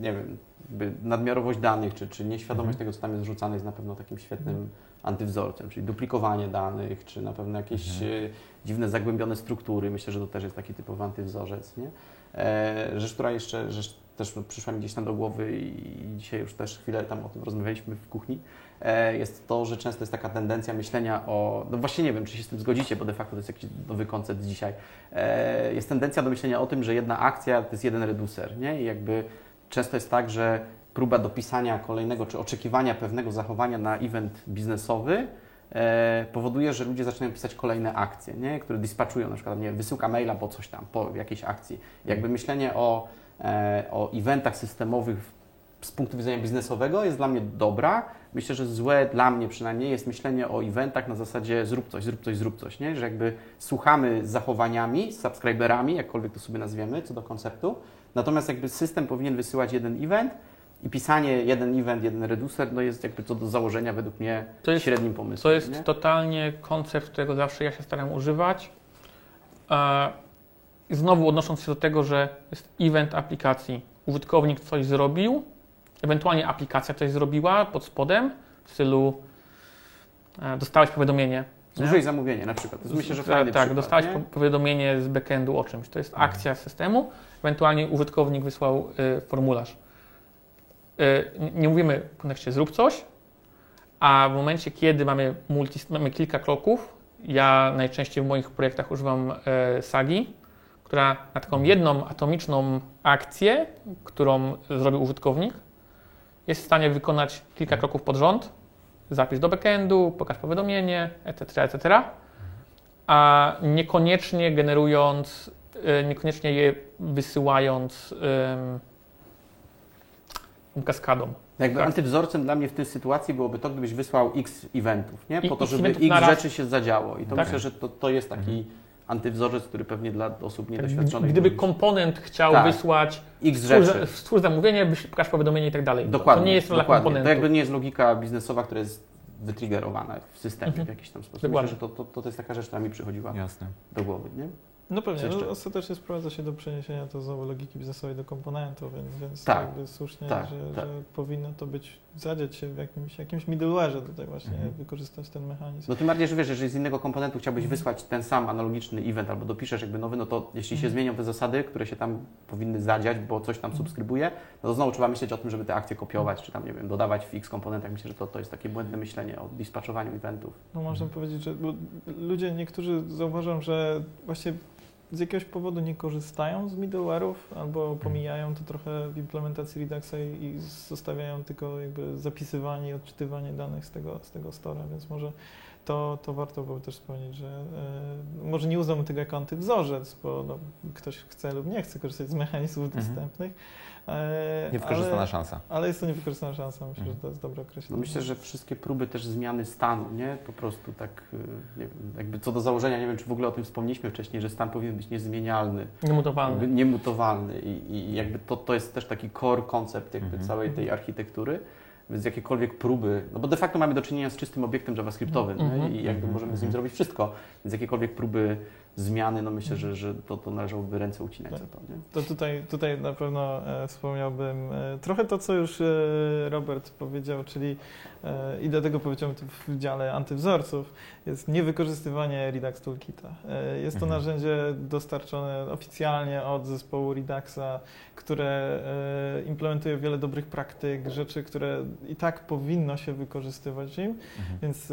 nie wiem, nadmiarowość danych, czy, czy nieświadomość Mhm. tego, co tam jest wrzucane, jest na pewno takim świetnym antywzorcem, czyli duplikowanie danych, czy na pewno jakieś Mhm. dziwne, zagłębione struktury. Myślę, że to też jest taki typowy antywzorzec. Nie? Rzecz, która jeszcze rzecz też przyszła mi gdzieś tam do głowy i dzisiaj już też chwilę tam o tym rozmawialiśmy w kuchni, e, jest to, że często jest taka tendencja myślenia o, no właśnie nie wiem, czy się z tym zgodzicie, bo de facto to jest jakiś nowy koncept dzisiaj, e, jest tendencja do myślenia o tym, że jedna akcja to jest jeden reducer, nie? I jakby często jest tak, że próba dopisania kolejnego, czy oczekiwania pewnego zachowania na event biznesowy e, powoduje, że ludzie zaczynają pisać kolejne akcje, nie? które dispatchują, na przykład nie, wysyłka maila po coś tam, po jakiejś akcji. Jakby myślenie o, o eventach systemowych z punktu widzenia biznesowego jest dla mnie dobra. Myślę, że złe dla mnie przynajmniej jest myślenie o eventach na zasadzie zrób coś, zrób coś, zrób coś, nie? że jakby słuchamy z zachowaniami, z subskryberami, jakkolwiek to sobie nazwiemy, co do konceptu, natomiast jakby system powinien wysyłać jeden event, i pisanie jeden event, jeden reducer, no jest jakby co do założenia według mnie To jest- średnim pomysłem. To jest nie? totalnie koncept, którego zawsze ja się staram używać. E, I znowu odnosząc się do tego, że jest event aplikacji. Użytkownik coś zrobił, ewentualnie aplikacja coś zrobiła pod spodem w stylu e, dostałeś powiadomienie. Złożyłeś zamówienie na przykład. Myślę, że tak, fajny tak, przykład, dostałeś nie? po- powiadomienie z backendu o czymś. To jest akcja systemu, ewentualnie użytkownik wysłał y, formularz. Y, nie mówimy w kontekście zrób coś, a w momencie, kiedy mamy, multi, mamy kilka kroków, ja najczęściej w moich projektach używam e, Sagi, która na taką jedną atomiczną akcję, którą zrobił użytkownik, jest w stanie wykonać kilka kroków pod rząd, zapis do backendu, pokaż powiadomienie, etc., etc., a niekoniecznie generując, e, niekoniecznie je wysyłając em, kaskadą. Jakby Tak. antywzorcem dla mnie w tej sytuacji byłoby to, gdybyś wysłał x eventów, nie? I- Po to, x żeby x raz. rzeczy się zadziało. I to Tak. myślę, że to, to jest taki Mhm. Antywzorzec, który pewnie dla osób niedoświadczonych... Gdyby komponent chciał Tak. wysłać X stwórz, rzeczy. stwórz zamówienie, byś pokaż powiadomienie i tak dalej. Dokładnie. To nie jest rola dokładnie. komponentu. To jakby nie jest logika biznesowa, która jest wytriggerowana w systemie Mhm. w jakiś tam sposób. Dokładnie. Myślę, że to, to, to jest taka rzecz, która mi przychodziła Jasne. do głowy, nie? No pewnie, no, ostatecznie sprowadza się do przeniesienia to znowu logiki biznesowej do komponentów, więc, więc Tak, jakby słusznie, tak, że, tak. że powinno to być, zadziać się w jakimś, jakimś middleware'ze tutaj właśnie, Mhm. wykorzystać ten mechanizm. No tym bardziej, że wiesz, jeżeli z innego komponentu chciałbyś wysłać ten sam analogiczny event albo dopiszesz jakby nowy, no to jeśli się Mhm. zmienią te zasady, które się tam powinny zadziać, bo coś tam subskrybuje, no to znowu trzeba myśleć o tym, żeby te akcje kopiować, czy tam, nie wiem, dodawać w x komponentach. Myślę, że to, to jest takie błędne myślenie o dispatchowaniu eventów. No można Mhm. powiedzieć, że bo ludzie, niektórzy zauważam, że właśnie z jakiegoś powodu nie korzystają z middleware'ów albo pomijają to trochę w implementacji Reduxa i, i zostawiają tylko jakby zapisywanie i odczytywanie danych z tego, z tego stora, więc może to, to warto było też wspomnieć, że e, może nie uznamy tego jako antywzorzec, bo no, ktoś chce lub nie chce korzystać z mechanizmów Mhm. dostępnych. E, Niewykorzystana ale, szansa. ale jest to niewykorzystana szansa, myślę, Mhm. że to jest dobre No określenie. myślę, że wszystkie próby też zmiany stanu, nie? Po prostu tak, y, wiem, jakby co do założenia, nie wiem, czy w ogóle o tym wspomnieliśmy wcześniej, że stan powinien być niezmienialny. Niemutowalny. niemutowalny i, i jakby to, to jest też taki core koncept jakby Mhm. całej tej architektury, więc jakiekolwiek próby, no bo de facto mamy do czynienia z czystym obiektem javascriptowym nie? Mhm. i jakby Mhm. możemy z nim Mhm. zrobić wszystko, więc jakiekolwiek próby zmiany, no myślę, że, że to, to należałoby ręce ucinać Tak. za to, nie? To tutaj, tutaj na pewno e, wspomniałbym e, trochę to, co już e, Robert powiedział, czyli i dlatego powiedziałem to w dziale antywzorców, jest niewykorzystywanie Redux Toolkita. Jest to Mhm. narzędzie dostarczone oficjalnie od zespołu Reduxa, które implementuje wiele dobrych praktyk, rzeczy, które i tak powinno się wykorzystywać w nim. Mhm. Więc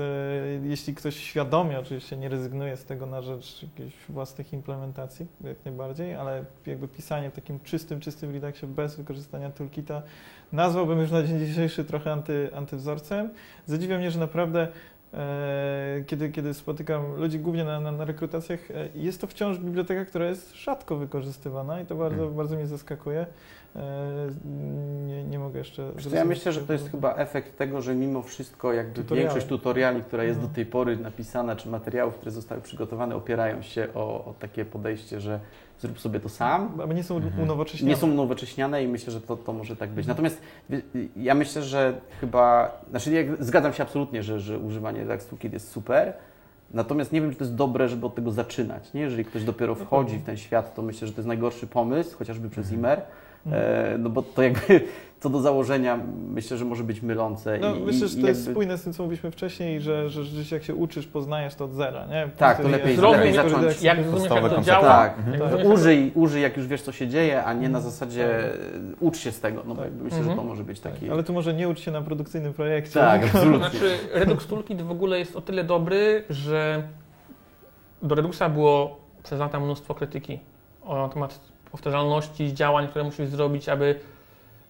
jeśli ktoś świadomie oczywiście nie rezygnuje z tego na rzecz jakichś własnych implementacji, jak najbardziej, ale jakby pisanie w takim czystym, czystym Reduxie bez wykorzystania toolkita nazwałbym już na dzień dzisiejszy trochę anty, antywzorcem. Zadziwia mnie, że naprawdę e, kiedy, kiedy spotykam ludzi głównie na, na, na rekrutacjach, e, jest to wciąż biblioteka, która jest rzadko wykorzystywana i to bardzo, Mhm. bardzo mnie zaskakuje. E, nie, nie mogę jeszcze... Ja myślę, że to jest chyba efekt tego, że mimo wszystko jakby Tutoriale. większość tutoriali, która jest No. do tej pory napisana, czy materiałów, które zostały przygotowane, opierają się o, o takie podejście, że zrób sobie to sam, Aby nie są Mhm. unowocześnione. nie są nowocześniane i myślę, że to, to może tak być. Natomiast ja myślę, że chyba, znaczy ja zgadzam się absolutnie, że, że używanie Redux Toolkit jest super, natomiast nie wiem, czy to jest dobre, żeby od tego zaczynać. Nie? Jeżeli ktoś dopiero No wchodzi w ten świat, to myślę, że to jest najgorszy pomysł, chociażby przez Mhm. Imer. E, no bo to jakby [LAUGHS] co do założenia myślę, że może być mylące. No, i, myślę, że i to jest jakby- spójne z tym, co mówiliśmy wcześniej, że, że rzeczywiście jak się uczysz, poznajesz to od zera, nie? Tak, to lepiej- jest- lepiej niektórzy zacząć. tak- Jak zrozumiesz, jak to działa, Tak, tak. zrozumiesz, jak użyj, użyj jak już wiesz co się dzieje, a nie na zasadzie ucz się z tego, no Tak. myślę, że Mhm. to może być taki... Ale tu może nie ucz się na produkcyjnym projekcie. Tak, [LAUGHS] absolutnie. Znaczy, Redux Toolkit w ogóle jest o tyle dobry, że do Reduxa było przez lata mnóstwo krytyki o temat powtarzalności działań, które musisz zrobić, aby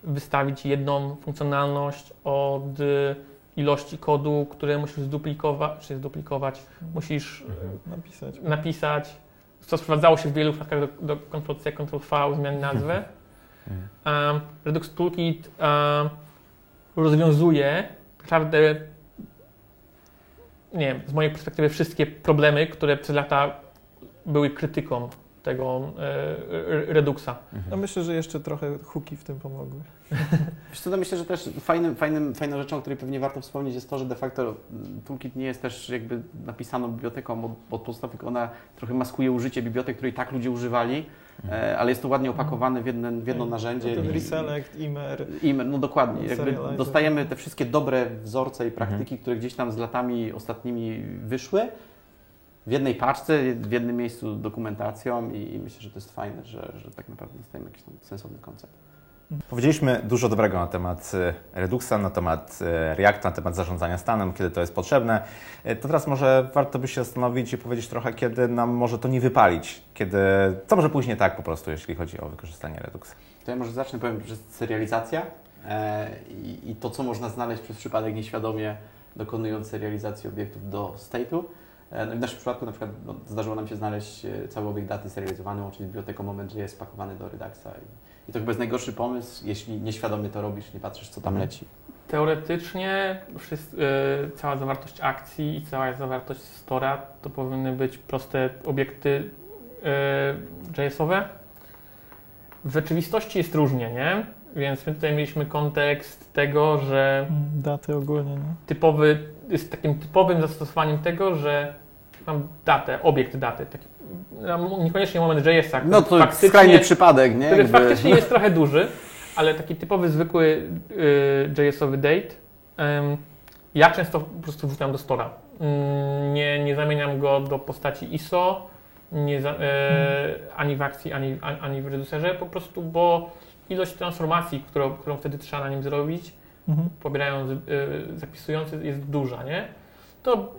wystawić jedną funkcjonalność od y, ilości kodu, które musisz zduplikować, czy zduplikować, musisz y, napisać. napisać, co sprowadzało się w wielu przypadkach do, do Ctrl-C, Ctrl-V, zmiany nazwy. Um, Redux Toolkit um, rozwiązuje naprawdę, nie wiem, z mojej perspektywy wszystkie problemy, które przez lata były krytyką tego e, e, Reduxa. No myślę, że jeszcze trochę huki w tym pomogły. [LAUGHS] Wiesz co, to myślę, że też fajnym, fajnym, fajną rzeczą, o której pewnie warto wspomnieć jest to, że de facto Toolkit nie jest też jakby napisaną biblioteką od, od podstaw, tylko ona trochę maskuje użycie bibliotek, której tak ludzie używali, e, ale jest to ładnie opakowane w, jeden, w jedno narzędzie. Ten i- reselect, imer. I, no dokładnie, jakby dostajemy te wszystkie dobre wzorce i praktyki, które gdzieś tam z latami ostatnimi wyszły w jednej paczce, w jednym miejscu dokumentacją i, i myślę, że to jest fajne, że, że tak naprawdę dostajemy jakiś tam sensowny koncept. Powiedzieliśmy dużo dobrego na temat e, Reduxa, na temat e, Reacta, na temat zarządzania stanem, kiedy to jest potrzebne. E, To teraz może warto by się zastanowić i powiedzieć trochę, kiedy nam może to nie wypalić, kiedy, co może pójść nie tak po prostu, jeśli chodzi o wykorzystanie Reduxa. To ja może zacznę, powiem, że serializacja i, i to, co można znaleźć przez przypadek nieświadomie dokonując serializacji obiektów do state'u. E, no w naszym przypadku na przykład no, zdarzyło nam się znaleźć e, cały obiekt daty serializowany, łącznie z biblioteką Moment.js spakowany do Reduxa i, i to chyba jest najgorszy pomysł, jeśli nieświadomie to robisz, nie patrzysz, co tam Mhm. leci. Teoretycznie wszyscy, e, cała zawartość akcji i cała zawartość stora to powinny być proste obiekty e, JS-owe. W rzeczywistości jest różnie, nie? Więc my tutaj mieliśmy kontekst tego, że Daty ogólnie, nie? typowy, jest takim typowym zastosowaniem tego, że mam datę, obiekt daty, taki, no, niekoniecznie moment JS-a, który No to faktycznie, skrajny przypadek, nie? który Jakby- faktycznie jest trochę duży, ale taki typowy, zwykły y, JS-owy date, ym, ja często po prostu wrzucam do stora. Ym, nie, nie zamieniam go do postaci ISO, nie za, y, ani w akcji, ani, ani, ani w reducerze, po prostu, bo ilość transformacji, którą, którą wtedy trzeba na nim zrobić, Mhm. pobierając, y, zapisując, jest duża, nie? To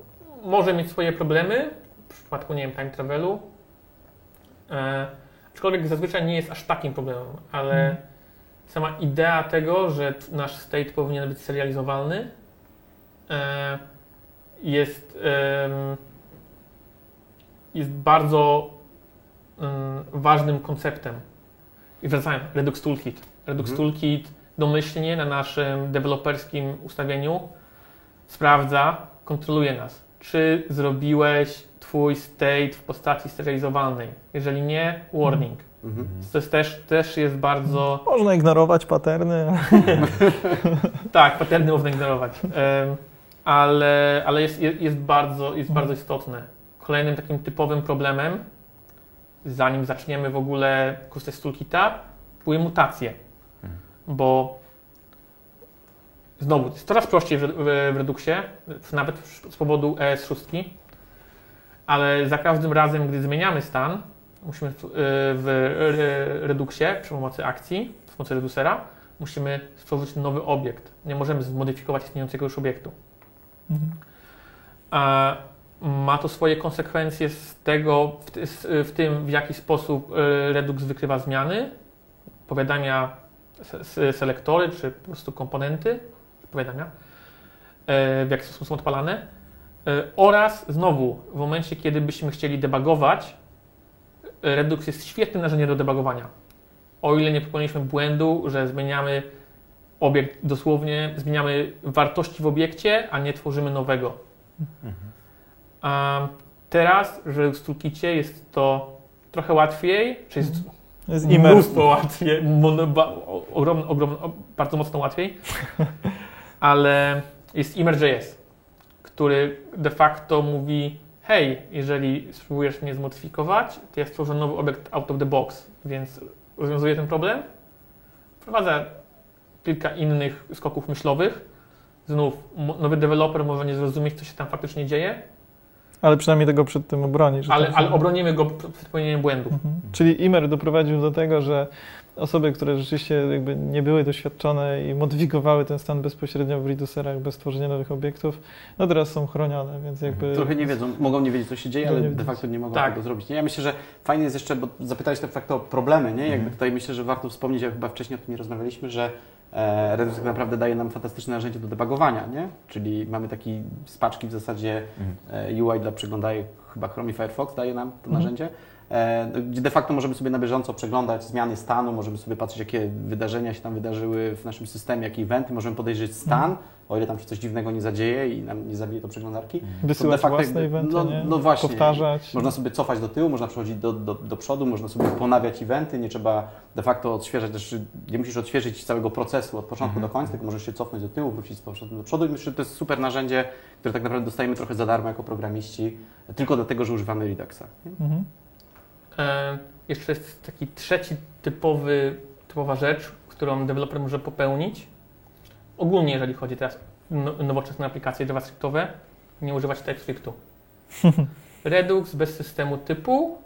może mieć swoje problemy w przypadku, nie wiem, time travelu, e, aczkolwiek zazwyczaj nie jest aż takim problemem, ale Mhm. sama idea tego, że nasz state powinien być serializowalny, e, jest, em, jest bardzo ważnym konceptem. I wracając, Redux Toolkit. Redux Mhm. Toolkit domyślnie na naszym deweloperskim ustawieniu sprawdza, kontroluje nas, czy zrobiłeś Twój state w postaci serializowalnej. Jeżeli nie, warning. Mhm. To jest też, też jest bardzo... Można ignorować paterny. [LAUGHS] Tak, paterny można ignorować. Ale ale jest, jest, jest, bardzo, jest bardzo istotne. Kolejnym takim typowym problemem, zanim zaczniemy w ogóle korzystać z toolkita, były mutacje. Bo znowu, jest coraz prościej w, w, w Reduxie, nawet z powodu ES6, ale za każdym razem, gdy zmieniamy stan, musimy w, Re- Reduxie przy pomocy akcji, przy pomocy reducera, musimy stworzyć nowy obiekt. Nie możemy zmodyfikować istniejącego już obiektu. Mhm. A ma to swoje konsekwencje z tego, w, tym, w jaki sposób e, Redux wykrywa zmiany, powiadamia se- se- selektory, czy po prostu komponenty, powiadamia, e, w jaki sposób są odpalane. E, Oraz znowu, w momencie, kiedy byśmy chcieli debugować, Redux jest świetnym narzędziem do debugowania. O ile nie popełniliśmy błędu, że zmieniamy obiekt dosłownie, zmieniamy wartości w obiekcie, a nie tworzymy nowego. A teraz w Redux Toolkicie jest to trochę łatwiej, czy jest Jest imer. mnóstwo łatwiej, mono, ba, o- ogromno, ogromno, o- bardzo mocno łatwiej, [LAUGHS] ale jest Immer.js, który de facto mówi hej, jeżeli spróbujesz mnie zmodyfikować, to ja stworzę nowy obiekt out of the box, więc rozwiązuję ten problem wprowadza kilka innych skoków myślowych. Znów nowy deweloper może nie zrozumieć, co się tam faktycznie dzieje, Ale przynajmniej tego przed tym obroni. że ale, tak ale obronimy go przed popełnieniem błędu. Mhm. Czyli Imer doprowadził do tego, że osoby, które rzeczywiście jakby nie były doświadczone i modyfikowały ten stan bezpośrednio w reducerach bez tworzenia nowych obiektów, no teraz są chronione, więc jakby... Trochę nie wiedzą, mogą nie wiedzieć, co się dzieje, Mogą ale nie de facto nie mogą Tak. tego zrobić. Nie? Ja myślę, że fajnie jest jeszcze, bo zapytałeś de facto o problemy, nie? Jakby Mhm. tutaj myślę, że warto wspomnieć, jak chyba wcześniej o tym nie rozmawialiśmy, że Redux tak naprawdę daje nam fantastyczne narzędzie do debugowania, nie? Czyli mamy taki spaczki w zasadzie Mhm. e, UI dla przeglądajek, chyba Chrome i Firefox daje nam to Mhm. narzędzie, e, gdzie de facto możemy sobie na bieżąco przeglądać zmiany stanu, możemy sobie patrzeć, jakie wydarzenia się tam wydarzyły w naszym systemie, jakie eventy, możemy podejrzeć stan, o ile tam się coś dziwnego nie zadzieje i nam nie zabije to przeglądarki. Wysyłać de facto eventy, no- no właśnie. Powtarzać. Można sobie cofać do tyłu, można przechodzić do, do, do przodu, można sobie ponawiać eventy, nie trzeba de facto odświeżać też, nie musisz odświeżyć całego procesu od początku Mhm. do końca, tylko możesz się cofnąć do tyłu, wrócić z powrotem do przodu i myślę, że to jest super narzędzie, które tak naprawdę dostajemy trochę za darmo jako programiści, tylko dlatego, że używamy Reduxa. Mhm. E, jeszcze jest taki trzeci typowy, typowa rzecz, którą deweloper może popełnić. Ogólnie, jeżeli chodzi teraz o no, nowoczesne aplikacje JavaScriptowe, nie używać TypeScriptu. [LAUGHS] Redux bez systemu typu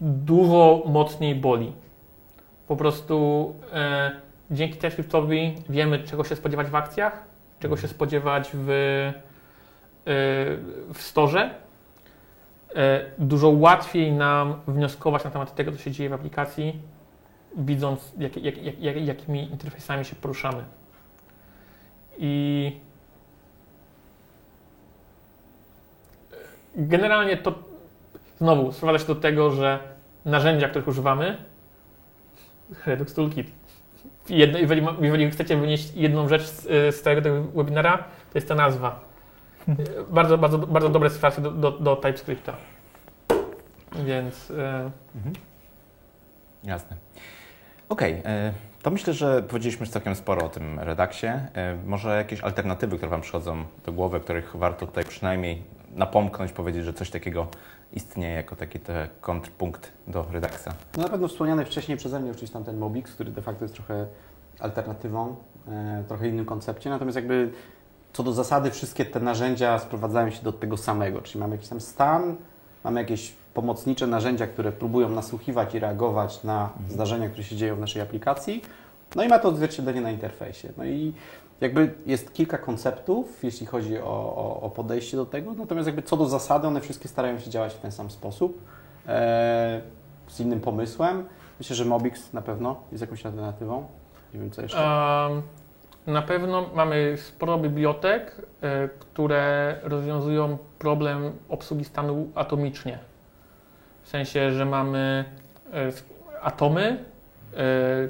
dużo mocniej boli. Po prostu e, dzięki TypeScriptowi wiemy, czego się spodziewać w akcjach, czego się spodziewać w, e, w storze. E, Dużo łatwiej nam wnioskować na temat tego, co się dzieje w aplikacji, widząc, jak, jak, jak, jak, jakimi interfejsami się poruszamy. I generalnie to znowu sprowadza się do tego, że narzędzia, których używamy, Redux Toolkit. Jedno, jeżeli, jeżeli chcecie wynieść jedną rzecz z, z całego tego webinara, to jest ta nazwa. [LAUGHS] Bardzo, bardzo, bardzo dobre wsparcie do, do, do TypeScripta. Więc e, Mhm. Jasne. Okej, e, to myślę, że powiedzieliśmy już całkiem sporo o tym Reduxie. E, Może jakieś alternatywy, które Wam przychodzą do głowy, których warto tutaj przynajmniej napomknąć, powiedzieć, że coś takiego istnieje jako taki te kontrpunkt do Reduxa. No na pewno wspomniany wcześniej przeze mnie oczywiście tam ten Mobix, który de facto jest trochę alternatywą, trochę innym koncepcie, natomiast jakby co do zasady wszystkie te narzędzia sprowadzają się do tego samego, czyli mamy jakiś tam stan, mamy jakieś pomocnicze narzędzia, które próbują nasłuchiwać i reagować na zdarzenia, które się dzieją w naszej aplikacji, no i ma to odzwierciedlenie na interfejsie. No i jakby jest kilka konceptów, jeśli chodzi o, o, o podejście do tego, natomiast jakby co do zasady one wszystkie starają się działać w ten sam sposób, e, z innym pomysłem. Myślę, że Mobix na pewno jest jakąś alternatywą. Nie wiem co jeszcze. em, na pewno mamy sporo bibliotek, e, które rozwiązują problem obsługi stanu atomicznie. W sensie, że mamy e, atomy, e,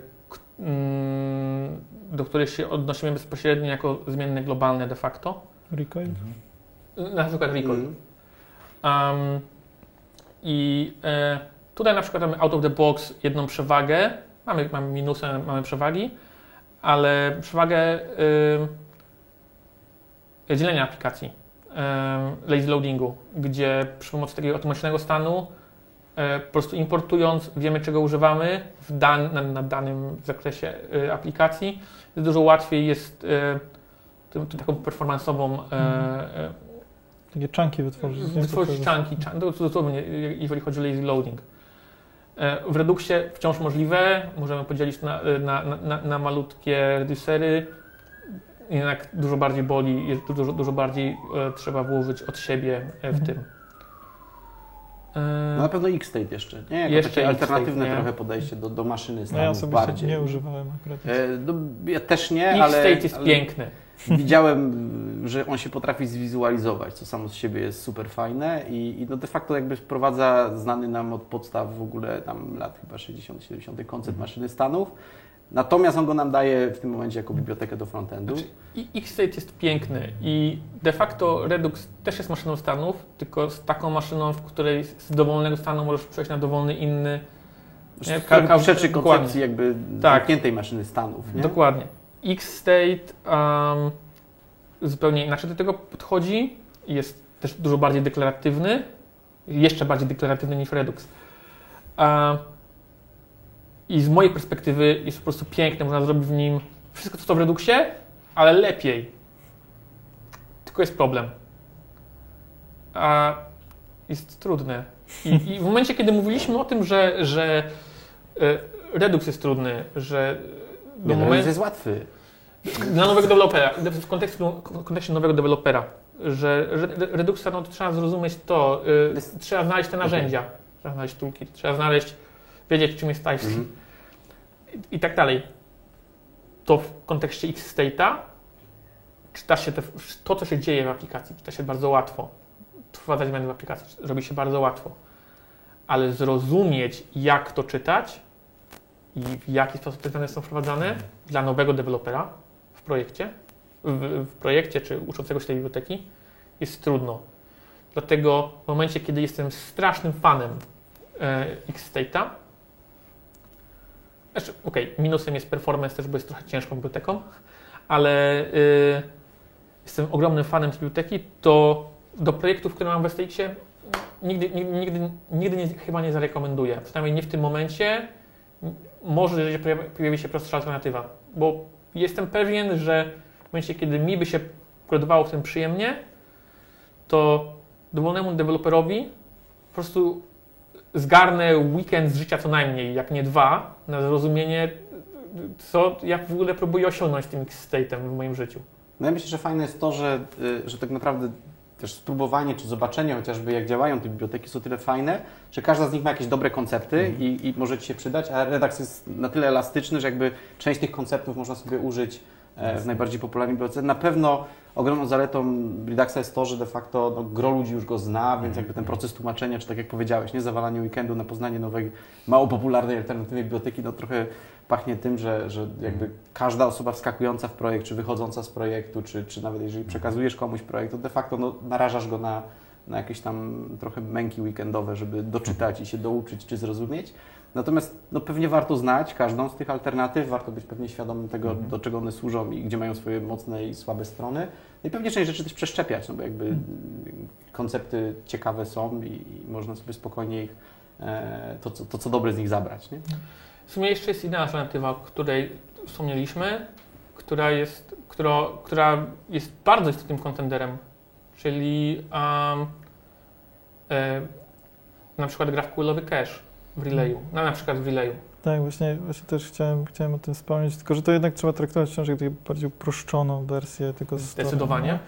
mm, do których się odnosimy bezpośrednio jako zmienne globalne de facto. Recoil? Na przykład recoil. Mhm. Um, I e, tutaj na przykład mamy out of the box jedną przewagę. Mamy, mamy minusy, mamy przewagi, ale przewagę y, dzielenia aplikacji, y, lazy loadingu, gdzie przy pomocy takiego automatycznego stanu e, po prostu importując wiemy czego używamy w dan, na, na danym zakresie y, aplikacji, jest dużo łatwiej jest y, tym, tym taką performansową e, e, Takie czanki wytworzyć. Wytworzyć czanki, czan- to dosłownie, jeżeli chodzi o lazy loading. E, W Reduxie wciąż możliwe, możemy podzielić na, na, na, na malutkie reducery, jednak dużo bardziej boli, dużo, dużo bardziej e, trzeba włożyć od siebie e, w Mhm. tym. No E, na pewno X-State jeszcze, nie? Jako Jeszcze alternatywne nie? trochę podejście do, do maszyny No stanów ja sobie bardziej. nie używałem akurat. E, no, ja też nie, ale, X-State jest ale piękny. [LAUGHS] widziałem, że on się potrafi zwizualizować, co samo z siebie jest super fajne i, i no de facto jakby wprowadza znany nam od podstaw w ogóle tam lat chyba 60-70 koncept maszyny stanów. Natomiast on go nam daje w tym momencie jako bibliotekę do frontendu. Znaczy, X-State jest piękny i de facto Redux też jest maszyną stanów, tylko z taką maszyną, w której z dowolnego stanu możesz przejść na dowolny inny. przeczy koncepcji jakby Tak. zamkniętej maszyny stanów. Nie? Dokładnie. X-State um, zupełnie inaczej do tego podchodzi. Jest też dużo bardziej deklaratywny. Jeszcze bardziej deklaratywny niż Redux. A I z mojej perspektywy jest po prostu piękne, można zrobić w nim wszystko, co w Reduxie, ale lepiej. Tylko jest problem. A jest trudne. I, [LAUGHS] I, w momencie, kiedy mówiliśmy o tym, że, że e, Redux jest trudny, że do no, momentu jest łatwy. Dla nowego dewelopera, w kontekście, w kontekście nowego dewelopera, że Reduxa no, trzeba zrozumieć to, y, trzeba znaleźć te narzędzia, okay. trzeba znaleźć toolkit, trzeba znaleźć, wiedzieć czym jest TypeScript mm -hmm. I, i, tak dalej. To w kontekście X-State'a czyta się te, to, co się dzieje w aplikacji, czyta się bardzo łatwo. Wprowadzać zmiany w aplikacji robi się bardzo łatwo. Ale zrozumieć, jak to czytać i w jaki sposób te zmiany są wprowadzane dla nowego dewelopera w projekcie, w, w projekcie czy uczącego się tej biblioteki jest trudno. Dlatego w momencie, kiedy jestem strasznym fanem e, X-State'a, znaczy, okej, okay, minusem jest performance też, bo jest trochę ciężką biblioteką, ale y, jestem ogromnym fanem biblioteki, to do projektów, które mam w nigdy, nigdy, nigdy, nigdy nie, chyba nie zarekomenduję. Przynajmniej nie w tym momencie. Może pojawi się prostsza alternatywa, bo jestem pewien, że w momencie, kiedy mi by się kodowało w tym przyjemnie, to dowolnemu deweloperowi po prostu zgarnę weekend z życia co najmniej, jak nie dwa, na zrozumienie, co ja w ogóle próbuję osiągnąć tym X-State'em w moim życiu. No ja myślę, że fajne jest to, że, y, że tak naprawdę też spróbowanie czy zobaczenie chociażby jak działają te biblioteki są tyle fajne, że każda z nich ma jakieś dobre koncepty mm. i, i może Ci się przydać, a Redux jest na tyle elastyczny, że jakby część tych konceptów można sobie użyć E, w najbardziej popularnej bibliotece. Na pewno ogromną zaletą Reduxa jest to, że de facto no, gro ludzi już go zna, więc jakby ten proces tłumaczenia, czy tak jak powiedziałeś, nie zawalanie weekendu na poznanie nowej, mało popularnej, alternatywnej biblioteki, no trochę pachnie tym, że, że jakby każda osoba wskakująca w projekt, czy wychodząca z projektu, czy, czy nawet jeżeli przekazujesz komuś projekt, to de facto no, narażasz go na, na jakieś tam trochę męki weekendowe, żeby doczytać i się douczyć, czy zrozumieć. Natomiast no, pewnie warto znać każdą z tych alternatyw, warto być pewnie świadomym tego, mhm. do czego one służą i gdzie mają swoje mocne i słabe strony. No i pewnie część rzeczy też przeszczepiać, no bo jakby mhm. koncepty ciekawe są i, i, można sobie spokojnie ich, e, to, to, to, co dobre z nich zabrać. Nie? W sumie jeszcze jest inna alternatywa, o której wspomnieliśmy, która jest, która, która jest bardzo istotnym kontenderem, czyli um, e, na przykład GraphQLowy cache w relayu, no, na przykład w relayu. Tak, właśnie, właśnie też chciałem, chciałem o tym wspomnieć, tylko że to jednak trzeba traktować wciąż jak bardziej uproszczoną wersję tego Zdecydowanie.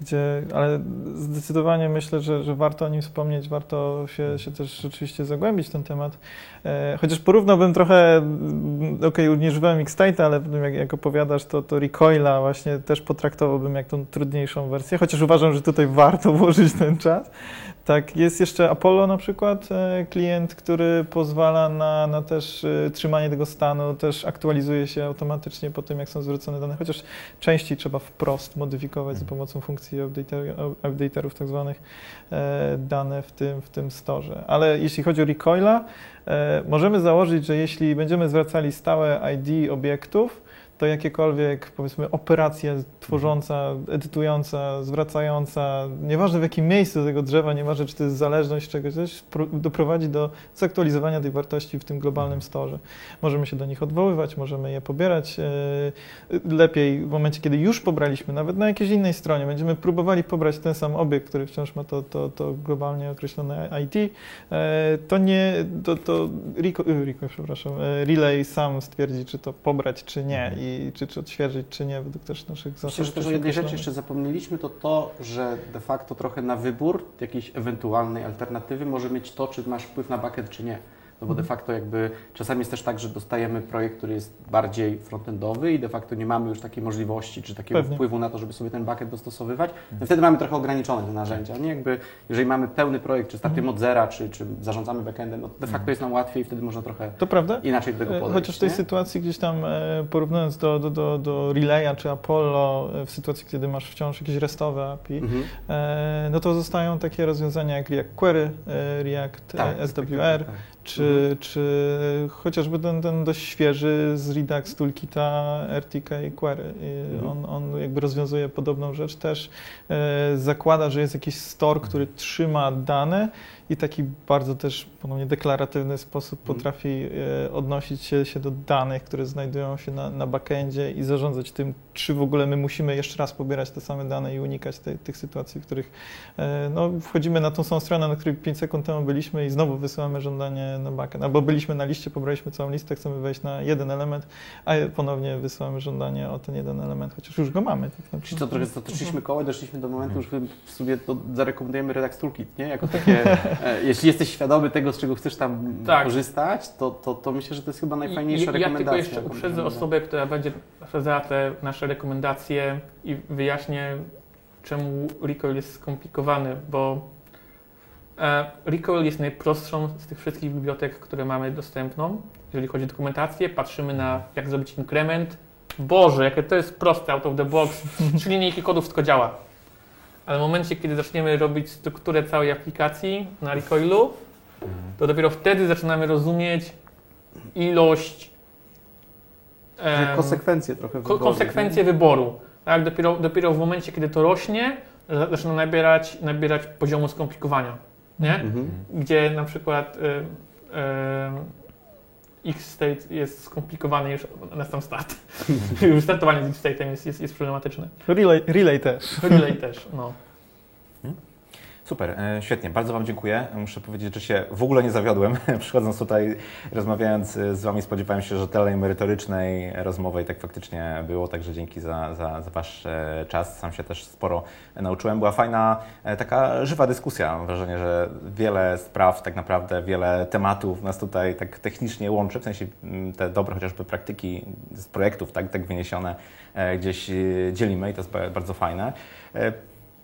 Gdzie, ale zdecydowanie myślę, że, że warto o nim wspomnieć, warto się, się też rzeczywiście zagłębić w ten temat. E, chociaż porównałbym trochę, mm, okej, okay, nie używałem X-State, ale jak, jak opowiadasz, to, to Recoila właśnie też potraktowałbym jak tą trudniejszą wersję, chociaż uważam, że tutaj warto [LAUGHS] włożyć ten czas. Tak, jest jeszcze Apollo na przykład, e, klient, który pozwala na, na też e, trzymanie tego stanu, też aktualizuje się automatycznie po tym, jak są zwrócone dane, chociaż częściej trzeba wprost modyfikować za pomocą funkcji updaterów tak zwanych e, dane w tym, w tym storze. Ale jeśli chodzi o recoila, możemy założyć, że jeśli będziemy zwracali stałe ID obiektów, to jakiekolwiek, powiedzmy, operacja tworząca, edytująca, zwracająca, nieważne w jakim miejscu tego drzewa, nieważne czy to jest zależność czegoś, coś, doprowadzi do zaktualizowania tej wartości w tym globalnym storze. Możemy się do nich odwoływać, możemy je pobierać. E, lepiej w momencie, kiedy już pobraliśmy, nawet na jakiejś innej stronie, będziemy próbowali pobrać ten sam obiekt, który wciąż ma to, to, to globalnie określone ID, e, to nie, to, to Rico, Rico, przepraszam, e, Relay sam stwierdzi, czy to pobrać, czy nie i czy, czy odświeżyć, czy nie, według też naszych zasad. Myślę, że też o jednej rzeczy jeszcze zapomnieliśmy, to to, że de facto trochę na wybór jakiejś ewentualnej alternatywy może mieć to, czy masz wpływ na bucket, czy nie. No bo de facto jakby czasami jest też tak, że dostajemy projekt, który jest bardziej frontendowy i de facto nie mamy już takiej możliwości czy takiego Pewnie. wpływu na to, żeby sobie ten bucket dostosowywać. No wtedy mamy trochę ograniczone te narzędzia. Nie? Jakby, jeżeli mamy pełny projekt, czy startujemy od zera, czy, czy zarządzamy backendem, no de facto jest nam łatwiej i wtedy można trochę to prawda? inaczej do tego e, podejść. Chociaż w tej nie? sytuacji gdzieś tam e, porównując do, do, do, do Relaya czy Apollo, e, w sytuacji, kiedy masz wciąż jakieś restowe API, mhm. no to zostają takie rozwiązania jak React Query, React tak, SWR, tak, tak czy, mhm. czy chociażby ten, ten dość świeży z Redux Toolkita RTK Query. Mhm. On, on jakby rozwiązuje podobną rzecz też. E, zakłada, że jest jakiś store, który trzyma dane i taki bardzo też ponownie deklaratywny sposób Mhm. potrafi e, odnosić się, się do danych, które znajdują się na, na backendzie i zarządzać tym, czy w ogóle my musimy jeszcze raz pobierać te same dane i unikać tej- tych sytuacji, w których e, no, wchodzimy na tą samą stronę, na której 5 sekund temu byliśmy i znowu wysyłamy żądanie na backend. Albo byliśmy na liście, pobraliśmy całą listę, chcemy wejść na jeden element, a ponownie wysyłamy żądanie o ten jeden element, chociaż już go mamy. Tak naprawdę. Czyli co, trochę zatoczyliśmy koło i doszliśmy do momentu, że w sumie to zarekomendujemy Redux Toolkit, nie? Jako takie, [LAUGHS] jeśli jesteś świadomy tego, z czego chcesz tam Tak. korzystać, to, to, to myślę, że to jest chyba najfajniejsza i- Ja rekomendacja. tylko jeszcze uprzedzę osobę, która będzie sprawdzała te nasze rekomendacje i wyjaśnię, czemu Recoil jest skomplikowany, bo e, Recoil jest najprostszą z tych wszystkich bibliotek, które mamy dostępną. Jeżeli chodzi o dokumentację, patrzymy na jak zrobić inkrement. Boże, jakie to jest proste, out of the box. Trzy linijki kodu, wszystko działa. Ale w momencie, kiedy zaczniemy robić strukturę całej aplikacji na Recoilu, to dopiero wtedy zaczynamy rozumieć ilość em, konsekwencje trochę wyboru, konsekwencje wyboru. Tak? Dopiero, dopiero w momencie, kiedy to rośnie, za- zaczyna nabierać, nabierać poziomu skomplikowania. Nie? Mhm. Gdzie na przykład y, y, X-state jest skomplikowany już na sam start. [LAUGHS] już startowanie z X-state'em jest, jest, jest problematyczne. Relay, relay też. Relay też. No. Super, e, świetnie, bardzo Wam dziękuję. Muszę powiedzieć, że się w ogóle nie zawiodłem. [LAUGHS] Przychodząc tutaj, rozmawiając e, z Wami, spodziewałem się rzetelnej, merytorycznej rozmowy i tak faktycznie było, także dzięki za, za, za Wasz e, czas. Sam się też sporo nauczyłem. Była fajna, taka żywa dyskusja. Mam wrażenie, że wiele spraw, tak naprawdę wiele tematów nas tutaj tak technicznie łączy, w sensie mm, te dobre chociażby praktyki z projektów, tak, tak wyniesione gdzieś dzielimy i to jest ba- bardzo fajne.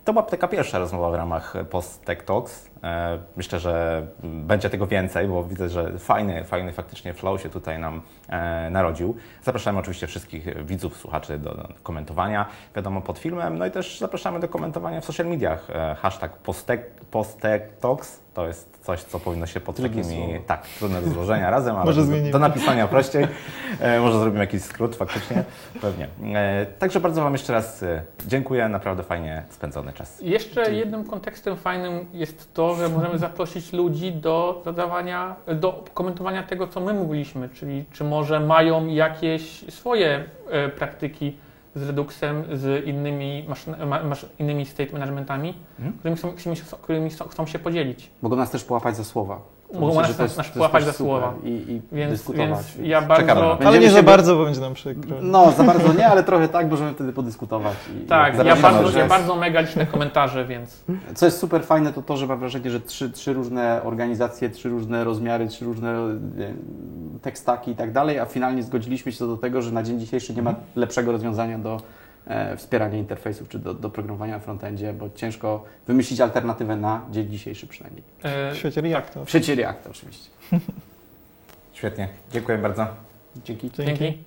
To była taka pierwsza rozmowa w ramach Post Tech Talks. E, Myślę, że będzie tego więcej, bo widzę, że fajny, fajny faktycznie flow się tutaj nam e, narodził. Zapraszamy oczywiście wszystkich widzów, słuchaczy do komentowania, wiadomo, pod filmem. No i też zapraszamy do komentowania w social mediach. E, Hashtag Post Tech Talks to jest coś, co powinno się pod Trudne takimi, słowo. tak, trudne do złożenia razem, ale [LAUGHS] Może do, napisania prościej. E, Może zrobimy jakiś skrót faktycznie, pewnie. E, Także bardzo Wam jeszcze raz e, dziękuję, naprawdę fajnie spędzony czas. Jeszcze jednym kontekstem fajnym jest to, że możemy zaprosić ludzi do zadawania, do komentowania tego, co my mówiliśmy, czyli czy może mają jakieś swoje e, praktyki z Reduxem, z innymi, maszyn, ma, masz, innymi state managementami, Mhm. którymi, chcą, którymi, chcą- którymi chcą, chcą się podzielić. Mogą nas też połapać za słowa. Mogą myślę, nas- że to jest- nas też za słowa. I, i Więc, dyskutować. więc ja bardzo... Czekamy. Ale nie za się- bardzo, bo będzie nam przykro. No, za bardzo nie, ale trochę tak, możemy wtedy podyskutować. I Tak, ja bardzo, ja bardzo mega liczne komentarze, więc Co jest super fajne, to to, że mam wrażenie, że trzy, trzy różne organizacje, trzy różne rozmiary, trzy różne nie, tekstaki i tak dalej, a finalnie zgodziliśmy się co do tego, że na dzień dzisiejszy nie ma lepszego rozwiązania do E, wspieranie interfejsów czy do, do programowania na frontendzie, bo ciężko wymyślić alternatywę na dzień dzisiejszy przynajmniej. E, w świecie Reacta. W świecie Reacta oczywiście. [LAUGHS] Świetnie. Dziękuję bardzo. Dzięki. Dzięki. Dzięki.